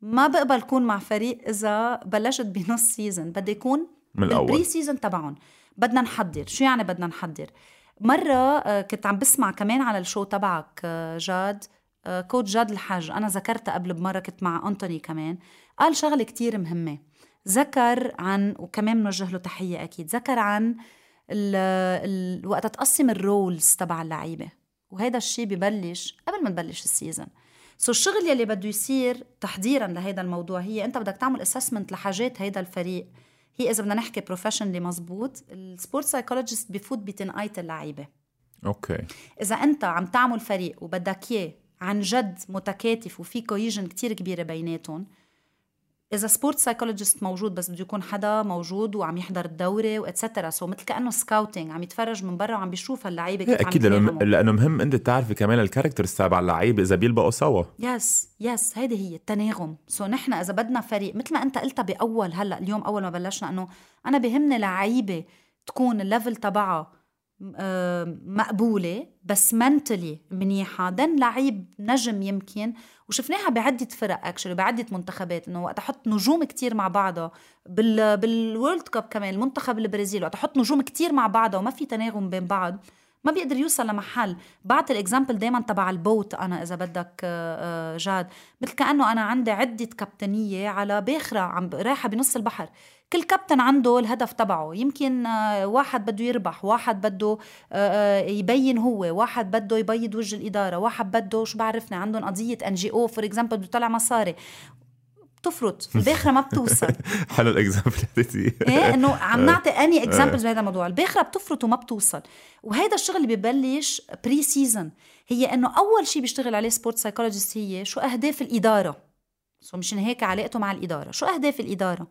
[SPEAKER 1] ما بقبل كون مع فريق إذا بلشت بنص season بدي يكون
[SPEAKER 2] من الأول.
[SPEAKER 1] بال pre-season تبعهم. بدنا نحضر. شو يعني بدنا نحضر؟ مرة آه، كنت عم بسمع كمان على ال show تبعك آه، جاد coach جاد الحاج. أنا ذكرتها قبل بمرة كنت مع أنتوني كمان. قال شغلة كتير مهمة. ذكر عن وكمان بنوجه له تحية أكيد. ذكر عن ال ال وقت تقسم ال roles تبع اللعيبة. وهذا الشيء ببلش قبل ما تبلش ال season so الشغل يلي بده يصير تحضيرا لهيدا الموضوع هي أنت بدك تعمل assessment لحاجات هيدا الفريق. هي إذا بدنا نحكي professionally مزبوط ال sport psychologist بفوت بتنقاية اللعيبة.
[SPEAKER 2] أوكي.
[SPEAKER 1] إذا أنت عم تعمل فريق وبدك إياه عن جد متكاتف وفي cohesion كتير كبيرة بيناتهم. إذا sport psychologist موجود بس بده يكون حدا موجود وعم يحضر الدورة و et cetera so مثل كأنه scouting عم يتفرج من برا وعم بيشوف اللعيبه كيف
[SPEAKER 2] أكيد لأنه لأنه مهم أنت تعرفي كمان ال characters تبع اللعيبه إذا بيلبقوا سوا.
[SPEAKER 1] yes yes هيدي هي التناغم. so نحن إذا بدنا فريق مثل ما أنت قلتها بأول هلأ اليوم أول ما بلشنا إنه أنا بهمني لعيبة تكون ال level تبعها مقبولة بس mentally منيحة. then لعيب نجم يمكن. وشفناها بعدة فرق actually بعدة منتخبات إنه وقت أحط نجوم كتير مع بعضها. بال بال World Cup كمان المنتخب البرازيل وقت أحط نجوم كتير مع بعضها وما في تناغم بين بعض ما بيقدر يوصل لمحل. بعت ال example دائما تبع ال boat أنا إذا بدك آه، آه، جاد. مثل كأنه أنا عندي عدة كابتنية على باخرة عم رايحة بنص البحر. كل كابتن عنده الهدف تبعه. يمكن آه، واحد بده يربح واحد بده يبين هو واحد بده يبيض وجه الإدارة واحد بده شو بعرفنا عندهم قضية NGO for example بده يطلع مصاري. بتفرط في الباخرة ما بتوصل. (laughs)
[SPEAKER 2] حلو ال
[SPEAKER 1] example إيه إنه عم نعطي any examples بهذا الموضوع. الباخرة بتفرط وما بتوصل. وهذا الشغل اللي ببلش preseason هي إنه أول شيء بيشتغل عليه sport psychologist هي شو أهداف الإدارة. so مشان هيك علاقته مع الإدارة. شو أهداف الإدارة؟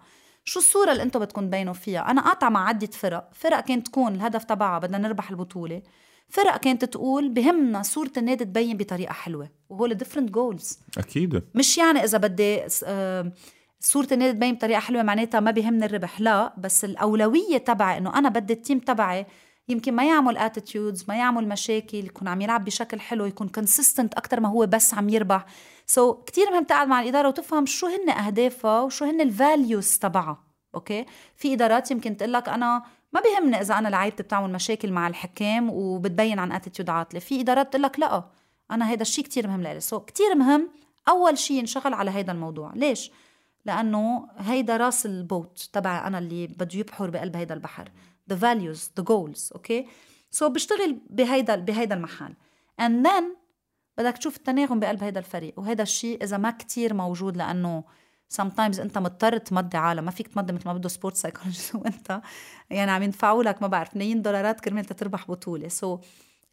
[SPEAKER 1] شو الصورة اللي أنتم بدكم تبينوا فيها؟ أنا قاطعة مع عدة فرق. فرق كانت تكون الهدف تبعها بدنا نربح البطولة. فرق كانت تقول بهمنا صورة النادي تبين بطريقة حلوة وهو different goals
[SPEAKER 2] أكيد.
[SPEAKER 1] مش يعني إذا بدي آه، صورة النادي تبين بطريقة حلوة معناتها ما بيهمني الربح. لا بس الأولوية تبعي إنه أنا بدي ال team تبعي يمكن ما يعمل attitudes ما يعمل مشاكل يكون عم يلعب بشكل حلو يكون consistent أكثر ما هو بس عم يربح. so, كثير مهم تقعد مع الإدارة وتفهم شو هن أهدافها وشو هن ال values تبعها okay؟ في إدارات يمكن تقول لك أنا ما بيهمني إذا أنا لعيبتي بتعمل مشاكل مع الحكام وبتبين عن attitude عاطلة. في إدارات بتقول لك لا أنا هيدا الشيء كتير مهم لإلي. so كتير مهم أول شيء ينشغل على هيدا الموضوع. ليش؟ لأنه هيدا راس ال boat تبع أنا اللي بده يبحر بقلب هيدا البحر. The values the goals okay؟ so بشتغل بهيدا بهيدا المحل. And then بدك تشوف التناغم بقلب هيدا الفريق. وهيدا الشيء إذا ما كتير موجود لأنه sometimes أنت مضطر تمضي عالم. ما فيك تمضي مثل ما بده sport psychologist (laughs) وأنت. يعني عم يدفعوا لك ما بعرف ملايين دولارات كرمال تربح بطولة. so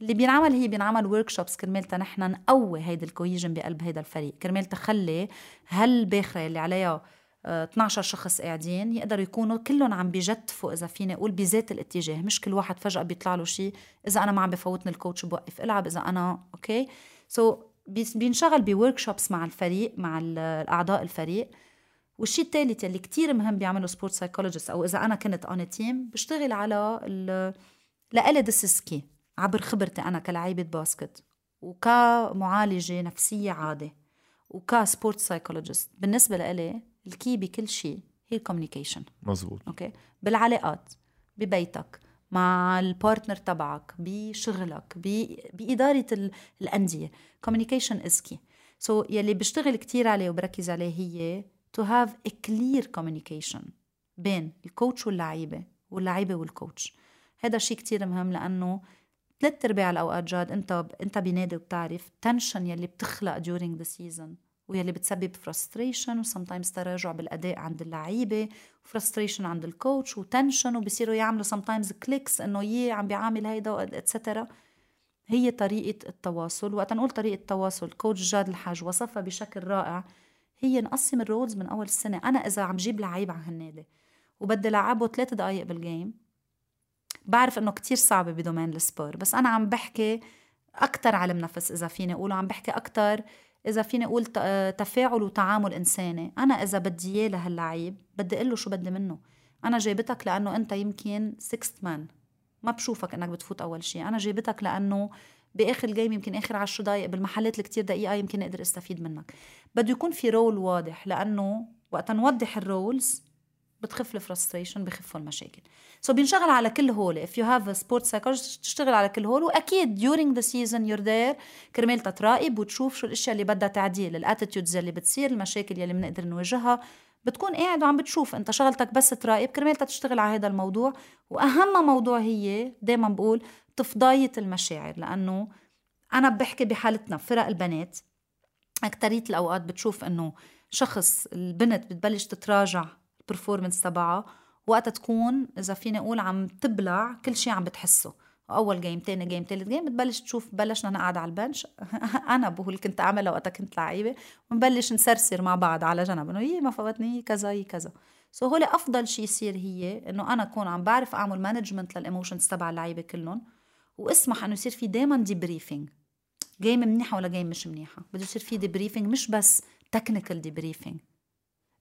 [SPEAKER 1] اللي بينعمل هي بينعمل workshops كرمال نحن نقوي هيدي ال cohesion بقلب هيدا الفريق. كرمال تخلي هالباخرة اللي عليها 12 شخص قاعدين يقدروا يكونوا كلهم عم بيجتفوا إذا فيني أقول بذات الاتجاه. مش كل واحد فجأة بيطلع له شيء إذا أنا ما عم بفوتني ال coach بوقف العب إذا أنا okay so بينشغل ب workshops مع الفريق مع الأعضاء الفريق. والشيء الثالث اللي كتير مهم بيعمله sport psychologist أو إذا أنا كنت on team بشتغل على لإلي this is key عبر خبرتي أنا كلاعيبة basket وكمعالجة نفسية عادي وك sport psychologist بالنسبة لإلي ال key بكل شيء هي ال communication
[SPEAKER 2] مزبوط
[SPEAKER 1] okay بالعلاقات ببيتك مع ال partner تبعك بشغلك بإدارة الأندية. Communication is key. so, يلي بشتغل كتير عليه وبركز عليه هي to have a clear communication بين ال coach واللعيبة واللعيبة وال coach هذا الشيء كتير مهم لأنه ثلاث أرباع الأوقات جاد أنت أنت بنادي وبتعرف tension يلي بتخلق during the season. ويلي بتسبب frustration و sometimes تراجع بالأداء عند اللعيبة و frustration عند ال coach و tension وبصيروا يعملوا sometimes cliques إنه يي عم بيعامل هيدا et cetera هي طريقة التواصل. وقت نقول طريقة التواصل coach جاد الحاج وصفها بشكل رائع. هي نقسم ال roles من أول السنة. أنا إذا عم جيب لعيب على هالنادي وبدي لعبه ثلاث دقايق بال game بعرف إنه كتير صعبة ب domaine السبور بس أنا عم بحكي أكتر علم نفس إذا فيني أقول عم بحكي أكتر إذا فيني أقول تفاعل وتعامل إنساني. أنا إذا بدي إياه لهاللعيب بدي أقول له شو بدي منه. أنا جايبتك لأنه أنت يمكن sixth man ما بشوفك إنك بتفوت أول شيء أنا جايبتك لأنه بآخر ال game يمكن آخر 10 دقائق بالمحلات اللي كتير دقيقة يمكن أقدر أستفيد منك. بده يكون في role واضح لأنه وقت نوضح ال roles بتخف ال frustration بخفوا المشاكل. so بينشغل على كل هول. You have a sport psychologist تشتغل على كل هول. وأكيد during the season you're there كرمال تراقب وتشوف شو الأشياء اللي بدها تعديل ال attitudes اللي بتصير المشاكل اللي بنقدر نواجهها. بتكون قاعد وعم بتشوف أنت شغلتك بس تراقب كرمال تشتغل على هذا الموضوع. وأهم موضوع هي دائما بقول تفضاية المشاعر لأنه أنا بحكي بحالتنا فرق البنات. أكترية الأوقات بتشوف إنه شخص البنت بتبلش تتراجع ال performance تبعها وقتها تكون إذا فيني أقول عم تبلع كل شيء عم بتحسه. أول game تاني game تالت game بتبلش تشوف بلشنا نقعد على ال bench. (laughs) أنا بقول كنت أعملها وقتها كنت لعيبة. ونبلش نسرسر مع بعض على جنب إنه يي ما فوتني كذا يي كذا. so هول أفضل شيء يصير هي إنه أنا أكون عم بعرف أعمل management لل emotions تبع اللعيبة كلهم وأسمح إنه يصير في دائما debriefing game منيحة ولا game مش منيحة؟ بده يصير في debriefing مش بس technical debriefing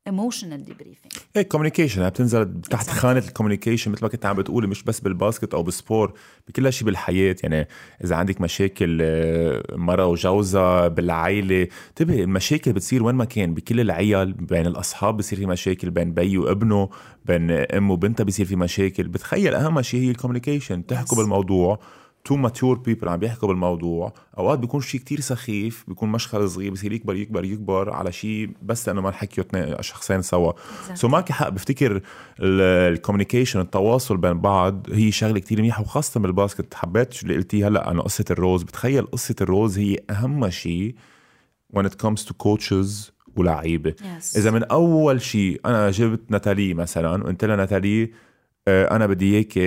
[SPEAKER 1] emotional debriefing
[SPEAKER 2] إيه communication بتنزل تحت خانة ال communication مثل ما كنت عم بتقولي مش بس بال basket أو بالسبور بكل شيء بالحياة. يعني إذا عندك مشاكل آه، مرا وجوزها بالعائله انتبهي المشاكل بتصير وين ما كان. بكل العيال بين الأصحاب بصير في مشاكل بين بي وابنه بين أم وبنتها بصير في مشاكل. بتخيل أهم شيء هي ال communication تحكوا بالموضوع. two mature people عم بيحكوا بالموضوع. أوقات بيكون شيء كتير سخيف بيكون مشكل صغير بصير يكبر يكبر يكبر على شيء بس لأنه ما حكيوا شخصين سوا. so so معك حق بفتكر ال communication التواصل بين بعض هي شغلة كتير منيحة وخاصة بال basket. حبيت اللي قلتيه هلأ عن قصة ال roles. بتخيل قصة ال roles هي أهم شيء when it comes to coaches ولعيبه yes. إذا من أول شيء أنا جبت ناتالي مثلا وقلت لها ناتالي أنا بدي إياك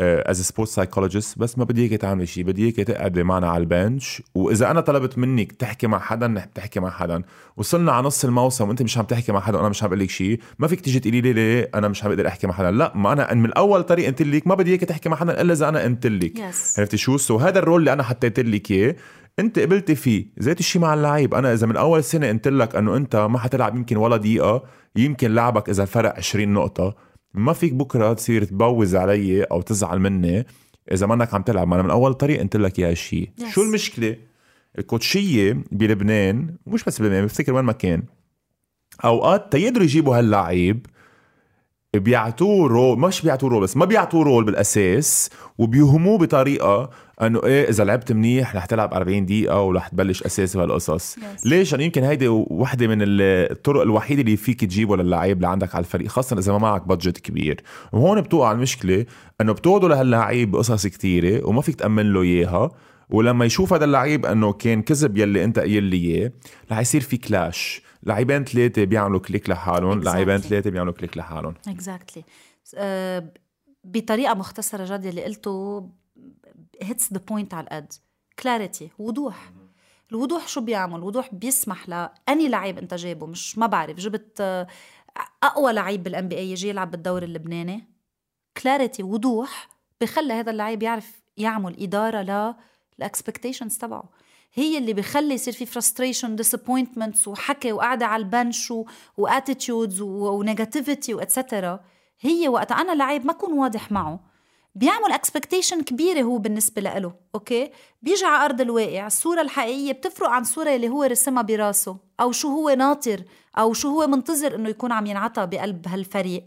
[SPEAKER 2] as sport psychologist بس ما بدي إياك تعملي شيء بدي إياك تقعدي معنا على ال bench وإذا أنا طلبت منك تحكي مع حدا رح تحكي مع حدا. وصلنا على نص الموسم وأنت مش عم تحكي مع حدا وأنا مش عم بقول لك شيء ما فيك تيجي تقولي لي ليه أنا مش عم بقدر أحكي مع حدا. لا ما أنا من اول طريق قلت لك ما بدي إياك تحكي مع حدا إلا إذا أنا قلت لك.
[SPEAKER 1] Yes.
[SPEAKER 2] عرفتي شو؟ so هذا ال role اللي أنا حطيت لك إياه. أنت قبلتي فيه ذات الشيء مع اللعيب. أنا إذا من أول سنة قلت لك إنه أنت ما حتلعب يمكن ولا دقيقة يمكن لعبك إذا فرق 20 نقطة. ما فيك بكرة تصير تبوز علي أو تزعل مني. إذا منك عم تلعب ما أنا من أول طريق قلت لك يا شيء yes. شو المشكلة؟ ال coachية بلبنان مش بس بلبنان بفتكر وين ما كان. أوقات تيقدروا يجيبوا هاللعيب بيعطوه role مش بيعطوه role بس ما بيعطوه role بالأساس وبيوهموه بطريقة انه إيه إذا لعبت منيح رح تلعب 40 دقيقة ورح تبلش اساسي بهالقصص
[SPEAKER 1] Yes.
[SPEAKER 2] ليش؟ يعني يمكن هيدي وحدة من الطرق الوحيدة اللي فيك تجيبه للاعب اللي عندك على الفريق خاصة إذا ما معك budget كبير. وهون بتوقع المشكلة إنه بتوعدوا لهاللعيب بقصص كتيرة وما فيك تأمن له إياها. ولما يشوف هذا اللعيب إنه كان كذب يلي أنت قايل لي إياه رح يصير في clash لعيبين ثلاثة بيعملوا clique لحالهم
[SPEAKER 1] Exactly.
[SPEAKER 2] لعيبين ثلاثة بيعملوا clique لحالهم.
[SPEAKER 1] exactly بطريقة مختصرة جد اللي قلته hits the point على القد clarity وضوح. الوضوح شو بيعمل؟ الوضوح بيسمح لأني لعيب أنت جايبه مش ما بعرف. جبت آه، أقوى لعيب بال NBA يجي يلعب بالدوري اللبناني. clarity وضوح بخلي هذا اللعيب يعرف يعمل إدارة لل expectations تبعه. هي اللي بخلي يصير في frustration disappointments وحكي وقعده على البنش واتيتيودز ونيجاتيفيتي واتسترا هي وقت أنا لعيب ما أكون واضح معه. بيعمل expectation كبيرة هو بالنسبة له okay؟ بيجي على أرض الواقع الصورة الحقيقية بتفرق عن الصورة اللي هو رسمها براسه أو شو هو ناطر أو شو هو منتظر إنه يكون عم ينعطى بقلب هالفريق.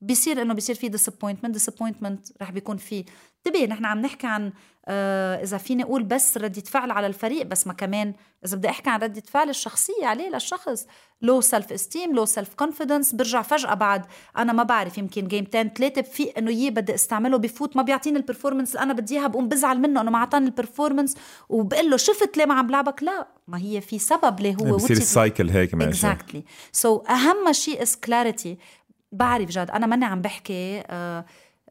[SPEAKER 1] بيصير إنه بيصير في disappointment disappointment رح بيكون في. انتبه نحن عم نحكي عن آه إذا فيني أقول بس ردة فعل على الفريق بس ما كمان إذا بدي أحكي عن ردة فعل الشخصية عليه للشخص. low self esteem low self confidence برجع فجأة بعد أنا ما بعرف يمكن game 10 3 بفيق إنه يي بدي أستعمله بفوت ما بيعطيني ال performance اللي أنا بدي إياها بقوم بزعل منه إنه ما اعطاني ال performance وبقول له شفت ليه ما عم بلعبك؟ لا ما هي في سبب ليه هو
[SPEAKER 2] بصير
[SPEAKER 1] which is-
[SPEAKER 2] ال cycle هيك ماشي.
[SPEAKER 1] exactly so أهم شيء is clarity بعرف جد أنا ماني عم بحكي آه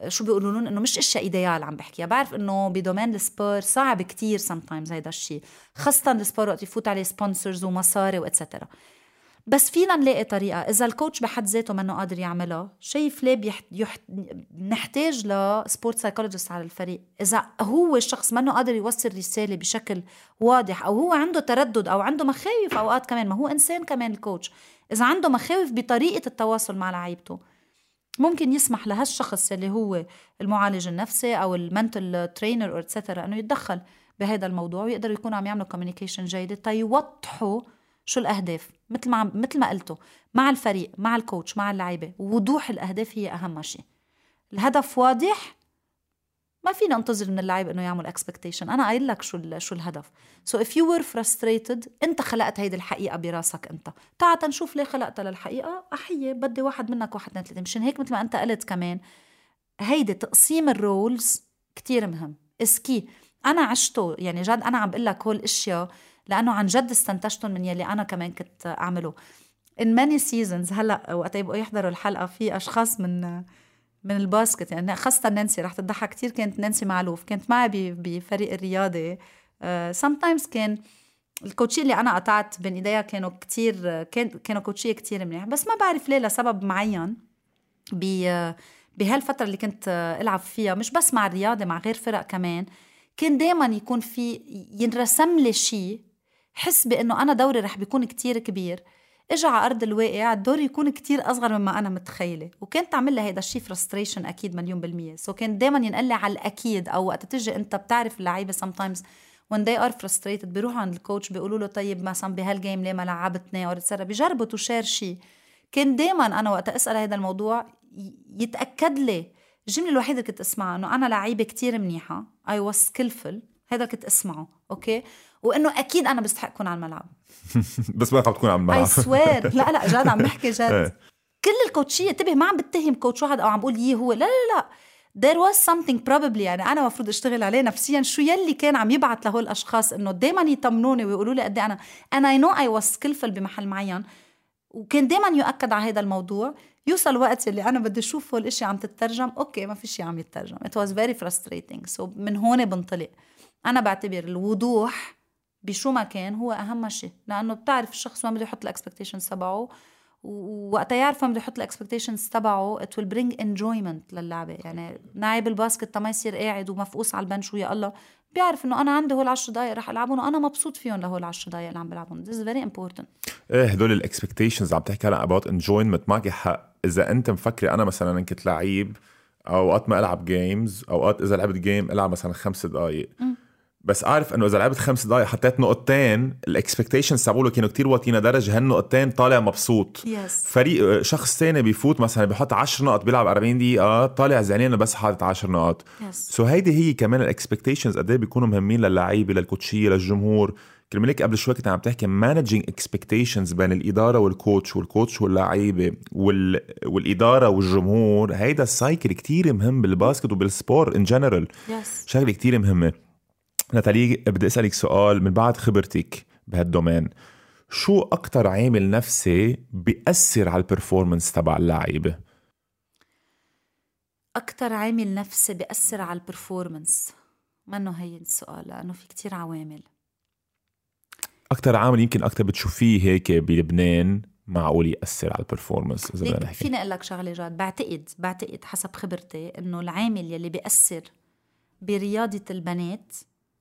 [SPEAKER 1] شو بيقولوا لهم؟ إنه مش إشياء ideal عم بحكيها. بعرف إنه ب domaine ال sport صعب كتير sometimes هيدا الشيء خاصة ال sport وقت يفوت عليه sponsors ومصاري و etcetera بس فينا نلاقي طريقة. إذا ال coach بحد ذاته منه قادر يعملها شايف ليه بيحت... يحت... نحتاج ل sport psychologist على الفريق؟ إذا هو الشخص منه قادر يوصل رسالة بشكل واضح أو هو عنده تردد أو عنده مخاوف أوقات كمان ما هو إنسان كمان ال coach إذا عنده مخاوف بطريقة التواصل مع لعيبته. ممكن يسمح لهالشخص اللي هو المعالج النفسي أو ال mental trainer أو etcetera إنه يتدخل بهذا الموضوع ويقدروا يكونوا عم يعملوا communication جيدة تيوضحوا شو الأهداف. مثل ما مثل ما قلتوا مع الفريق مع ال coach مع اللعيبة وضوح الأهداف هي أهم شيء الهدف واضح ما فينا ننتظر من اللاعب إنه يعمل expectation أنا قايل لك شو شو الهدف. so if you were frustrated أنت خلقت هيدي الحقيقة براسك أنت. تعال نشوف ليه خلقتها للحقيقة. أحيي بدي واحد منك واحد اثنين ثلاثة. مشان هيك مثل ما أنت قلت كمان هيدي تقسيم ال roles كتير مهم. اسكي أنا عشته يعني جد أنا عم بقول لك هول الاشياء لأنه عن جد استنتجتهم من يلي أنا كمان كنت أعمله. In many seasons هلأ وقت يبقوا يحضروا الحلقة في أشخاص من من ال basket. يعني خاصة نانسي رح تضحك كتير كانت نانسي معلوف كانت معي بفريق الرياضي. sometimes كان ال coachي اللي أنا قطعت بين ايديها كانوا كتير كان كانوا coachية كتير منيح. بس ما بعرف ليه لسبب معين ب بهالفترة اللي كنت ألعب فيها مش بس مع الرياضي مع غير فرق كمان. كان دايما يكون في ينرسم لي شيء حس بأنه أنا دوري رح بيكون كتير كبير. اجى على أرض الواقع الدور يكون كتير أصغر مما أنا متخيلة. وكانت تعمل لي هيدا الشيء frustration أكيد مليون بالمية. so كان دايما ينقل لي على الأكيد أو وقت تجي أنت بتعرف اللعيبة sometimes when they are frustrated بيروحوا عند ال coach بيقولوا له طيب مثلا بهال game ليه ما لعبتني أو تصير بيجربوا to share شيء. كان دايما أنا وقت أسأل هذا الموضوع يتأكد لي. الجملة الوحيدة اللي كنت أسمعها إنه أنا لعيبة كتير منيحة. I was skillful هذا كنت أسمعه. okay وإنه أكيد أنا بستحق أكون على الملعب. (laughs)
[SPEAKER 2] بس ما عم تكون
[SPEAKER 1] اي
[SPEAKER 2] الملعب.
[SPEAKER 1] swear لا لا جد عم (laughs) بحكي جد.
[SPEAKER 2] إيه.
[SPEAKER 1] كل الكوتشية انتبه ما عم بتهم coach واحد أو عم بقول يي هو. لا لا لا. There was something probably يعني أنا المفروض أشتغل عليه نفسيا. شو يلي كان عم يبعت لهول الأشخاص إنه دائما يطمنوني ويقولوا لي قد إيه أنا. أنا I know I was skillful بمحل معين. وكان دائما يؤكد على هذا الموضوع. يوصل وقت اللي أنا بدي أشوف هول الاشي عم تترجم. okay ما في شيء عم يترجم. It was very frustrating. So من هون بنطلق. أنا بعتبر الوضوح بشو ما كان هو أهم شيء لأنه بتعرف الشخص وين بده يحط ال expectations تبعه ووقتها يعرف وين بده يحط ال expectations تبعه it will bring enjoyment للعبة. يعني لعيب ال basket ما يصير قاعد ومفقوس على ال bench ويا الله بيعرف إنه أنا عندي هول 10 دقائق رح ألعبهم وأنا مبسوط فيهم لهول 10 دقائق اللي عم بلعبهم. Is very important.
[SPEAKER 2] إيه هدول ال expectations عم تحكي هلا about enjoyment معك حق. إذا أنت مفكر أنا مثلا كنت لعيب أوقات ما ألعب games أوقات إذا لعبت game ألعب مثلا خمس دقائق بس أعرف إنه إذا لعبت خمس دقائق حطيت نقطتين ال expectations تبعوله كانوا كتير واطيين لدرجة هالنقطتين طالع مبسوط
[SPEAKER 1] yes.
[SPEAKER 2] فريق شخص تاني بيفوت مثلا بيحط 10 نقط بيلعب 40 دقيقة طالع زعلان بس حاطط 10 نقط so yes. so هيدي هي كمان ال expectations قد إيه بيكونوا مهمين للعيبه للكوتشية للجمهور كرمال قبل شوي كنت عم تحكي managing expectations بين الإدارة وال coach وال coach واللعيبه وال... والإدارة والجمهور هيدا ال cycle كتير مهم بال basket وبال sport in general
[SPEAKER 1] yes.
[SPEAKER 2] شغلة كتير مهمة ناتالي بدي أسألك سؤال من بعد خبرتك بهال domaine. شو أكثر عامل نفسي بيأثر على ال performance تبع اللعيبه
[SPEAKER 1] أكثر عامل نفسي بيأثر على ال performance منه هي السؤال لأنه في كتير عوامل.
[SPEAKER 2] أكثر عامل يمكن أكثر بتشوفيه هيك بلبنان معقول يأثر على ال
[SPEAKER 1] performance إذا بدنا نحكي. فيني أقول لك شغلة جاد بعتقد بعتقد حسب خبرتي إنه العامل يلي بيأثر برياضة البنات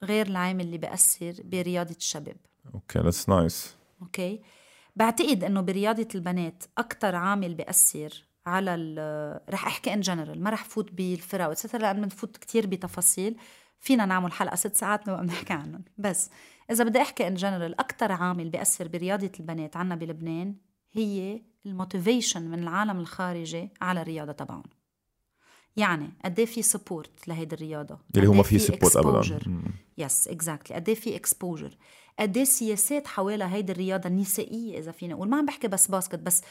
[SPEAKER 1] غير العامل اللي بياثر برياضة الشباب.
[SPEAKER 2] okay that's nice
[SPEAKER 1] okay بعتقد إنه برياضة البنات أكثر عامل بياثر على رح أحكي in general ما رح فوت بالفرق. و et cetera لأن بنفوت كثير بتفاصيل فينا نعمل حلقة ست ساعات نبقى بنحكي عنهم. بس إذا بدي أحكي in general أكثر عامل بياثر برياضة البنات عنا بلبنان هي ال motivation من العالم الخارجي على الرياضة تبعهم. يعني قد إيه في support لهيدي الرياضة؟
[SPEAKER 2] اللي هو ما في سبورت ابدا.
[SPEAKER 1] yes exactly قد إيه في exposure قد سياسات حوالي هيدي الرياضة النسائيه إذا فينا نقول ما عم بحكي بس basket بس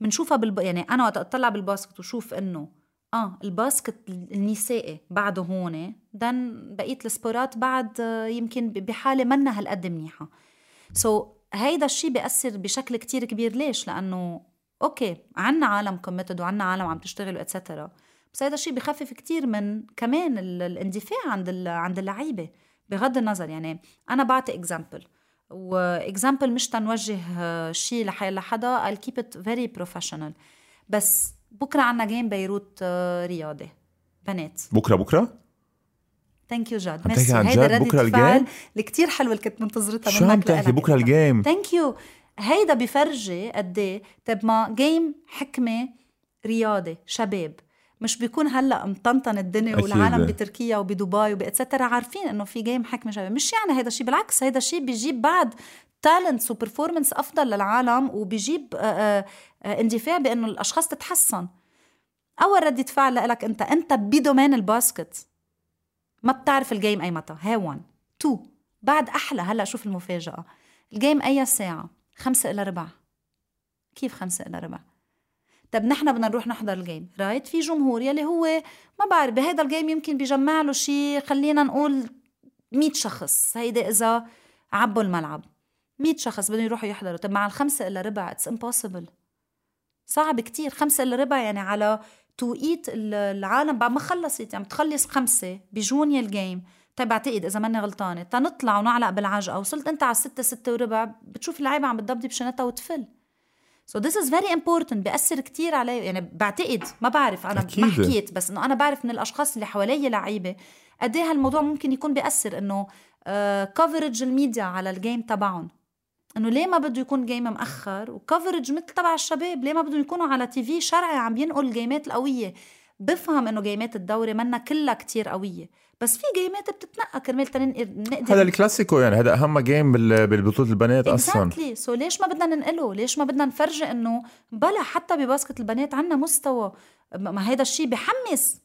[SPEAKER 1] بنشوفها بالب... يعني أنا وقت أطلع بال basket وشوف إنه آه ال basket النسائي بعده هون دن بقيه السبورات بعد آه، يمكن بحالة منا هالقد منيحة. so so, هيدا الشيء بيأثر بشكل كتير كبير. ليش؟ لأنه okay عنا عالم committed وعنا عالم عم تشتغل و et cetera بس هذا الشيء بخفف كتير من كمان الاندفاع عند عند اللعيبة بغض النظر يعني أنا بعطي example و example مش تنوجه آه، شيء لحدا I'll keep it very professional. بس بكرة عنا game بيروت آه، رياضي بنات.
[SPEAKER 2] بكرة بكرة؟
[SPEAKER 1] thank you جاد.
[SPEAKER 2] ميرسي. هيدا بكرة ال game؟
[SPEAKER 1] اللي كثير حلوة اللي كنت منتظرتها
[SPEAKER 2] شو عم تحكي؟ بكرة ال
[SPEAKER 1] game؟ thank you هيدا بفرجي قد إيه طيب ما game حكمة رياضي شباب. مش بيكون هلأ مطنطن الدنيا. والعالم بتركيا وبدبي و et cetera عارفين إنه في game حكمة شباب مش يعني هيدا الشيء بالعكس هيدا الشيء بيجيب بعد talents و performance أفضل للعالم وبيجيب آه، آه، آه، اندفاع بإنه الأشخاص تتحسن. أول ردة فعل لك أنت أنت ب domaine ال basket. ما بتعرف ال game أي متى. هي 1 2 بعد أحلى. هلأ شوف المفاجأة. ال game أي ساعة؟ خمسة إلى ربع. كيف خمسة إلى ربع؟ طب نحن بدنا نروح نحضر ال game right؟ في جمهور يلي هو ما بعرف بهيدا ال game يمكن بيجمع له شيء خلينا نقول 100 شخص هيدا إذا عبوا الملعب. 100 شخص بدهم يروحوا يحضروا. طب مع الخمسة إلا ربع it's impossible صعب كتير. خمسة إلا ربع يعني على توقيت العالم. بعد ما خلصت يعني بتخلص خمسة بجونيا ال game. طيب بعتقد إذا ماني غلطانة تنطلع ونعلق بالعجقة. وصلت أنت على الستة ستة وربع بتشوف اللعيبة عم بتضبضب شنطها وتفل. so this is very important بيأثر كتير علي. يعني بعتقد ما بعرف. أنا أكيد. ما حكيت بس إنه أنا بعرف من الأشخاص اللي حوالي لعيبة قد إيه هالموضوع ممكن يكون بيأثر إنه coverage uh, الميديا على ال game تبعهم. إنه ليه ما بده يكون game مأخر؟ و coverage مثل تبع الشباب. ليه ما بدهم يكونوا على TV شرعي عم ينقل الجيمات القويه بفهم إنه جيمات الدوري منا كلها كتير قوية. بس في جيمات بتتنقى كرمال نقدر
[SPEAKER 2] هذا الكلاسيكو يعني هذا أهم game بالبطولة البنات أصلا.
[SPEAKER 1] exactly so ليش ما بدنا ننقله؟ ليش ما بدنا نفرجي إنه بلا حتى ب basket البنات عنا مستوى؟ ما هيدا الشيء بحمس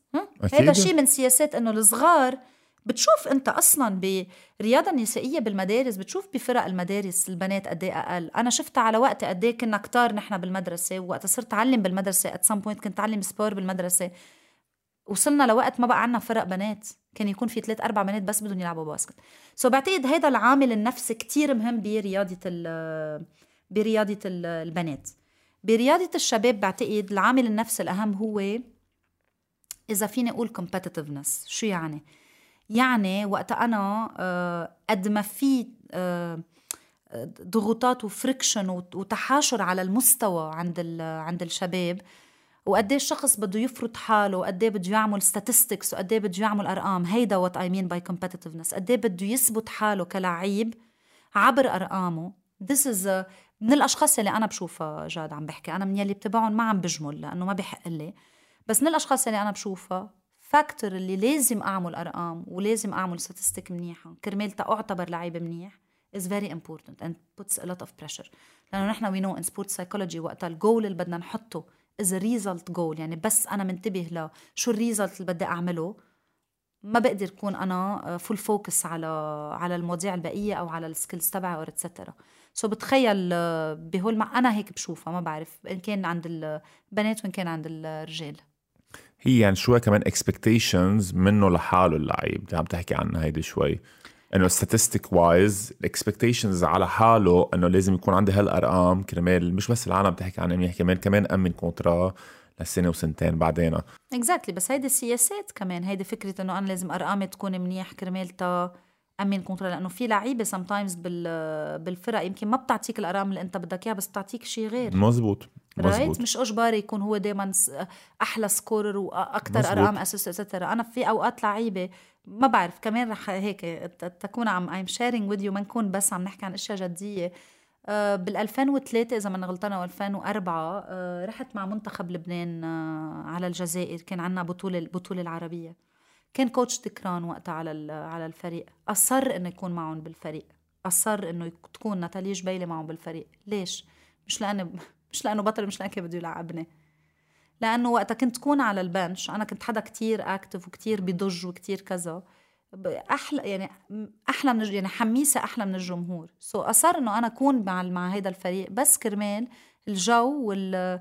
[SPEAKER 1] هيدا الشيء من سياسات إنه الصغار بتشوف أنت أصلا برياضة نسائية بالمدارس بتشوف بفرق المدارس البنات قد إيه أقل. أنا شفتها على وقت قد إيه كنا كتار نحن بالمدرسة وقت صرت أعلم بالمدرسة at some point كنت أعلم sport بالمدرسة. وصلنا لوقت ما بقى عنا فرق بنات. كان يكون في ثلاث أربع بنات بس بدهم يلعبوا basket. so بعتقد هذا العامل النفسي كتير مهم برياضة برياضة البنات. برياضة الشباب بعتقد العامل النفسي الأهم هو إذا فيني أقول competitiveness. شو يعني؟ يعني وقت أنا آه، قد ما في آه، ضغوطات و friction وتحاشر على المستوى عند عند الشباب وقد إيه الشخص بده يفرض حاله؟ وقد إيه بده يعمل statistics وقد إيه بده يعمل أرقام؟ هيدا what I mean by competitiveness. قد إيه بده يثبت حاله كلعيب عبر أرقامه؟ Is a من الأشخاص اللي أنا بشوفها جاد عم بحكي. أنا من يلي بتبعهم ما عم بجمل لأنه ما بحق لي. بس من الأشخاص اللي أنا بشوفها factor اللي لازم أعمل أرقام ولازم أعمل statistics منيحة كرمال تا أعتبر لعيب منيح is very important and puts a lot of pressure. لأنه نحن we know in sports psychology وقتها الجول اللي بدنا نحطه a result goal. يعني بس أنا منتبه لشو ال result اللي بدي أعمله. ما بقدر اكون أنا full focus على على المواضيع البقية أو على ال skills تبعي or et cetera so بتخيل بهول مع أنا هيك بشوفها ما بعرف إن كان عند البنات وإن كان عند الرجال
[SPEAKER 2] هي يعني شوي كمان expectations منه لحاله اللعيب. عم تحكي عنها هيدي شوي. إنه statistic wise ال expectations على حاله إنه لازم يكون عندي هالأرقام كرمال مش بس العالم تحكي عن منيح كمان كمان أمن contract لسنة وسنتين بعدين.
[SPEAKER 1] exactly exactly. بس هيدي السياسات كمان هيدي فكرة إنه أنا لازم أرقامي تكون منيح كرمال تا أمن contract لأنه في لعيبة sometimes بالفرق يمكن ما بتعطيك الأرقام اللي أنت بدك إياها بس بتعطيك شيء غير.
[SPEAKER 2] مزبوط
[SPEAKER 1] right مش إجباري يكون هو دائما أحلى scorer وأكثر أرقام assist et cetera أنا في أوقات لعيبة ما بعرف كمان رح هيك تكون عم I'm sharing with you ما نكون بس عم نحكي عن أشياء جدية. آه، بال 2003 إذا ما غلطانة أو 2004 آه، رحت مع منتخب لبنان آه، على الجزائر. كان عندنا بطولة البطوله العربية. كان coach تكران وقتها على على الفريق. أصر إنه يكون معهم بالفريق. أصر إنه تكون ناتالي جبيلي معهم بالفريق. ليش؟ مش لأنه مش لأنه بطل مش لأنه بده يلعبني لأنه وقتها كنت تكون على ال bench. أنا كنت حدا كتير active وكتير بضج وكتير كذا. أحلى يعني أحلى من يعني حميسة أحلى من الجمهور. so so أصر إنه أنا أكون مع مع هذا الفريق. بس كرمال الجو وال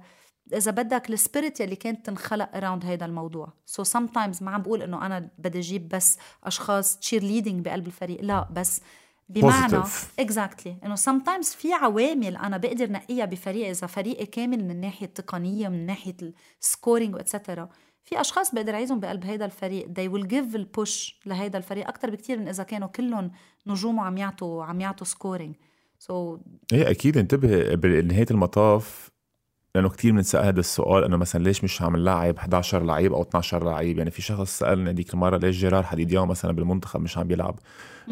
[SPEAKER 1] إذا بدك ال spirit يلي كانت تنخلق around هذا الموضوع. so sometimes ما عم بقول إنه أنا بدي أجيب بس أشخاص cheerleading بقلب الفريق. لا بس بمعنى exactly إنه sometimes في عوامل أنا بقدر نقيها بفريق إذا فريقي كامل من الناحيه التقنيه من ناحية ال scoring و et cetera في أشخاص بقدر أعيزهم بقلب هيدا الفريق. They will give ال push لهيدا الفريق أكثر بكثير من إذا كانوا كلهم نجومه عم يعطوا عم يعطوا scoring so so,
[SPEAKER 2] إيه أكيد انتبه بنهايه المطاف لأنه كثير بنسال هذا السؤال إنه مثلا ليش مش عم نلاعب 11 لعيب أو 12 لعيب؟ يعني في شخص سألني هذيك المرة ليش جيرار حديديان مثلا بالمنتخب مش عم بيلعب؟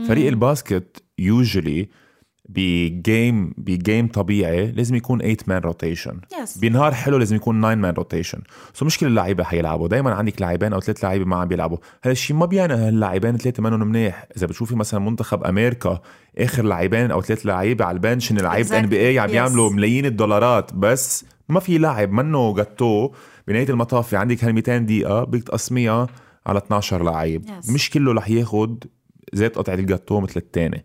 [SPEAKER 2] فريق الباسكت usually ب game ب game طبيعي لازم يكون 8 man rotation بنهار حلو لازم يكون 9 man rotation so مش كل اللعيبة حيلعبوا. دائما عندك لاعبين أو ثلاث لعيبه ما عم بيلعبوا. هذا الشيء ما بيعني هاللاعبين ثلاثة منهم منيح. إذا بتشوفي مثلا منتخب أمريكا آخر لاعبين أو ثلاث لعيبه على ال bench إن لعيبه NBA عم يعملوا ملايين الدولارات بس ما في لاعب منه جاتو بنهاية المطاف في عندك هال 200 دقيقة بدك تقسميها على 12 لعيب. مش كله رح ياخد زيت قطعة الجاتو مثل الثاني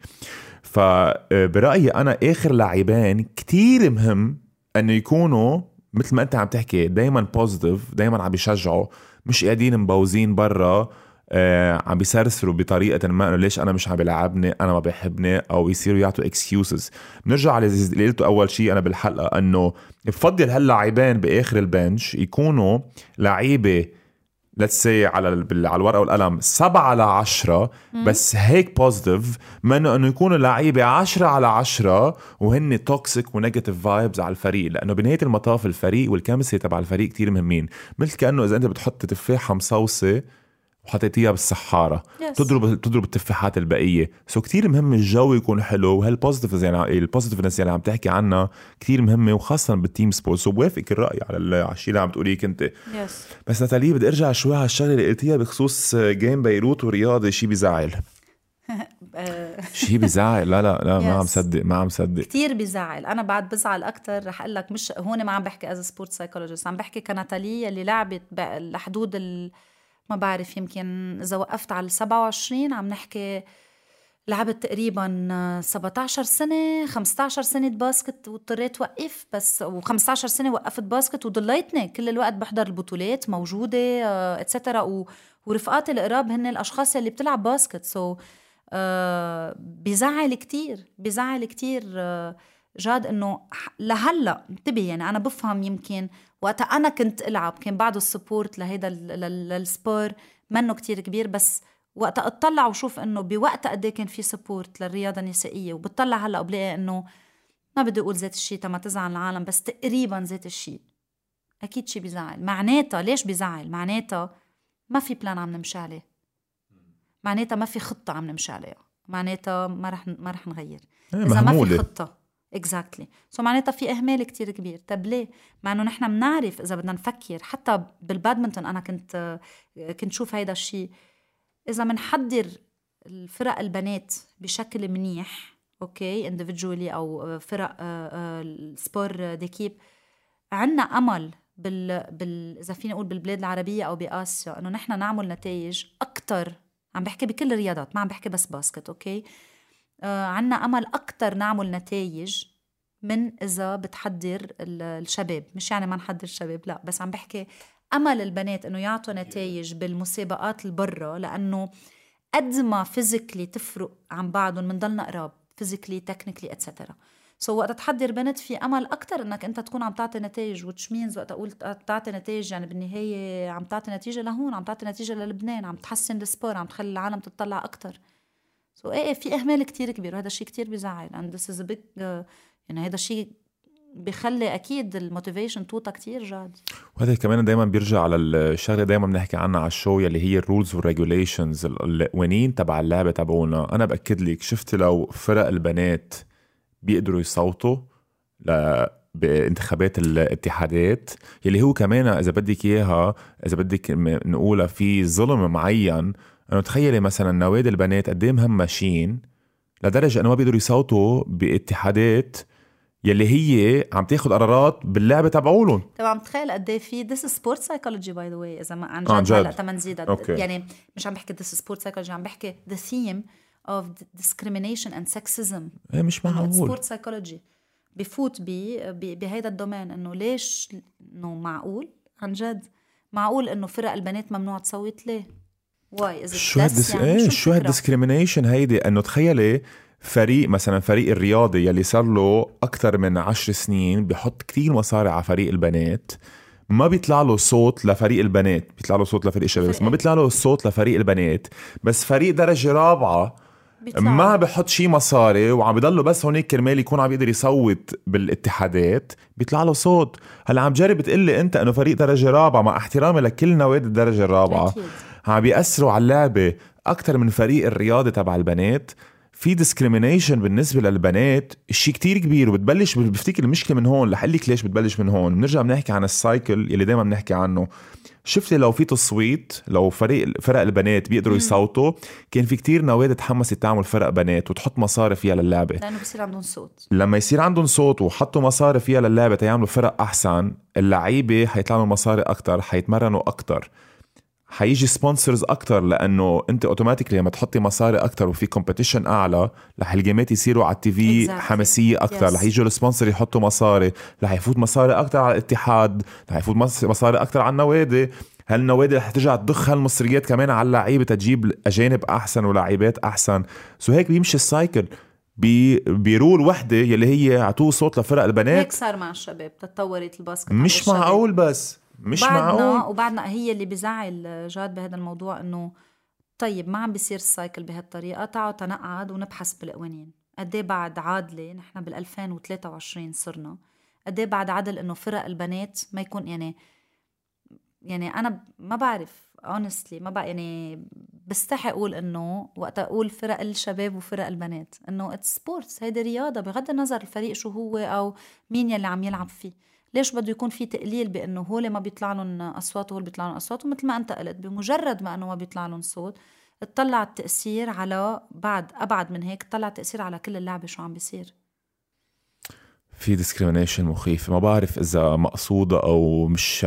[SPEAKER 2] فبرايي أنا آخر لاعبين كتير مهم إنه يكونوا مثل ما أنت عم تحكي دائما positive دائما عم بيشجعوا مش قاعدين مبوزين برا. آه عم بيسرسروا بطريقة ما إنه ليش أنا مش عم بيلعبني أنا ما بيحبني أو يصيروا يعطوا excuses بنرجع على اللي قلته أول شيء أنا بالحلقة إنه بفضل هاللاعبين بآخر ال bench يكونوا لعيبة let's say على على الورقة والقلم 7 على 10 بس هيك positive منه انه يكونوا لعيبة 10 على 10 وهن toxic و negative vibes على الفريق. لأنه بنهاية المطاف الفريق وال chemistry تبع الفريق كتير مهمين. مثل كأنه إذا أنت بتحط تفاحه مصوصة وحطيتيها بالسحارة. Yes. تضرب تضرب التفاحات البقية. so كتير مهم الجو يكون حلو. وهال positive يعني ال positiveness اللي عم تحكي عنها كتير مهمة وخاصة بال team sport so بوافقك الرأي على الشيء اللي عم تقوليه كنت.
[SPEAKER 1] Yes.
[SPEAKER 2] بس نتالي بدي ارجع شوي على الشغلة اللي قلتيها بخصوص game بيروت ورياضي شيء بزعل. (laughs) شيء بزعل. لا لا لا ما عم صدق ما عم صدق.
[SPEAKER 1] كثير بزعل. أنا بعد بزعل أكثر رح أقول لك مش هون ما عم بحكي as sport psychologist عم بحكي كناتالي اللي لعبت لحدود ال ما بعرف يمكن إذا وقفت على 27 عم نحكي لعبت تقريبا 17 سنة 15 سنة باسكت واضطريت وقف بس و15 سنة وقفت باسكت وضليتني. كل الوقت بحضر البطولات موجودة et cetera آه، ورفقاتي القراب هن الأشخاص اللي بتلعب باسكت. so so, uh, بزعل كتير بزعل كتير uh, جاد إنه لهلأ انتبه يعني أنا بفهم يمكن وقتها أنا كنت ألعب كان بعده ال support لهيدا لل sport منه كتير كبير بس وقتها أطلع وشوف إنه بوقتها قد إيه كان في support للرياضة النسائية وبطلع هلأ وبلاقي إنه ما بدي أقول ذات الشيء تما تزعل العالم بس تقريبا ذات الشيء. أكيد شيء بزعل. معناتها ليش بزعل؟ معناتها ما في plan عم نمشي عليه. معناتها ما في خطة عم نمشي عليها. معناتها ما رح ما رح نغير.
[SPEAKER 2] إيه، إذا ما
[SPEAKER 1] في خطة. exactly so معناتها في إهمال كتير كبير. طب ليه؟ مع إنه نحن بنعرف إذا بدنا نفكر. حتى بالبادمنتون أنا كنت كنت شوف هيدا الشيء إذا بنحضر الفرق البنات بشكل منيح أوكي individuelle أو فرق ال sport d'équipe عنا أمل بال, بال إذا فينا نقول بالبلاد العربية أو باسيا إنه نحن نعمل نتائج أكثر عم بحكي بكل الرياضات ما عم بحكي بس باسكت okay؟ آه عنا أمل أكثر نعمل نتائج من إذا بتحضر الشباب. مش يعني ما نحضر الشباب لا بس عم بحكي أمل البنات إنه يعطوا نتائج بالمسابقات البرة لأنه قد ما physically تفرق عن بعضهم بنضلنا قراب physically technically etcetera so so, وقت تحضر بنت في أمل أكثر إنك أنت تكون عم تعطي نتائج which means وقت أقول تعطي نتائج يعني بالنهاية عم تعطي نتيجة لهون عم تعطي نتيجة للبنان عم تحسن ال sport عم تخلي العالم تطلع أكثر so so, إيه في إهمال كتير كبير وهذا الشيء كتير بزعل is a big uh, يعني هذا الشيء بخلي أكيد ال motivation تبعها كتير جاد.
[SPEAKER 2] وهذا كمان دائما بيرجع على الشغلة دائما بنحكي عنها على الشو يلي هي ال rules وال regulations القوانين تبع اللعبة تبعونا. أنا بأكد لك شفت لو فرق البنات بيقدروا يصوتوا ل بانتخابات الاتحادات يلي هو كمان إذا بدك إياها إذا بدك نقولها في ظلم معين أنه تخيلي مثلا نوادي البنات قد إيه مهمشين لدرجة إنه ما بيقدروا يصوتوا باتحادات يلي هي عم تاخذ قرارات باللعبة تبعولن.
[SPEAKER 1] طبعا عم تخيل قد إيه في this sport psychology by the way إذا ما عن جد. هلأ تما نزيدها يعني مش عم بحكي this sport psychology عم بحكي the theme of discrimination and sexism.
[SPEAKER 2] إيه مش معقول.
[SPEAKER 1] sport psychology بفوت بهيدا ال domaine إنه ليش إنه معقول؟ عن جد. معقول إنه فرق البنات ممنوع تصوت ليه؟ why is
[SPEAKER 2] شو هال dis... يعني إيه شو هال discrimination هيدي؟ إنه تخيلي فريق مثلا فريق الرياضي يلي صار له أكثر من عشر سنين بحط كثير مصاري على فريق البنات ما بيطلع له صوت لفريق البنات بيطلع له صوت لفريق الشباب بس ما بيطلع له صوت لفريق البنات بس فريق درجة رابعة ما بحط شي مصاري وعم بضله بس هونيك كرمال يكون عم يقدر يصوت بالاتحادات بيطلع له صوت. هلأ عم جرب تقول لي أنت إنه فريق درجة رابعة مع احترامي لكل نوادي الدرجة الرابعة. أكيد. عم بيأثروا على اللعبة أكثر من فريق الرياضي تبع البنات. في discrimination بالنسبة للبنات شيء كتير كبير وبتبلش بفتكر المشكلة من هون رح قلك ليش بتبلش من هون. بنرجع بنحكي عن ال cycle يلي دائما بنحكي عنه. شفتي لو في تصويت لو فريق فرق البنات بيقدروا يصوتوا كان في كتير نوادي تحمست تعمل فرق بنات وتحط مصاري فيها للعبة.
[SPEAKER 1] لأنه بصير عندهم صوت.
[SPEAKER 2] لما يصير عندهم صوت وحطوا مصاري فيها للعبة تيعملوا فرق أحسن اللعيبة حيطلعوا مصاري أكثر حيتمرنوا أكثر حيجي sponsors أكثر لأنه أنت automatically لما تحطي مصاري أكثر وفي competition أعلى رح ال game ات يصيروا على التي في exactly. حماسية أكثر yes. رح يجوا ال sponsor يحطوا مصاري. رح يفوت مصاري أكثر على الاتحاد. رح يفوت مصاري أكثر على النوادي. هالنوادي رح ترجع تضخ هالمصريات كمان على اللعيبة تجيب أجانب أحسن ولاعيبات أحسن؟ so هيك بيمشي ال cycle ب rule وحدة يلي هي عطوه صوت لفرق البنات.
[SPEAKER 1] هيك صار مع الشباب تطورت الباسكت
[SPEAKER 2] مش معقول بس. مش
[SPEAKER 1] بعدنا
[SPEAKER 2] معقول.
[SPEAKER 1] وبعدنا هي اللي بزعل جاد بهذا الموضوع إنه طيب ما عم بيصير ال cycle بهالطريقة تعالوا تنقعد ونبحث بالقوانين. قد إيه بعد عادلة؟ نحن بال 2023 صرنا. قد إيه بعد عدل إنه فرق البنات ما يكون يعني يعني أنا ما بعرف honestly ما بقى يعني بستحي أقول إنه وقت أقول فرق الشباب وفرق البنات إنه it's sports هيدي رياضة بغض النظر الفريق شو هو أو مين يلي عم يلعب فيه. ليش بده يكون في تقليل بأنه هول ما بيطلع لهم أصوات وهول بيطلع لهم أصوات؟ ومثل ما أنت قلت بمجرد ما أنه ما بيطلع لهم صوت اطلع التأثير على بعد أبعد من هيك طلع التأثير على كل اللعبة شو عم بيصير.
[SPEAKER 2] في discrimination مخيف. ما بعرف إذا مقصودة أو مش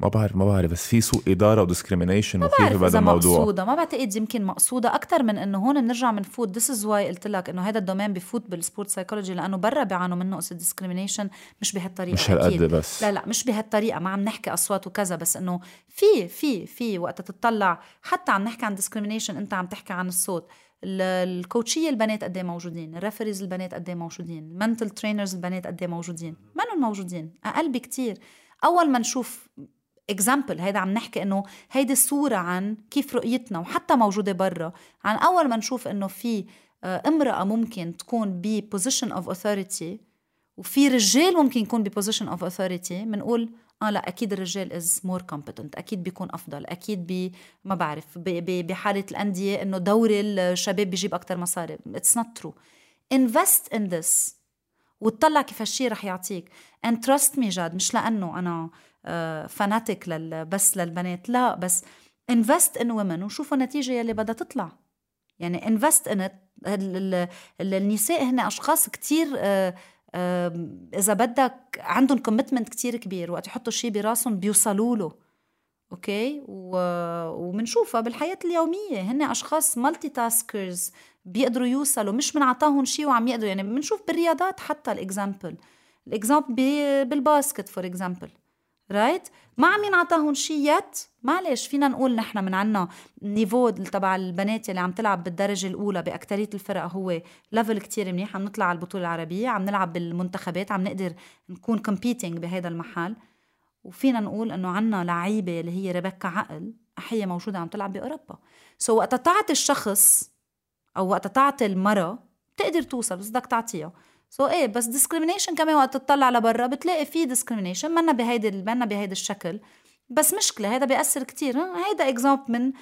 [SPEAKER 2] ما بعرف ما بعرف. بس في سوء إدارة و discrimination مخيف بهذا الموضوع.
[SPEAKER 1] مقصودة. ما بعتقد يمكن مقصودة. أكثر من إنه هون بنرجع بنفوت this is why قلت لك إنه هذا ال domaine بفوت بال sport psychology لأنه برا بيعانوا منه قصة discrimination مش بهالطريقة
[SPEAKER 2] مش هالقد بس.
[SPEAKER 1] لا لا مش بهالطريقة. ما عم نحكي أصوات وكذا بس إنه في في في وقت تطلع حتى عم نحكي عن discrimination أنت عم تحكي عن الصوت. ال coach ية البنات قد إيه موجودين؟ ال referees البنات قد إيه موجودين؟ ال mental trainers البنات قد إيه موجودين؟ منهم موجودين؟ أقل بكتير. أول ما نشوف example هيدا عم نحكي إنه هيدي الصورة عن كيف رؤيتنا وحتى موجودة برا. عن أول ما نشوف إنه في آه، امرأة ممكن تكون ب position of authority وفي رجال ممكن يكون ب position of authority بنقول آه لا أكيد الرجال is more competent أكيد بيكون أفضل أكيد ب ما بعرف بحالة الأندية إنه دوري الشباب بيجيب أكثر مصاري. it's not true invest in this وتطلع كيف هالشي رح يعطيك. And trust me جد مش لأنه أنا fanatic لل بس للبنات لا بس invest in women وشوفوا النتيجة يلي بدها تطلع. يعني in it. النساء هن أشخاص كتير إذا بدك عندهم commitment كتير كبير وقت يحطوا شيء براسهم بيوصلوا له okay؟ وبنشوفها بالحياة اليومية. هن أشخاص multitaskers بيقدروا يوصلوا مش بنعطاهم شيء وعم يقدروا يعني بنشوف بالرياضات حتى ال example ال example بال basket for example right ما عم ينعطاهم شيء yet معلش فينا نقول نحن من عنا niveau تبع البنات اللي عم تلعب بالدرجة الأولى بأكترية الفرق هو level كتير منيح. عم نطلع على البطولة العربية عم نلعب بالمنتخبات عم نقدر نكون competing بهذا المحل. وفينا نقول إنه عنا لعيبة اللي هي ريبيكا عقل هي موجودة عم تلعب بأوروبا. so وقت تعطي الشخص أو وقت تعطي المرأة بتقدر توصل بس بدك تعطيها. so so إيه بس discrimination كمان وقت تطلع لبرا بتلاقي في discrimination منا بهيدي منا بهيدي الشكل. بس مشكلة هذا بيأثر كتير. هيدا example من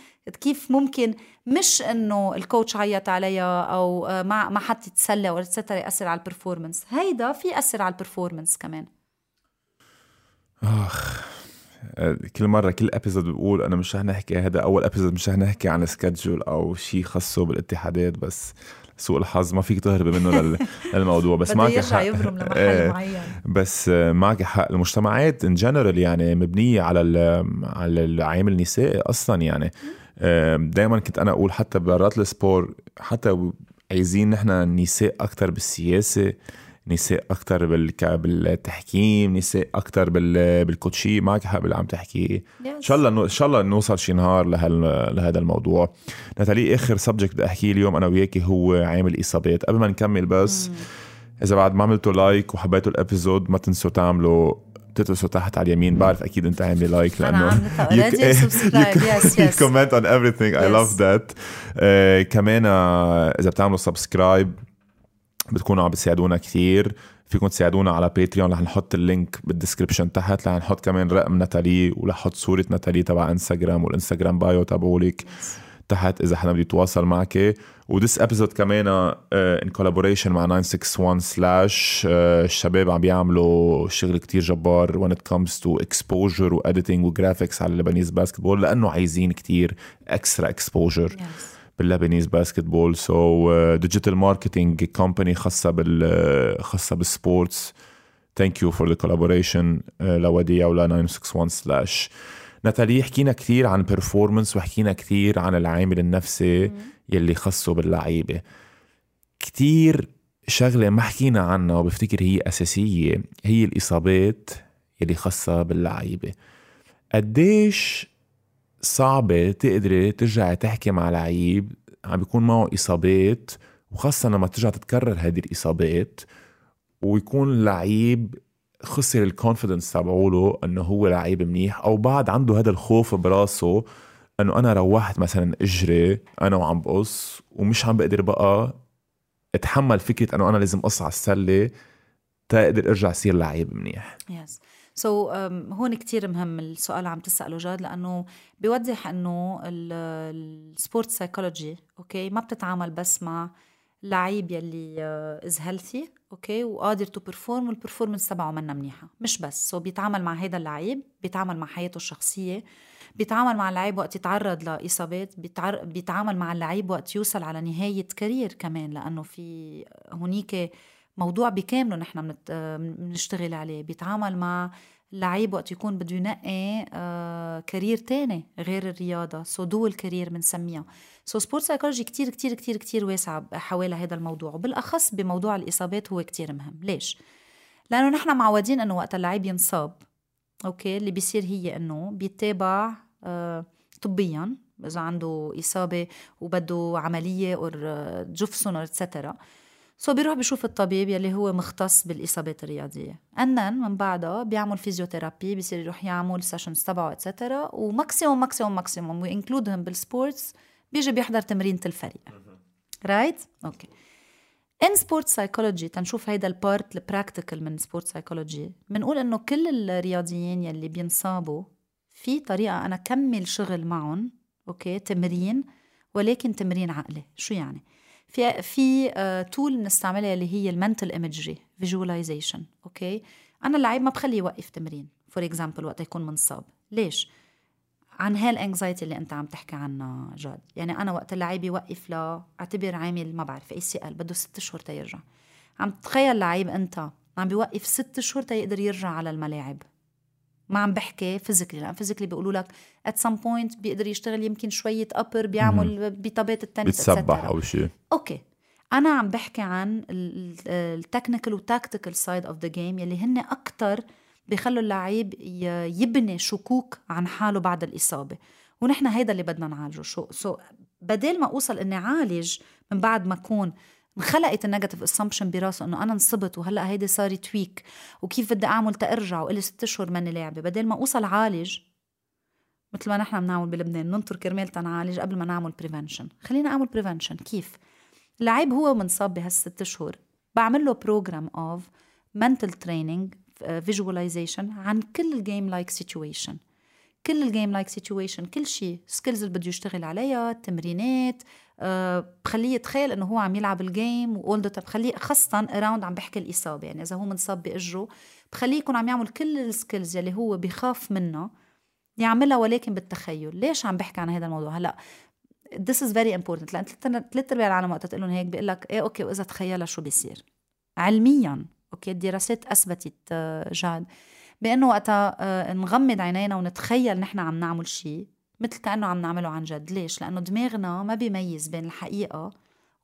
[SPEAKER 1] كيف ممكن مش إنه ال coach عيط عليها أو آه، ما ما حد يتسلى ولا يأثر على ال performance هيدا في يأثر على ال performance كمان.
[SPEAKER 2] آخ. كل مرة كل episode بقول أنا مش رح نحكي هذا أول episode مش رح نحكي عن schedule أو شيء خاصه بالاتحادات بس سوء الحظ ما فيك تهربي منه (laughs) للموضوع بس
[SPEAKER 1] معك حق. يبرم لمحل إيه، معين.
[SPEAKER 2] بس معك حق المجتمعات en général يعني مبنية على على العامل النسائي أصلا يعني. دائما كنت أنا أقول حتى برات ال sport حتى عايزين نحن النساء أكثر بالسياسة. نساء أكثر بالتحكيم نساء أكثر بالكوتشي. معك حق باللي عم تحكيه إن شاء الله إن شاء الله نوصل شي نهار لهذا الموضوع. نتالي آخر subject بدي أحكيه اليوم أنا وياكي هو عامل إصابات. قبل ما نكمل بس إذا بعد ما عملتوا like وحبيتوا ال episode ما تنسوا تعملوا تدعسوا تحت على اليمين. بعرف أكيد أنت عامل
[SPEAKER 1] like لأنه
[SPEAKER 2] yes comment on I love that. uh, كمان إذا بتعملوا subscribe بتكونوا عم بتساعدونا كثير فيكم تساعدونا على باتريون رح نحط ال link بال description تحت. رح نحط كمان رقم نتالي ورح نحط صورة نتالي تبع انستغرام والانستغرام bio تبعولك تحت إذا حدا بده يتواصل معك. و this episode كمان in collaboration مع 961 سلاش الشباب عم بيعملوا شغل كتير جبار when it comes to exposure و editing و graphics على ال Lebanese basketball لأنه عايزين كتير extra exposure. Yes. بال Lebanese basketball so digital marketing company خاصة بال خاصة بال sports thank you for the collaboration لوديع ولا 961 سلاش ناتالي حكينا كثير عن performance وحكينا كثير عن العامل النفسي يلي خصه باللعيبة. كثير شغلة ما حكينا عنها وبفتكر هي أساسية هي الإصابات يلي خاصة باللعيبة. قديش صعبة تقدري ترجعي تحكي مع لعيب عم بيكون معه إصابات وخاصة لما ترجع تتكرر هذه الإصابات ويكون لعيب خسر الكونفدنس تبعوله إنه هو لعيب منيح أو بعد عنده هذا الخوف براسه إنه أنا روحت مثلا إجري أنا وعم بقص ومش عم بقدر بقى أتحمل فكرة إنه أنا لازم أقص على السلة تقدر أرجع صير لعيب منيح
[SPEAKER 1] yes. so so, um, هون كتير مهم السؤال اللي عم تسأله جاد لأنه بيوضح أنه ال sport psychology okay ما بتتعامل بس مع لعيب يلي is healthy okay وقادر to perform وال performance تبعه منا منيحة. مش بس. so so بيتعامل مع هيدا اللعيب بيتعامل مع حياته الشخصية بيتعامل مع اللعيب وقت يتعرض لإصابات بيتعر... بيتعامل مع اللعيب وقت يوصل على نهاية career كمان لأنه في هنيك موضوع بكامله نحن بنشتغل عليه بيتعامل مع لعيب وقت يكون بده ينقي آه career تاني غير الرياضة. so dual career بنسميها. so sport psychology كتير كتير كتير كتير واسع حوالي هذا الموضوع. وبالأخص بموضوع الإصابات هو كتير مهم. ليش؟ لأنه نحن معودين أنه وقت اللعيب ينصاب okay اللي بيصير هي أنه بيتابع آه طبيا إذا عنده إصابة وبده عملية أو جفصين أو etcetera so بيروح بيشوف الطبيب يلي هو مختص بالإصابات الرياضية. and من بعدها بيعمل physiotherapy بيصير يروح يعمل sessions تبعه etcetera و maximum maximum maximum. و include هم بال sports بيجي بيحضر تمرينة الفريق. right okay in sport psychology تنشوف هيدا ال part ال practical من sport psychology بنقول إنه كل الرياضيين يلي بينصابوا في طريقة أنا كمل شغل معهم okay تمرين ولكن تمرين عقلي. شو يعني؟ في في tool بنستعملها اللي هي ال mental imagery visualization okay أنا اللعيب ما بخليه يوقف تمرين for example وقت يكون منصاب. ليش؟ عن هال anxiety اللي أنت عم تحكي عنها جاد. يعني أنا وقت اللعيب يوقف لا أعتبر عامل ما بعرف ACL بده ست اشهر تيرجع عم تخيل لعيب أنت عم بيوقف ست اشهر تيقدر يرجع على الملاعب. ما عم بحكي physically لأن physically بيقولوا لك at some point بيقدر يشتغل يمكن شوية upper بيعمل بطابات التنس
[SPEAKER 2] بتسبح أو شيء
[SPEAKER 1] okay. أنا عم بحكي عن ال technical و tactical side of the game يلي هن أكثر بيخلوا اللعيب يبني شكوك عن حاله بعد الإصابة. ونحن هيدا اللي بدنا نعالجه. شو so بدل ما أوصل إني عالج من بعد ما أكون انخلقت ال negative assumption براسه إنه أنا انصبت وهلأ هيدي صار تويك وكيف بدي أعمل تأرجع وإلي ست أشهر ماني لاعبه بدل ما أوصل عالج مثل ما نحن بنعمل بلبنان ننطر كرمال تنعالج قبل ما نعمل prevention خلينا أعمل prevention كيف؟ اللعيب هو منصاب بهالست أشهر بعمل له program of mental training visualization عن كل ال game like situation كل ال game like situation كل شيء skills اللي بده يشتغل عليها التمرينات أه بخليه يتخيل إنه هو عم يلعب ال game and all that بخليه خاصة around عم بحكي الإصابة يعني إذا هو منصاب بأجره بخليه يكون عم يعمل كل ال skills يلي هو بخاف منها يعملها ولكن بالتخيل. ليش عم بحكي عن هذا الموضوع؟ هلأ this is very important. لأن ثلاث ارباع العالم وقت تقول لهم هيك بيقول لك إيه okay وإذا تخيلها شو بيصير؟ علميا. okay الدراسات أثبتت آه، جاد. بأنه وقتها آه، نغمض عينينا ونتخيل نحن عم نعمل شيء. مثل كأنه عم نعمله عن جد. ليش؟ لأنه دماغنا ما بيميز بين الحقيقة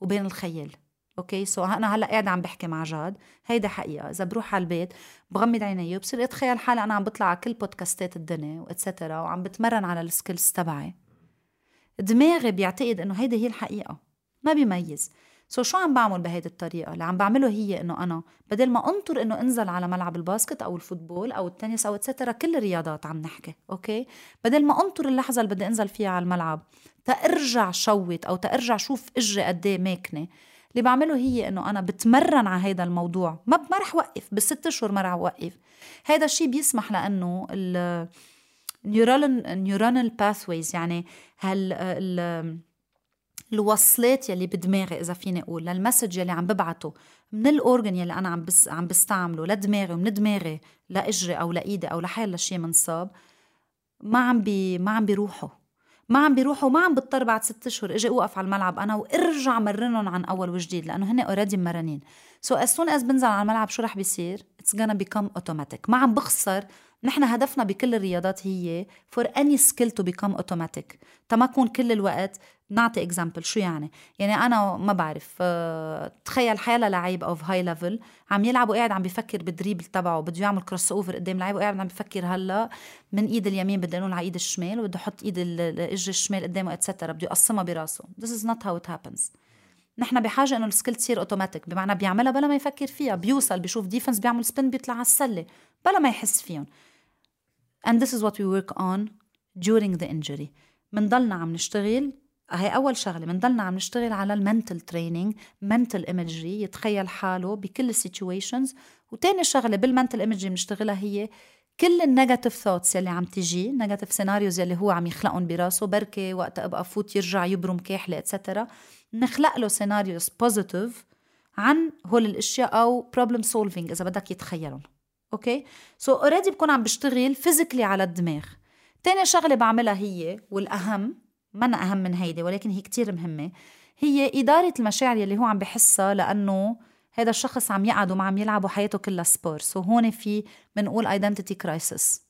[SPEAKER 1] وبين الخيال. okay؟ so أنا هلأ قاعدة عم بحكي مع جاد. هيدا حقيقة. إذا بروح على البيت بغمض عيني وبصير أتخيل حالي أنا عم بطلع على كل podcastات الدنيا و etcetera وعم بتمرن على ال skills تبعي. دماغي بيعتقد إنه هيدي هي الحقيقة. ما بيميز. so شو عم بعمل بهيدي الطريقة؟ اللي عم بعمله هي إنه أنا بدل ما أنطر إنه أنزل على ملعب ال basket أو ال football أو التنس أو etcetera كل الرياضات عم نحكي، okay؟ بدل ما أنطر اللحظة اللي بدي أنزل فيها على الملعب تأرجع shoot أو تأرجع شوف إجري قد إيه ماكنة اللي بعمله هي إنه أنا بتمرن على هذا الموضوع ما ما رح وقف بالست اشهر ما رح وقف هذا الشيء بيسمح لأنه ال neural pathways يعني هال ال الوصلات يلي بدماغي إذا فيني أقول لل message يلي عم ببعته من ال organ يلي أنا عم بس عم بستعمله لدماغي ومن دماغي لإجري أو لإيدي أو لحال شيء منصاب ما عم بي ما عم بيروحوا. ما عم بيروحوا ما عم بضطر بعد ست أشهر إجي أوقف على الملعب أنا وأرجع مرنهم عن أول وجديد لأنه هن already مرنين. so as soon as بنزل على الملعب شو رح بيصير؟ it's gonna become automatic ما عم بخسر نحن هدفنا بكل الرياضات هي for any skill to become automatic. تما كون كل الوقت. نعطي example شو يعني؟ يعني أنا ما بعرف أه تخيل حاله لعيب of high level عم يلعب وقاعد عم بفكر بال dribble تبعه بده يعمل crossover قدام لعيب وقاعد عم بفكر هلا من إيد اليمين بدي انقل على إيد الشمال وبده يحط إيد الاجر الشمال قدامه etcetera بده يقسمها براسه. This is not how it happens. نحن بحاجة إنه ال skill تصير اوتوماتيك بمعنى بيعملها بلا ما يفكر فيها بيوصل بيشوف defense بيعمل spin بيطلع على السلة بلا ما يحس فيهم. And this is what we work on during the injury. منضلنا عم نشتغل هي أول شغلة منضلنا عم نشتغل على ال mental training mental imagery يتخيل حاله بكل ال situations وتاني شغلة بال mental imagery بنشتغلها هي كل ال negative thoughts يلي عم تجي negative scenarios يلي هو عم يخلقهم براسه بركي وقت أبقى فوت يرجع يبرم كاحله etcetera نخلق له scenarios positive عن هول الأشياء أو problem solving إذا بدك يتخيلهم. okay؟ so already بكون عم بشتغل physically على الدماغ. تاني شغلة بعملها هي والأهم ما أهم من هيدي ولكن هي كتير مهمة هي إدارة المشاعر يلي هو عم بحسها لأنه هذا الشخص عم يقعد وما عم يلعب وحياته كلها sport so هون في بنقول identity crisis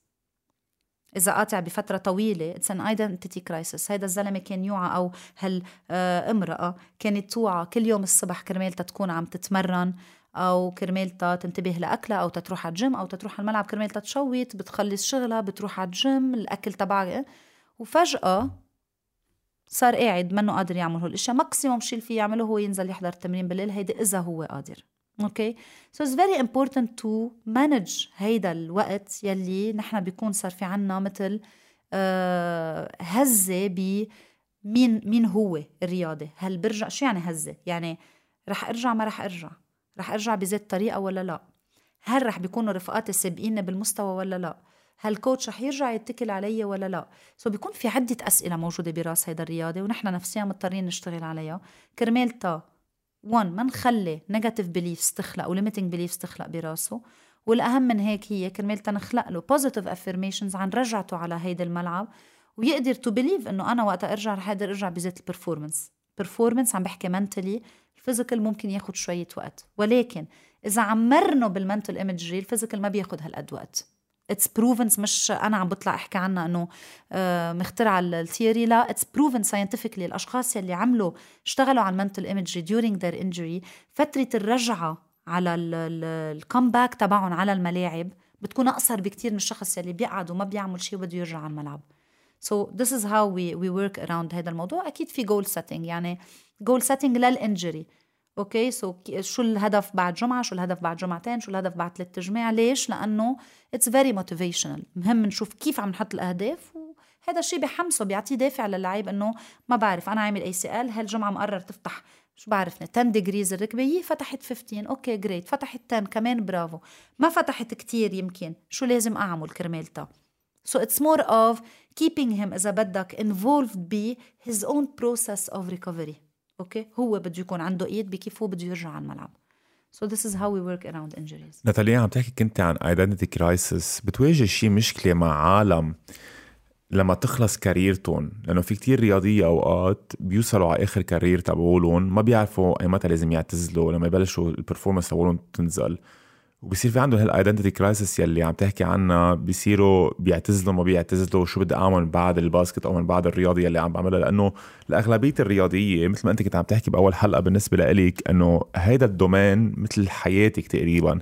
[SPEAKER 1] إذا قاطع بفترة طويلة it's an identity crisis هيدا الزلمة كان يوعى أو هالامراه كانت توعى كل يوم الصبح كرمال تكون عم تتمرن. أو كرمال تنتبه لاكلها أو تروح على الجيم أو تروح على الملعب. كرمال ت shoot بتخلص شغلها بتروح على الجيم الأكل تبعها وفجأة صار قاعد منه قادر يعمل هول الاشياء maximum شيء اللي فيه يعمله هو ينزل يحضر التمرين بالليل. هيدي إذا هو قادر. okay so it's very important to manage هيدا الوقت يلي نحن بيكون صار في عنا مثل آه هزة ب مين مين هو الرياضي هل برجع شو يعني هزة؟ يعني رح أرجع ما رح أرجع. رح أرجع بذات طريقة ولا لا؟ هل رح بيكونوا رفقاتي سابقيني بالمستوى ولا لا؟ هل ال coach رح يرجع يتكل علي ولا لا؟ so بيكون في عدة أسئلة موجودة براس هيدا الرياضي ونحن نفسيا مضطرين نشتغل عليها. كرمال تا 1 ما نخلي negative beliefs تخلق و limiting beliefs تخلق براسه. والأهم من هيك هي كرمال تنخلق له positive affirmations عن رجعته على هيدا الملعب. ويقدر to believe إنه أنا وقت أرجع رح أقدر أرجع بذات ال performance performance عم بحكي mentally ال physical ممكن ياخد شوية وقت. ولكن إذا تمرنا بال mental imagery ال physical ما بياخد هالقد وقت. it's proven مش أنا عم بطلع أحكي عنها إنه آه، مخترعه ال theory لا it's proven scientifically الأشخاص يلي عملوا اشتغلوا على ال mental imagery during their injury فترة الرجعة على ال comeback تبعهم على الملاعب بتكون أقصر بكتير من الشخص يلي بيقعد وما بيعمل شيء وبده يرجع على الملعب. So this is how we we work around هذا الموضوع. أكيد في goal setting يعني goal setting لل injury okay؟ so شو الهدف بعد جمعة؟ شو الهدف بعد جمعتين؟ شو الهدف بعد ثلاث جماع ليش؟ لأنه it's very motivational مهم نشوف كيف عم نحط الأهداف وهذا الشيء بحمسه بيعطيه دافع للعيب إنه ما بعرف أنا عامل ACL هالجمعه مقرر تفتح؟ شو بعرفني؟ 10 degrees الركبة فتحت 15 okay great فتحت 10 كمان برافو ما فتحت كتير يمكن. شو لازم أعمل كرمالتها So it's more of keeping him إذا بدك involved ب his own process of recovery. okay؟ هو بده يكون عنده إيد بكيف هو بده يرجع على الملعب. So this is how we work around injuries.
[SPEAKER 2] ناتالي عم تحكي كنت عن identity crisis. بتواجه شي مشكلة مع عالم لما تخلص careerتهم لأنه في كتير رياضية أوقات بيوصلوا على آخر career تبعولهم ما بيعرفوا إي متى لازم يعتزلوا لما يبلشوا ال performance تبعولهم تنزل. وبصير في عندهم هال identity crisis يلي عم تحكي عنها بيصيروا بيعتزلوا ما بيعتزلوا شو بدي أعمل بعد ال basket أو من بعد الرياضة يلي عم بعملها لأنه الأغلبية الرياضية مثل ما أنت كنت عم تحكي بأول حلقة بالنسبة لإلك إنه هيدا ال domaine مثل حياتك تقريبا.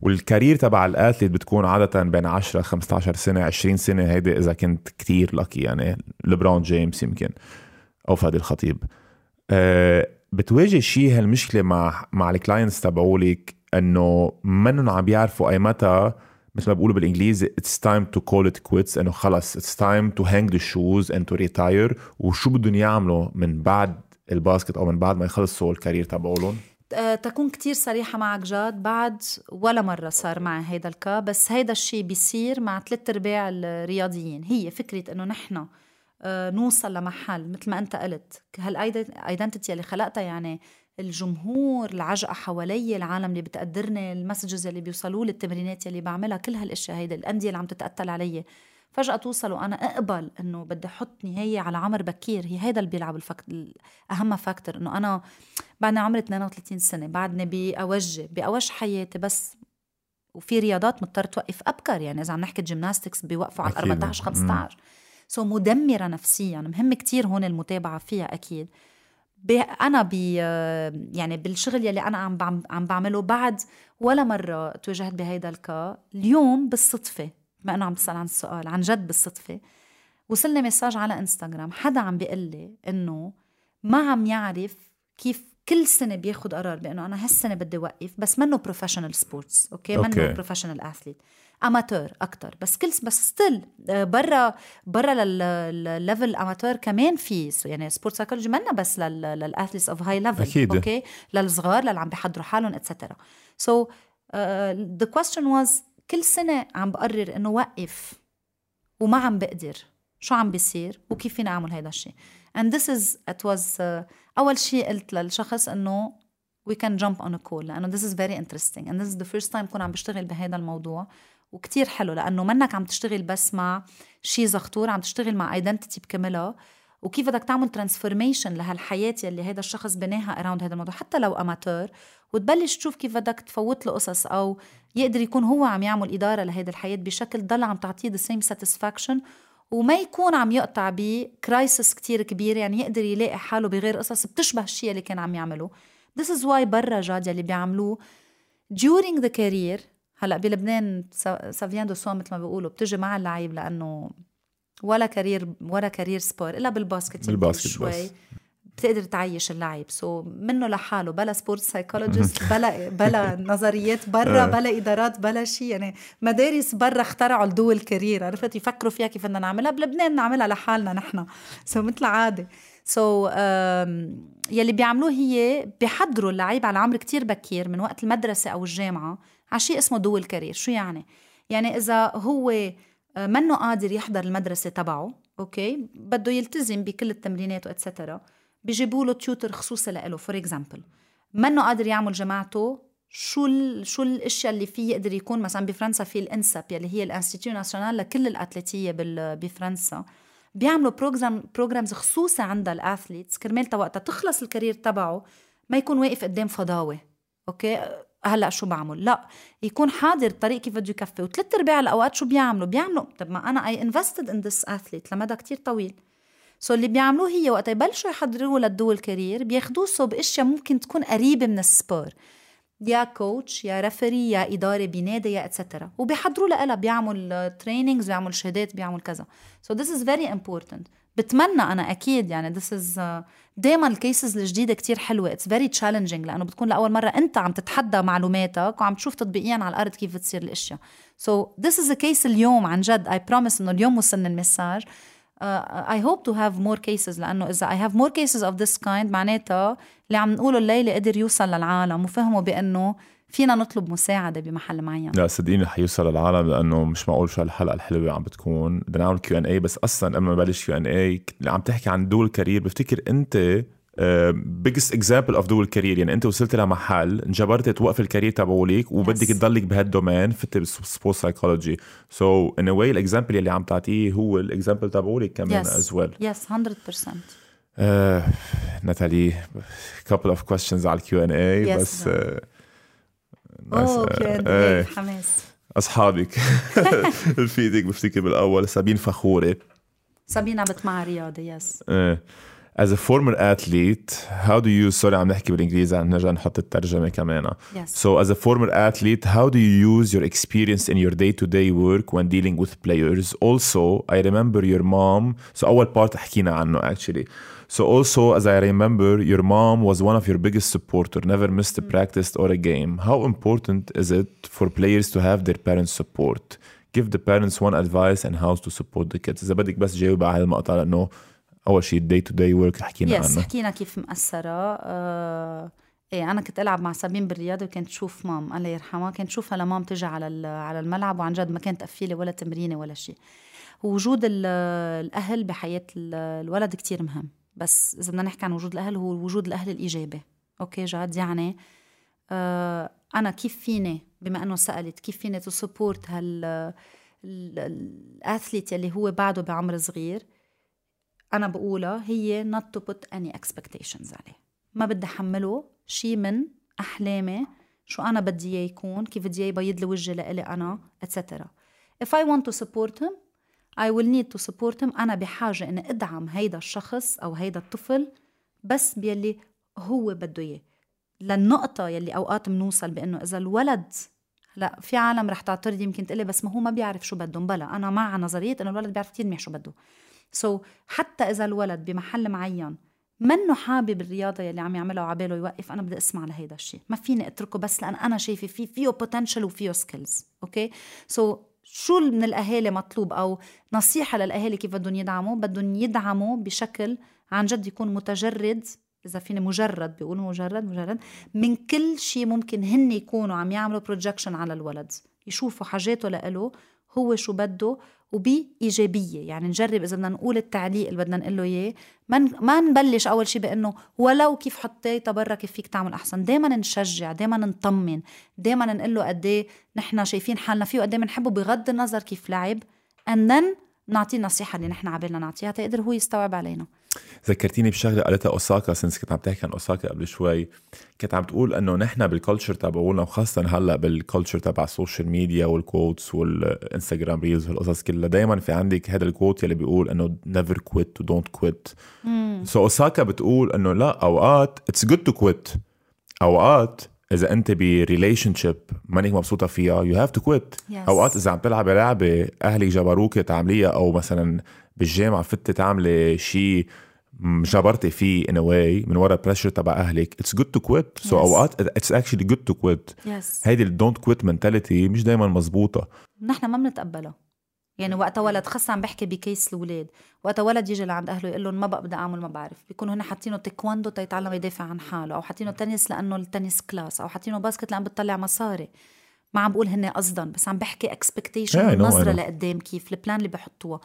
[SPEAKER 2] وال career تبع ال athlete بتكون عادة بين 10 15 سنة 20 سنة هيدي إذا كنت كتير lucky يعني لبرون جيمس يمكن أو فادي الخطيب. أه بتواجه شيء هالمشكلة مع مع ال clients تبعولك؟ إنه منهم عم بيعرفوا أي متى مثل ما بيقولوا بالإنجليزي it's time to call it quits إنه خلص it's time to hang the shoes and to retire وشو بدهم يعملوا من بعد ال basket أو من بعد ما يخلصوا ال career تبعولهم
[SPEAKER 1] آه، تكون كتير صريحة معك جاد. بعد ولا مرة صار معي هيدا ال cas بس هيدا الشيء بيصير مع ثلاث أرباع الرياضيين. هي فكرة إنه نحن آه، نوصل لمحل مثل ما أنت قلت. هال identity اللي خلقتها يعني الجمهور العجقة حوالي العالم اللي بتقدرني ال messages اللي بيوصلوا لي التمرينات اللي بعملها كل هالأشياء هيدي الأندية اللي عم تتقتل علي. فجأة توصل وأنا أقبل إنه بدي أحط نهاية على عمر بكير. هي هيدا اللي بيلعب ال fact... أهم factor إنه أنا بعدني عمري 32 سنة بعدني بأوجه بأوج حياتي بس. وفي رياضات مضطر توقف أبكر يعني إذا عم نحكي gymnastics بيوقفوا على 14 15 so مدمرة نفسيا. مهم كتير هون المتابعة فيها أكيد. أنا ب يعني بالشغل يلي أنا عم عم بعمله بعد ولا مرة تواجهت بهيدا ال cas اليوم بالصدفة بما إنه عم تسأل عن السؤال عن جد بالصدفة وصلني message على إنستغرام حدا عم بيقول لي إنه ما عم يعرف كيف كل سنة بياخد قرار بأنه أنا هالسنة بدي اوقف بس منه professional sports okay منه professional athlete amateur أكثر بس كل بس still آه، برا برا للل level amateur كمان في يعني sport psychology منا بس لل athletes of high
[SPEAKER 2] level
[SPEAKER 1] أكيد. okay للصغار للي عم بيحضروا حالهم etcetera so the question was كل سنة عم بقرر إنه وقف وما عم بقدر. شو عم بيصير؟ وكيف فينا أعمل هذا الشيء and this is it was uh, أول شيء قلت للشخص إنه we can jump on a call لأنه this is very interesting. And this is the first time كون عم بشتغل بهذا الموضوع وكتير حلو لأنه منك عم تشتغل بس مع شيء factor عم تشتغل مع identity بكاملها. وكيف بدك تعمل transformation لهالحياة يلي هذا الشخص بناها around هذا الموضوع حتى لو amateur وتبلش تشوف كيف بدك تفوت له قصص أو يقدر يكون هو عم يعمل إدارة لهيدي الحياة بشكل ضل عم تعطيه the same satisfaction وما يكون عم يقطع ب crisis كتير كبير يعني يقدر يلاقي حاله بغير قصص بتشبه الشيء اللي كان عم يعمله This is why برا جاد يلي بيعملوه during the career هلأ بلبنان ça vient de soi مثل ما بيقولوا بتجي مع اللعيب لأنه ولا career ولا career sport إلا بال
[SPEAKER 2] basket بال basket شوي بس.
[SPEAKER 1] بتقدر تعيش اللعيب so منه لحاله بلا sport psychologist (laughs) بلا بلا نظريات برا آه. بلا إدارات بلا شيء. يعني مدارس برا اخترعوا ال dual career عرفت يفكروا فيها كيف بدنا نعملها. بلبنان نعملها لحالنا نحن. so مثل عادي so, um, يلي بيعملوه هي بيحضروا اللعيب على عمر كتير بكير من وقت المدرسة أو الجامعة على شيء اسمه dual career شو يعني؟ يعني إذا هو آه، منه قادر يحضر المدرسة تبعه okay؟ بده يلتزم بكل التمرينات و etcetera. بيجيبوا له tutor خصوصي له for example منه قادر يعمل جامعته شو ال... شو الأشياء اللي فيه يقدر يكون مثلا بفرنسا في ال INSEP يلي هي ال Institut national لكل ال athlètes. بفرنسا. بيعملوا program programs خصوصي عند ال athletes. كرمال وقتها تخلص ال career تبعه ما يكون واقف قدام فضاوة. okay؟ هلأ شو بعمل؟ لا يكون حاضر الطريق كيف بده يكفي. وثلاث أرباع الأوقات شو بيعملوا؟ بيعملوا طب ما أنا I invested in this athlete لمدى كتير طويل. so اللي بيعملوه هي وقت يبلشوا يحضروه لل dual career بياخدوه so بأشياء ممكن تكون قريبة من ال sport. يا coach يا referee يا إدارة بنادي يا etcetera وبيحضروا لها بيعمل trainings بيعمل شهادات بيعمل كذا. so this is very important بتمنى أنا أكيد يعني this is دائما ال cases الجديدة كتير حلوة. it's very challenging لأنه بتكون لأول مرة أنت عم تتحدى معلوماتك وعم تشوف تطبيقيا على الأرض كيف بتصير الأشياء. so this is case اليوم عن جد. I promise إنه اليوم وصلنا ال message I hope to have more cases لأنه إذا I have more cases of this kind معناتها اللي عم نقوله الليلة قدر يوصل للعالم وفهموا بأنه فينا نطلب مساعدة بمحل معين.
[SPEAKER 2] لا صدقيني حيوصل للعالم لأنه مش معقول شو هالحلقة الحلوة عم بتكون. بدنا نعمل Q and A بس أصلا قبل ما نبلش Q and A عم تحكي عن dual career بفتكر أنت biggest example of dual career يعني أنت وصلت لمحل انجبرت توقف ال career تبعولك وبدك yes. تضلك بهال domaine فتي بال sport psychology so in way ال example اللي عم تعطيه هو ال example تبعولك كمان as well
[SPEAKER 1] yes 100%
[SPEAKER 2] ناتالي couple of questions على ال Q and A بس
[SPEAKER 1] oh Q and A حماس.
[SPEAKER 2] أصحابك. (laughs) رفيقك بفتكر بالأول سابين فخورة.
[SPEAKER 1] سابين عم بتمع رياضة yes
[SPEAKER 2] إيه. as a former athlete how do you sorry عم نحكي بالانجليزي عم نرجع نحط الترجمه كمان
[SPEAKER 1] yes.
[SPEAKER 2] so as a former athlete how do you use your experience in your day-to-day work when dealing with players also I remember your mom so اول part حكينا عنه actually so also as I remember your mom was one of your biggest supporter never missed a practice or a game how important is it for players to have their parents support give the parents one advice and how to support the kids اذا بدك بس جاوب على المقطع لانه أول شيء الدي تو داي ورك حكينا
[SPEAKER 1] يس
[SPEAKER 2] عنه.
[SPEAKER 1] حكينا كيف مأثرة. آه إيه أنا كنت ألعب مع سابين بالرياضة وكنت تشوف مام الله يرحمها كنت تشوفها لمام تجي على على الملعب وعن جد ما كانت تقفيلي ولا تمرينة ولا شيء وجود الأهل بحياة الولد كتير مهم. بس إذا بدنا نحكي عن وجود الأهل هو وجود الأهل الإيجابي. okay جاد يعني آه أنا كيف فيني بما إنه سألت كيف فيني to support هال ال athlete اللي هو بعده بعمر صغير؟ أنا بقولها هي not to put any expectations عليه. ما بدي أحمله شيء من أحلامي شو أنا بدي إياه يكون كيف بدي إياه يبيض لي وجهي لإلي أنا etc if I want to support him I will need to support him. أنا بحاجة إني أدعم هيدا الشخص أو هيدا الطفل بس بيلي هو بده إياه. للنقطة يلي أوقات بنوصل بإنه إذا الولد لا في عالم رح تعترض يمكن تقلي بس ما هو ما بيعرف شو بدهم بلا أنا مع نظرية إنه الولد بيعرف كثير منيح شو بده. so so, حتى إذا الولد بمحل معين منه حابب الرياضة يلي عم يعملها وعباله يوقف أنا بدي أسمع لهيدا الشيء ما فيني أتركه بس لأن أنا شايفة فيه فيه potential وفيه skills okay so شو من الأهالي مطلوب؟ أو نصيحة للأهالي كيف بدهم يدعموا؟ بدهم يدعموا بشكل عن جد يكون متجرد إذا فيني مجرد بيقولوا مجرد مجرد من كل شيء ممكن هن يكونوا عم يعملوا projection على الولد. يشوفوا حاجاته لإله هو شو بده وبإيجابية. يعني نجرب إذا بدنا نقول التعليق اللي بدنا نقول له إياه. ما ما نبلش أول شيء بأنه ولو كيف حطيتها برا كيف فيك تعمل أحسن. دايما نشجع دايما نطمن دايما نقول له قد إيه نحن شايفين حالنا فيه وقد إيه بنحبه بغض النظر كيف لعب. And then نعطيه النصيحة اللي نحن عبالنا نعطيها تقدر هو يستوعب علينا.
[SPEAKER 2] ذكرتيني بشغلة قالتها أوساكا since كنت عم تحكي عن أوساكا قبل شوي. كنت عم تقول إنه نحن بال culture تبعولنا وخاصه هلأ بالكولتشر تبع السوشيال ميديا والكوتس والانستغرام ريلز والقصص كلها دائما في عندك هذا ال quote يلي بيقول إنه never quit و don't quit so أوساكا بتقول إنه لا أوقات it's good to quit أوقات إذا أنت ب relationship مانك مبسوطة فيها you have to quit أوقات إذا عم تلعبي لعبة أهلك جبروك تعمليها أو مثلا بالجامعة فتي تعملي شيء جبرتي فيه in a way من ورا pressure تبع أهلك. it's good to quit so أوقات it's actually good to quit هيدي ال don't quit mentality مش دائما مزبوطة.
[SPEAKER 1] نحن ما بنتقبلها. يعني وقت ولد خاصة عم بحكي ب case الولاد. وقت ولد يجي لعند أهله يقول لهم ما بقى بدي أعمل ما بعرف. بيكونوا هن حاطينه تايكواندو تيتعلم يدافع عن حاله أو حاطينه تنس لأنه التنس classe أو حاطينه basket لأن بتطلع مصاري. ما عم بقول هن قصدا بس عم بحكي expectation yeah, نظرة لقدام كيف ال plan اللي بحطوها.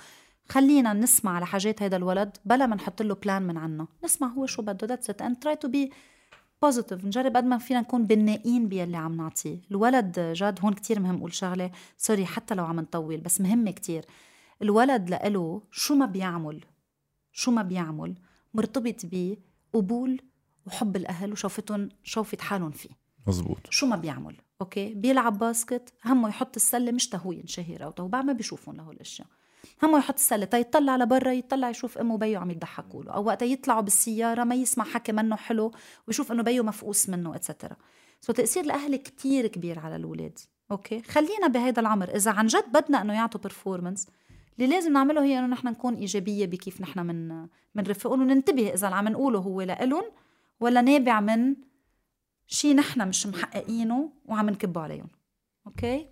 [SPEAKER 1] خلينا نسمع على حاجات هذا الولد بلا ما نحط له plan من عنا. نسمع هو شو بده that's it and try to be positive نجرب قد ما فينا نكون بنائين باللي عم نعطيه. الولد جد هون كتير مهم أقول شغلة. sorry حتى لو عم نطول بس مهمة كتير. الولد لإله شو ما بيعمل شو ما بيعمل مرتبط بقبول وحب الأهل وشوفتهم شوفة حالهم فيه.
[SPEAKER 2] مزبوط.
[SPEAKER 1] شو ما بيعمل okay بيلعب basket همه يحط السلة مش تهو ينشهر أو تو بعد ما بيشوفهم لهول الأشياء. همه يحط السلة. تيطلع لبرا يطلع يشوف أمه وبيو عم يضحكوا له. أو وقت يطلعوا بالسيارة ما يسمع حكي منه حلو ويشوف إنه بيو مفقوس منه et cetera so تأثير الأهل كتير كبير على الأولاد. okay خلينا بهيدا العمر. إذا عن جد بدنا إنه يعطوا performance اللي لازم نعمله هي إنه نحن نكون إيجابية بكيف نحن من بنرفقهم وننتبه إذا اللي عم نقوله هو لإلهم ولا نابع من شيء نحن مش محققينه وعم نكبه عليهم. أوكي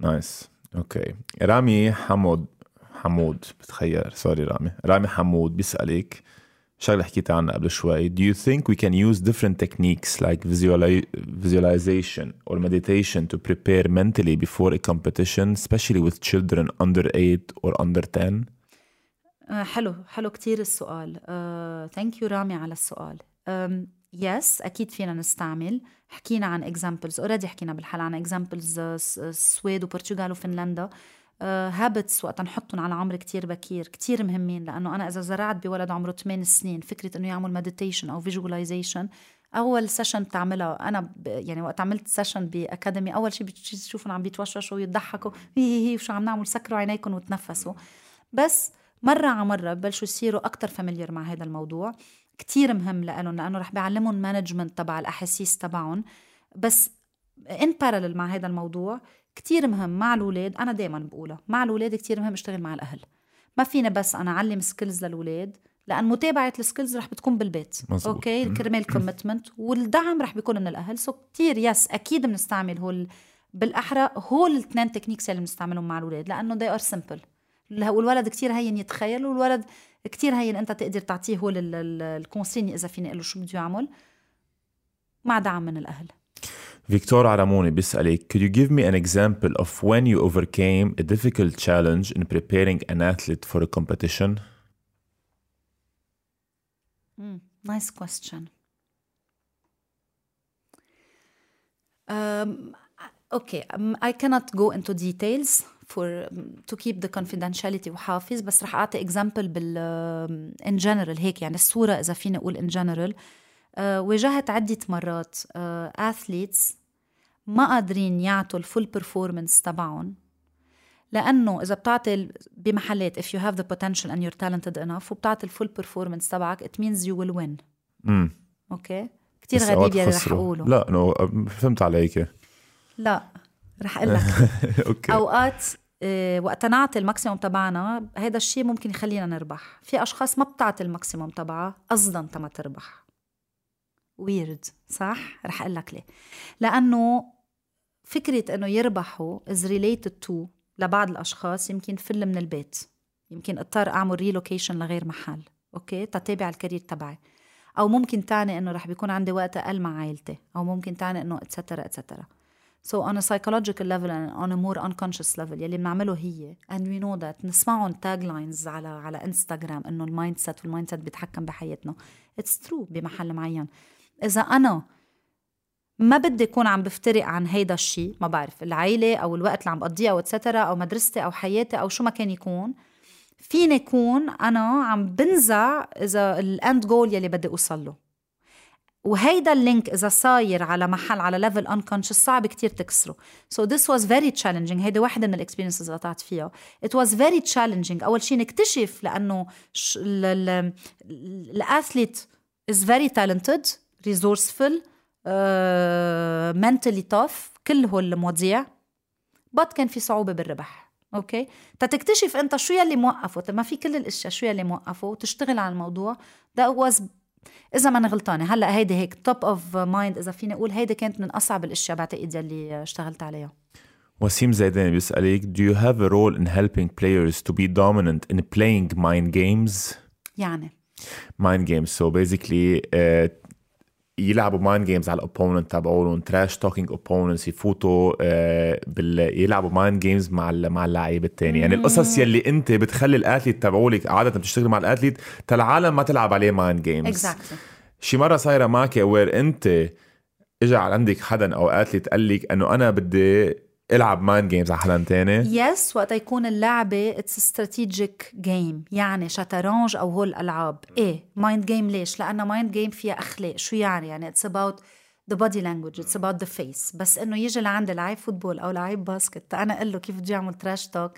[SPEAKER 2] نايس اوكي رامي حمود حمود بتخيل سوري رامي رامي حمود بيسألك شغله حكيت عنها قبل شوي do you think we can use different techniques like visualization or meditation to prepare mentally before a competition especially with children under 8 or under 10
[SPEAKER 1] آه حلو حلو كتير السؤال ثانك uh, يو رامي على السؤال يس أكيد فينا نستعمل. حكينا عن examples already حكينا بالحلقة عن examples السويد وبرتغال وفنلندا. habits وقت نحطهم على عمر كتير بكير كتير مهمين لأنه أنا إذا زرعت بولد عمره 8 سنين فكرة إنه يعمل meditation أو visualization أول session بتعملها أنا ب... يعني وقت عملت session ب academy أول شيء بتشوفهم عم بيتوشوشوا ويضحكوا هي هي وشو عم نعمل سكروا عينيكم وتنفسوا. بس مرة على مرة ببلشوا يصيروا أكتر familiar مع هذا الموضوع. كتير مهم لهم لأنه رح بيعلمهم management تبع الأحاسيس تبعهم. بس in parallel مع هذا الموضوع كتير مهم مع الأولاد أنا دايما بقولها مع الأولاد كتير مهم أشتغل مع الأهل. ما فينا بس أنا أعلم skills للأولاد لأن متابعة ال skills رح بتكون بالبيت
[SPEAKER 2] مزبوط.
[SPEAKER 1] okay؟ كرمال commitment والدعم رح بيكون من الأهل. so كتير yes أكيد بنستعمل هول بالأحرى هول الاثنين techniques اللي بنستعملهم مع الأولاد لأنه they are simple. والولد كتير هين يتخيل والولد كتير هين انت تقدر تعطيه هو ال consigne اذا فيني أقول له شو بده يعمل مع دعم من الاهل
[SPEAKER 2] فيكتور عرموني بيسألك Could you give me an example of when you overcame a difficult challenge in preparing an athlete for a competition?
[SPEAKER 1] Mm, nice question. Um, okay, um, I cannot go into details for to keep the confidentiality وحافظ بس رح أعطي example بال in general هيك يعني الصورة إذا فيني أقول in general uh, واجهت عدة مرات athletes uh, ما قادرين يعطوا ال full performance تبعهم. لأنه إذا بتعطي بمحلات if you have the potential and you're talented enough وبتعطي ال full performance تبعك it means you will win.
[SPEAKER 2] امم
[SPEAKER 1] okay؟ كثير غريب يلي رح أقوله.
[SPEAKER 2] لا no فهمت عليك
[SPEAKER 1] لا. رح أقول لك. (laughs)
[SPEAKER 2] okay.
[SPEAKER 1] أوقات إيه وقت نعطي ال maximum تبعنا هذا الشيء ممكن يخلينا نربح. في أشخاص ما بتعطي ال maximum تبعها قصدا تما تربح. weird صح؟ رح أقول لك ليه. لأنه فكرة إنه يربحوا is related to لبعض الأشخاص يمكن فل من البيت. يمكن اضطر أعمل relocation لغير محل. okay؟ تتابع ال career تبعي. أو ممكن تعني إنه رح بيكون عندي وقت أقل مع عائلتي أو ممكن تعني إنه et cetera et cetera So on a psychological level and on a more unconscious level يلي بنعمله هي. And we know that نسمعهم taglines على على انستغرام إنه ال mindset وال mindset بيتحكم بحياتنا. it's true بمحل معين. إذا أنا ما بدي أكون عم بفترق عن هيدا الشيء ما بعرف العيلة أو الوقت اللي عم بقضيه أو et cetera أو مدرستي أو حياتي أو شو ما كان يكون فيني يكون أنا عم بنزع إذا ال end goal يلي بدي أوصل له. وهيدا ال link إذا صاير على محل على level unconscious صعب كتير تكسره. so this was very challenging هيدي واحدة من ال experiences اللي طلعت فيها. it was very challenging أول شيء نكتشف لأنه ال athlete is very talented resourceful mentally tough كل هول المواضيع but كان في صعوبة بالربح. okay؟ تتكتشف أنت شو يلي موقفه. ما في كل الأشياء شو يلي موقفه؟ وتشتغل على الموضوع. That was إذا ما أنا غلطانة. هلأ هيدي هيك top of mind إذا فيني أقول هيدي كانت من أصعب الأشياء بعتقد يلي اشتغلت عليها.
[SPEAKER 2] وسيم زيدان بيسألك Do you have a role in helping players to be dominant in playing mind games?
[SPEAKER 1] يعني.
[SPEAKER 2] Mind games. So basically uh, يلعبوا mind games على ال opponent تبعولهم trash talking opponents يفوتوا آه بال... يلعبوا mind games مع. مع اللعيب الثاني يعني القصص يلي انت بتخلي ال athlete تبعولك عادة بتشتغل مع ال athlete العالم ما تلعب عليه mind games
[SPEAKER 1] exactly.
[SPEAKER 2] شي مرة صايرة معك where انت اجى عندك حدا أو athlete قال لك إنه أنا بدي العب mind games على حدا تاني.
[SPEAKER 1] yes وقت يكون اللعبة it's strategic game يعني شطرنج أو هول الألعاب. إيه mind game ليش؟ لأنه mind game فيها أخلاق. شو يعني؟ يعني it's about the body language it's about the face بس إنه يجي لعند لعيب football أو لعيب basket أنا أقول له كيف بدي أعمل trash talk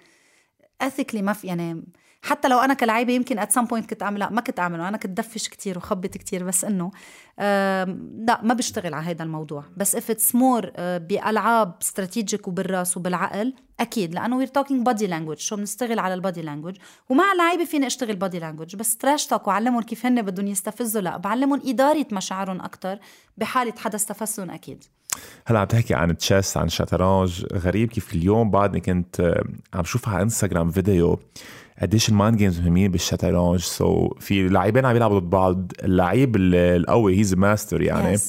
[SPEAKER 1] ethically ما في يعني حتى لو أنا كلعيبه يمكن at some point كنت اعمل لا ما كنت أعمله. أنا كنت دفش كتير وخبط كتير بس إنه لا ما بشتغل على هذا الموضوع. بس if it's more بألعاب strategic وبالرأس وبالعقل أكيد. لأنه we're talking body language شو بنشتغل على ال body language ومع اللعيبه فيني أشتغل body language بس trash talk وعلمهم كيف هن بدهم يستفزوا لا بعلمهم إدارة مشاعرهم أكثر بحالة حدا استفزهم أكيد.
[SPEAKER 2] هلأ عم تحكي عن chess عن شطرنج غريب كيف اليوم بعدني كنت عم شوف على انستغرام فيديو قديش ال mind games مهمين بالشطرنج so في لاعبين عم يلعبوا ضد بعض. اللعيب القوي he's master يعني. Yes.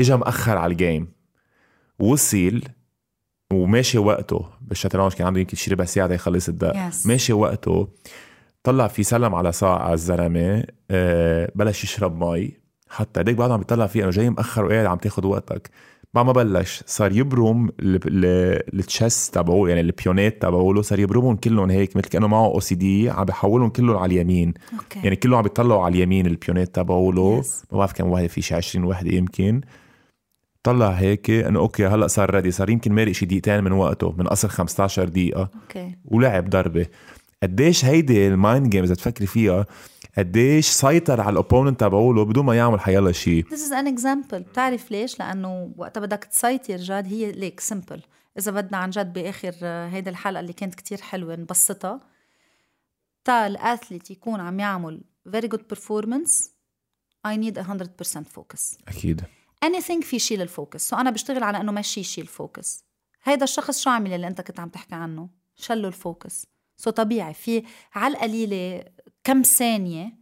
[SPEAKER 2] اجى مأخر على ال game وصل وماشي وقته. بالشطرنج كان عنده يمكن شي ربع ساعة يخلص الدق. Yes. ماشي وقته. طلع في سلم على ساعة الزلمة. أه بلش يشرب مي. حتى هديك بعد عم بيطلع فيه إنه جاي مأخر وقاعد عم تاخذ وقتك. بعد ما بلش. صار يبرم ال chess تبعه يعني البيونات تبعه صار يبرمهم كلهم هيك مثل كأنه معه OCD عم بحولهم كلهم على اليمين. okay. يعني كلهم عم بيطلعوا على اليمين البيونات تبعه له. ما بعرف كم وحده في شي 20 وحده يمكن. طلع هيك إنه okay هلأ صار ready صار يمكن مارق شي دقيقتين من وقته من اصل 15 دقيقة.
[SPEAKER 1] okay.
[SPEAKER 2] ولعب ضربة. قديش هيدي ال mind games اذا تفكري فيها قديش سيطر على ال opponent تبعوله بدون ما يعمل حيلا شيء
[SPEAKER 1] This is an example. بتعرف ليش؟ لأنه وقتها بدك تسيطر جاد هي ليك simple إذا بدنا عن جد بآخر هيدي الحلقة اللي كانت كتير حلوة نبسطها. تا ال athlete يكون عم يعمل very good performance I need 100% focus.
[SPEAKER 2] أكيد.
[SPEAKER 1] Anything في شيء لل focus so أنا بشتغل على إنه ماشي شيء ال focus هيدا الشخص شو عمل اللي أنت كنت عم تحكي عنه؟ شلوا ال focus so طبيعي في على القليلة كم ثانية؟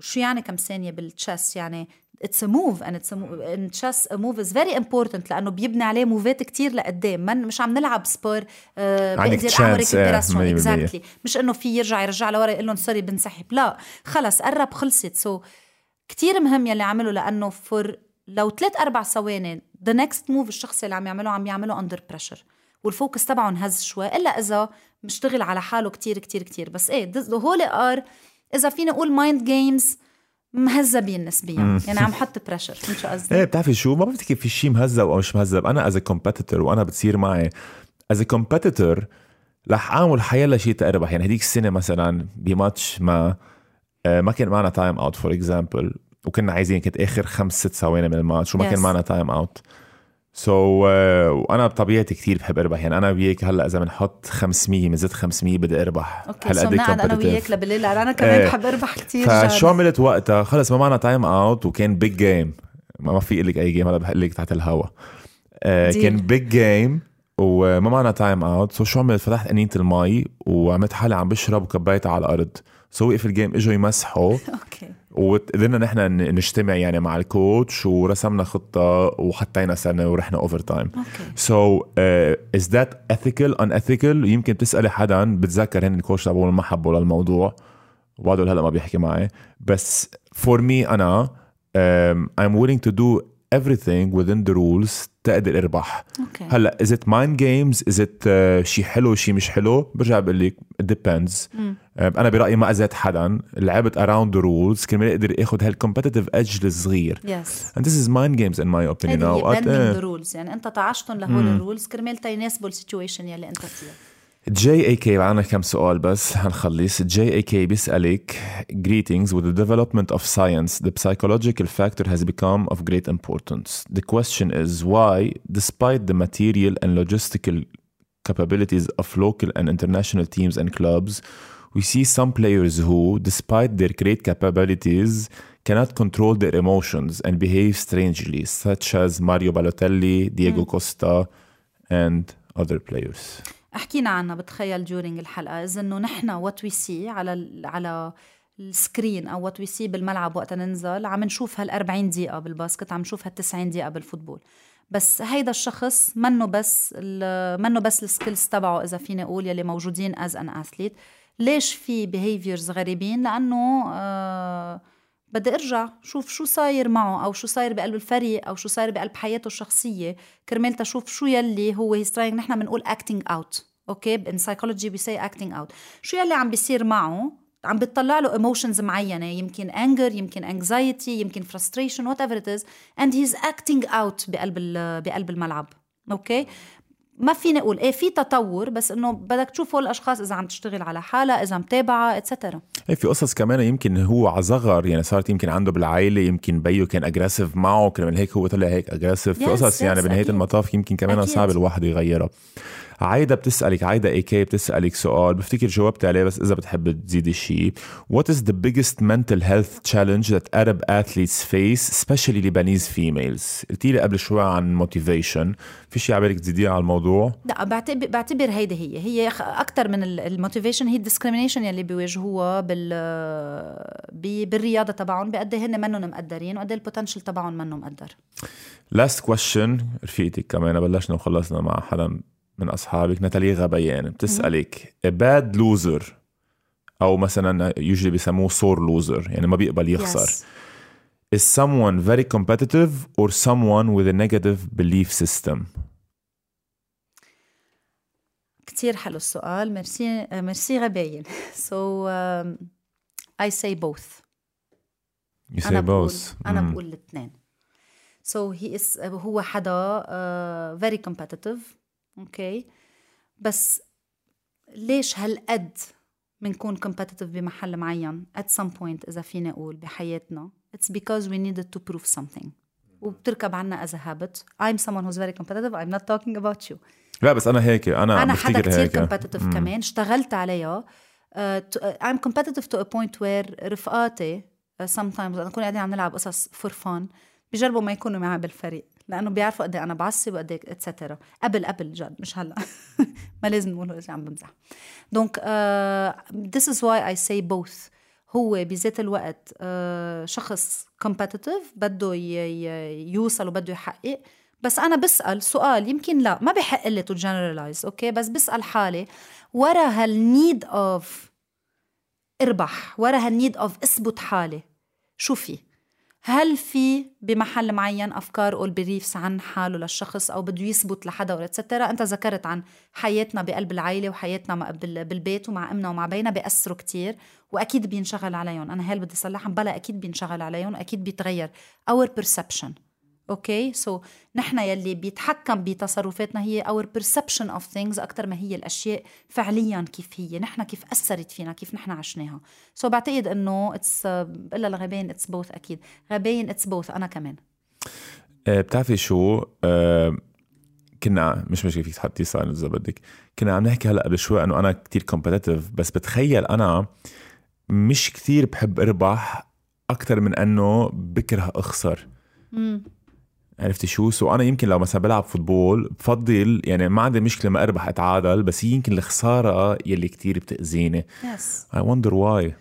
[SPEAKER 1] شو يعني كم ثانية بال chess يعني it's a move and it's in chess a move is very important لأنه بيبني عليه move ات كتير لقدام. من مش عم نلعب سبور
[SPEAKER 2] آه بقدر اعمل
[SPEAKER 1] exactly مش إنه في يرجع يرجع لورا يقول لهم sorry بنسحب. لا. خلص قرب خلصت. so, كتير مهم يلي عمله لأنه for لو ثلاث أربع ثواني the next move الشخص اللي عم يعمله عم يعمله under pressure وال focus تبعه انهز شوي إلا إذا مشتغل على حاله كتير كتير كتير. بس إيه هول are إذا فينا نقول mind games مهذبين نسبيا. يعني عم حط pressure فهمت شو قصدي؟
[SPEAKER 2] إيه بتعرفي شو؟ ما بفتكر في شيء مهذب أو مش مهذب. أنا as competitor وأنا بتصير معي as competitor رح أعمل حيلا شيء تقربح. يعني هديك السنة مثلا بماتش ما آه، ما كان معنا time out for example وكنا عايزين كنت آخر خمس ست ثواني من الماتش وما yes. كان معنا time out so, uh, وأنا بطبيعتي كثير بحب أربح. يعني أنا وياك هلأ إذا بنحط 500 بنزيد 500 بدي أربح.
[SPEAKER 1] okay هلأ قد أنا وياك لبالليل أنا كمان إيه. بحب أربح كثير
[SPEAKER 2] فشو عملت وقتها؟ خلص ما معنا time out وكان big game ما في لك أي game هلأ بحق لك تحت الهوا. آه كان big game وما معنا time out so شو عملت؟ فتحت قنينة المي وعملت حالي عم بشرب وكبيتها على الأرض. so وقف ال game إجوا يمسحوا. (laughs)
[SPEAKER 1] okay.
[SPEAKER 2] وقدرنا نحن نجتمع يعني مع ال coach ورسمنا خطة وحطينا سنة ورحنا overtime so is that ethical unethical يمكن تسألي حدا بتذكر هن ال coach تبعول ما حبوا للموضوع. وبعده هلا ما بيحكي معي. بس for me أنا um, I'm willing to do everything within the rules تقدر اربح
[SPEAKER 1] okay.
[SPEAKER 2] هلا is it mind games is it uh, شيء حلو شيء مش حلو برجع بقول لك it depends mm. uh, أنا برايي ما اذيت حدا لعبت around the rules كرمال أقدر اخذ هالcompetitive edge الصغير
[SPEAKER 1] yes.
[SPEAKER 2] and this is mind games in my opinion
[SPEAKER 1] now هي bending the rules يعني انت طعشتهم لهول الرولز كرمال تيناسبوا السيتويشن يلي انت فيها
[SPEAKER 2] جي اي كي معنا كم سؤال بس حنخلص جي اي كي بيسألك greetings with the development of science the psychological factor has become of great importance the question is why despite the material and logistical capabilities of local and international teams and clubs we see some players who despite their great capabilities cannot control their emotions and behave strangely such as Mario Balotelli Diego Costa and other players
[SPEAKER 1] حكينا عنها بتخيل جورينج الحلقة. إذا إنه نحن وات وي سي على على السكرين أو وات وي سي بالملعب وقت ننزل عم نشوف هال 40 دقيقة بالباسكت عم نشوف هال 90 دقيقة بالفوتبول. بس هيدا الشخص منه بس منه بس ال skills تبعه إذا فيني أقول يلي موجودين as an athlete ليش في behaviors غريبين؟ لأنه آه بدي ارجع شوف شو صاير معه أو شو صاير بقلب الفريق أو شو صاير بقلب حياته الشخصية. كرمال تشوف شو يلي هو he's trying نحن بنقول acting out okay in psychology we say acting out شو يلي عم بيصير معه؟ عم بتطلع له emotions معينة. يمكن anger يمكن anxiety يمكن frustration whatever it is and he's acting out بقلب بقلب الملعب. okay ما فيني أقول إيه في تطور بس إنه بدك تشوف هول الأشخاص إذا عم تشتغل على حالها إذا متابعه etcetera
[SPEAKER 2] إيه في قصص كمان يمكن هو على صغر يعني صارت يمكن عنده بالعائلة يمكن بيو كان aggressive معه كرمال هيك هو طلع هيك aggressive في قصص يعني بنهاية المطاف يمكن كمان صعب الواحد يغيرها عايدة بتسألك عايدة اي كي بتسألك سؤال بفتكر جاوبت عليه بس إذا بتحب تزيدي شيء What is the biggest mental health challenge that Arab athletes face especially Lebanese females? قلتي لي قبل شوي عن motivation. في شيء عبالك تزيديها على الموضوع؟
[SPEAKER 1] لا بعتبر بعتبر هيدي هي. هي أكثر من ال motivation هي ال discrimination يلي بيواجهوها بال بالرياضة تبعهم بقد هن منهم مقدرين وقد ال potential تبعهم منه مقدر.
[SPEAKER 2] Last question رفيقتك كمان بلشنا وخلصنا مع حدا من أصحابك. ناتالي غبيان بتسألك bad loser أو مثلا يوجد بيسموه sore loser يعني ما بيقبل يخسر. Yes. is someone very competitive or someone with a negative belief system
[SPEAKER 1] كتير حلو السؤال. merci merci غباين so um, I say both.
[SPEAKER 2] You say أنا both.
[SPEAKER 1] بقول أنا mm. بقول الاثنين. So he is هو حدا uh, very competitive. أوكي بس ليش هالقد بنكون competitive بمحل معين at some point إذا فيني أقول بحياتنا it's because we needed to prove something وبتركب عنا as a habit I'm someone who's very competitive I'm not talking about you
[SPEAKER 2] لا بس أنا هيك أنا
[SPEAKER 1] أنا حدا كتير هيك. competitive مم. كمان اشتغلت عليها uh, to, uh, I'm competitive to a point where رفقاتي uh, sometimes نكون قاعدين عم نلعب قصص for fun بجربوا ما يكونوا معي بالفريق لأنه بيعرفوا قد إيه أنا بعصب وقد etcetera قبل قبل جد مش هلأ. (laughs) ما لازم نقول اذا عم بمزح. donc this is why I say both هو بذات الوقت uh, شخص competitive بده يوصل وبده يحقق. بس أنا بسأل سؤال يمكن لا ما بحق لي to generalize okay بس بسأل حالي ورا هال need of إربح ورا هال need of إثبت حالي شو في؟ هل في بمحل معين أفكار أو beliefs عن حاله للشخص أو بده يثبت لحدا ولا etcetera أنت ذكرت عن حياتنا بقلب العائله وحياتنا بالبيت ومع أمنا ومع بينا بياثروا كتير وأكيد بينشغل عليهم. أنا هل بدي صلحهم بلا أكيد بينشغل عليهم واكيد بيتغير. our perception. okay so so, نحن يلي بيتحكم بتصرفاتنا هي our perception of things أكثر ما هي الأشياء فعليا كيف هي. نحن كيف أثرت فينا كيف نحن عشناها. so so, بعتقد إنه it's بقول لغبين it's both أكيد. غبين it's both أنا كمان.
[SPEAKER 2] أه بتعرفي شو؟ أه كنا مش مش فيك تحطي صار إذا بدك. كنا عم نحكي هلأ قبل شوي إنه أنا كتير competitive بس بتخيل أنا مش كثير بحب أربح أكثر من إنه بكره أخسر. مم. عرفتي شو؟ so أنا يمكن لو مثلا بلعب football بفضل يعني ما عندي مشكلة ما أربح أتعادل بس هي يمكن الخسارة يلي كتير بتأذيني.
[SPEAKER 1] yes
[SPEAKER 2] I wonder why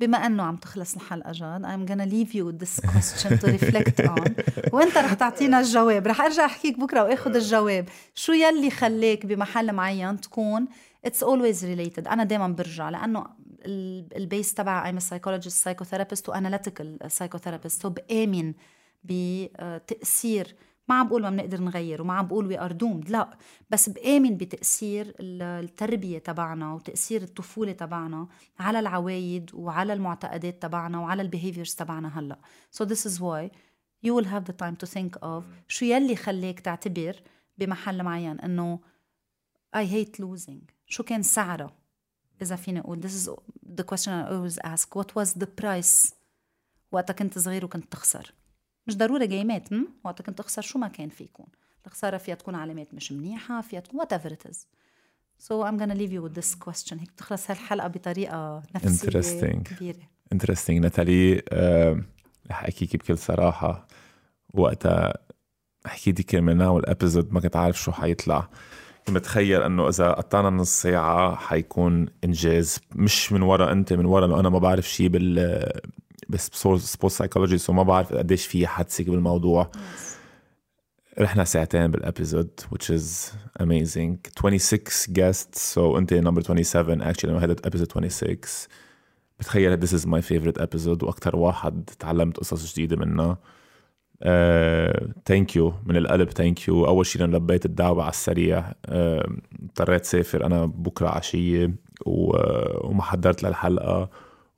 [SPEAKER 1] بما أنه عم تخلص الحلقة جاد I'm gonna leave you with this question to reflect on. (laughs) وانت رح تعطينا الجواب. رح أرجع أحكيك بكرة وآخذ الجواب. شو يلي خليك بمحل معين تكون it's always related أنا دائما برجع لأنه ال base تبع I'm a psychologist psychotherapist و analytical psychotherapist بآمن بتأثير. ما عم بقول ما بنقدر نغير وما عم بقول we are doomed لا. بس بآمن بتأثير التربية تبعنا وتأثير الطفولة تبعنا على العوايد وعلى المعتقدات تبعنا وعلى البيهيفيرز تبعنا هلأ. So this is why you will have the time to think of شو يلي خليك تعتبر بمحل معين إنه I hate losing. شو كان سعرها إذا فيني أقول this is the question I always ask. What was the price وقتها كنت صغير وكنت تخسر؟ مش ضروري جيمات وقت كنت تخسر شو ما كان في يكون الخسارة فيها تكون علامات مش منيحة فيها تكون whatever it is. So I'm gonna leave you with this question. هيك بتخلص هالحلقة بطريقة نفسية
[SPEAKER 2] Interesting.
[SPEAKER 1] كبيرة.
[SPEAKER 2] Interesting. ناتالي أه رح أحكيك بكل صراحة وقتها. حكيتي كرمال والابيزود ما كنت عارف شو حيطلع. كنت متخيل إنه إذا قطعنا نص ساعة حيكون إنجاز. مش من ورا أنت من ورا إنه أنا ما بعرف شيء بال بس sport psychology so ما بعرف قديش في حدسك بالموضوع. رحنا ساعتين بال episode which is amazing. 26 guests so انت number 27 actually هذا episode 26 بتخيل this is my favorite episode وأكثر واحد تعلمت قصص جديدة منه. thank uh, you من القلب thank you أول شيء لبيت الدعوة على السريع. uh, اضطريت uh, سافر أنا بكرة عشية و... وما حضرت للحلقة.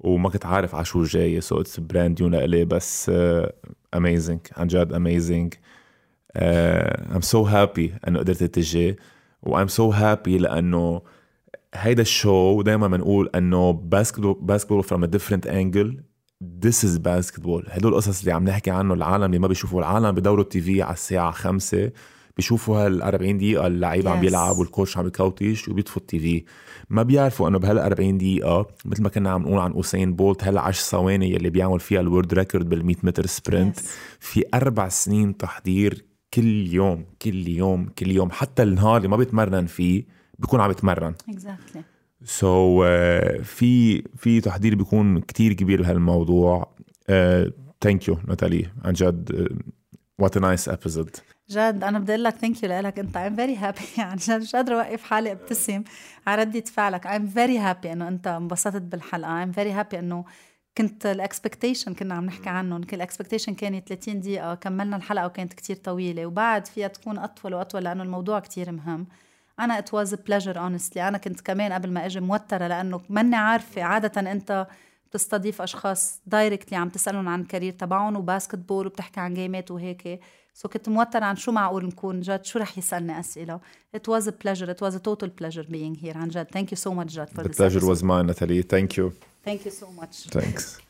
[SPEAKER 2] وما كنت عارف على شو جاي. so it's brand new لإلي بس amazing uh, عن جد amazing I'm so happy إنه قدرت تجي. و I'm so happy لأنه هيدا ال show دائما بنقول إنه basketball basketball from a different angle This is basketball. هدول القصص اللي عم نحكي عنه العالم اللي ما بيشوفوا العالم بدوروا ال TV على الساعة خمسة. بيشوفوا هال 40 دقيقة اللعيب yes. عم بيلعب وال coach عم بي coach وبيطفوا ال TV ما بيعرفوا إنه بهال 40 دقيقة مثل ما كنا عم نقول عن أوسين بولت هال 10 ثواني اللي بيعمل فيها ال world record بال 100 متر sprint yes. في أربع سنين تحضير كل يوم كل يوم كل يوم حتى النهار اللي ما بيتمرن فيه بيكون عم يتمرن
[SPEAKER 1] exactly.
[SPEAKER 2] so so, uh, في في تحضير بيكون كتير كبير بهالموضوع thank you ناتالي عن جد what nice episode
[SPEAKER 1] جد أنا بدي أقول لك thank you لك أنت I'm very happy عن جد مش قادرة أوقف حالي أبتسم. على ردة فعلك. I'm very happy إنه أنت انبسطت بالحلقة. I'm very happy إنه كنت ال expectation كنا عم نحكي عنهم. كل ال expectation كانت 30 دقيقة. كملنا الحلقة وكانت كتير طويلة. وبعد فيها تكون أطول وأطول لأنه الموضوع كتير مهم. أنا it was pleasure honestly أنا كنت كمان قبل ما أجي موترة لأنه ماني عارفة عادة أنت بتستضيف أشخاص directly عم تسألهم عن ال career تبعهم و basketball وبتحكي عن جيمات وهيك. so كنت موترة عن شو معقول نكون جد شو رح يسألني أسئلة it was a pleasure it was a total pleasure being here عن جد thank you so much جد
[SPEAKER 2] for the pleasure was mine Natalie thank you
[SPEAKER 1] thank you so much
[SPEAKER 2] thanks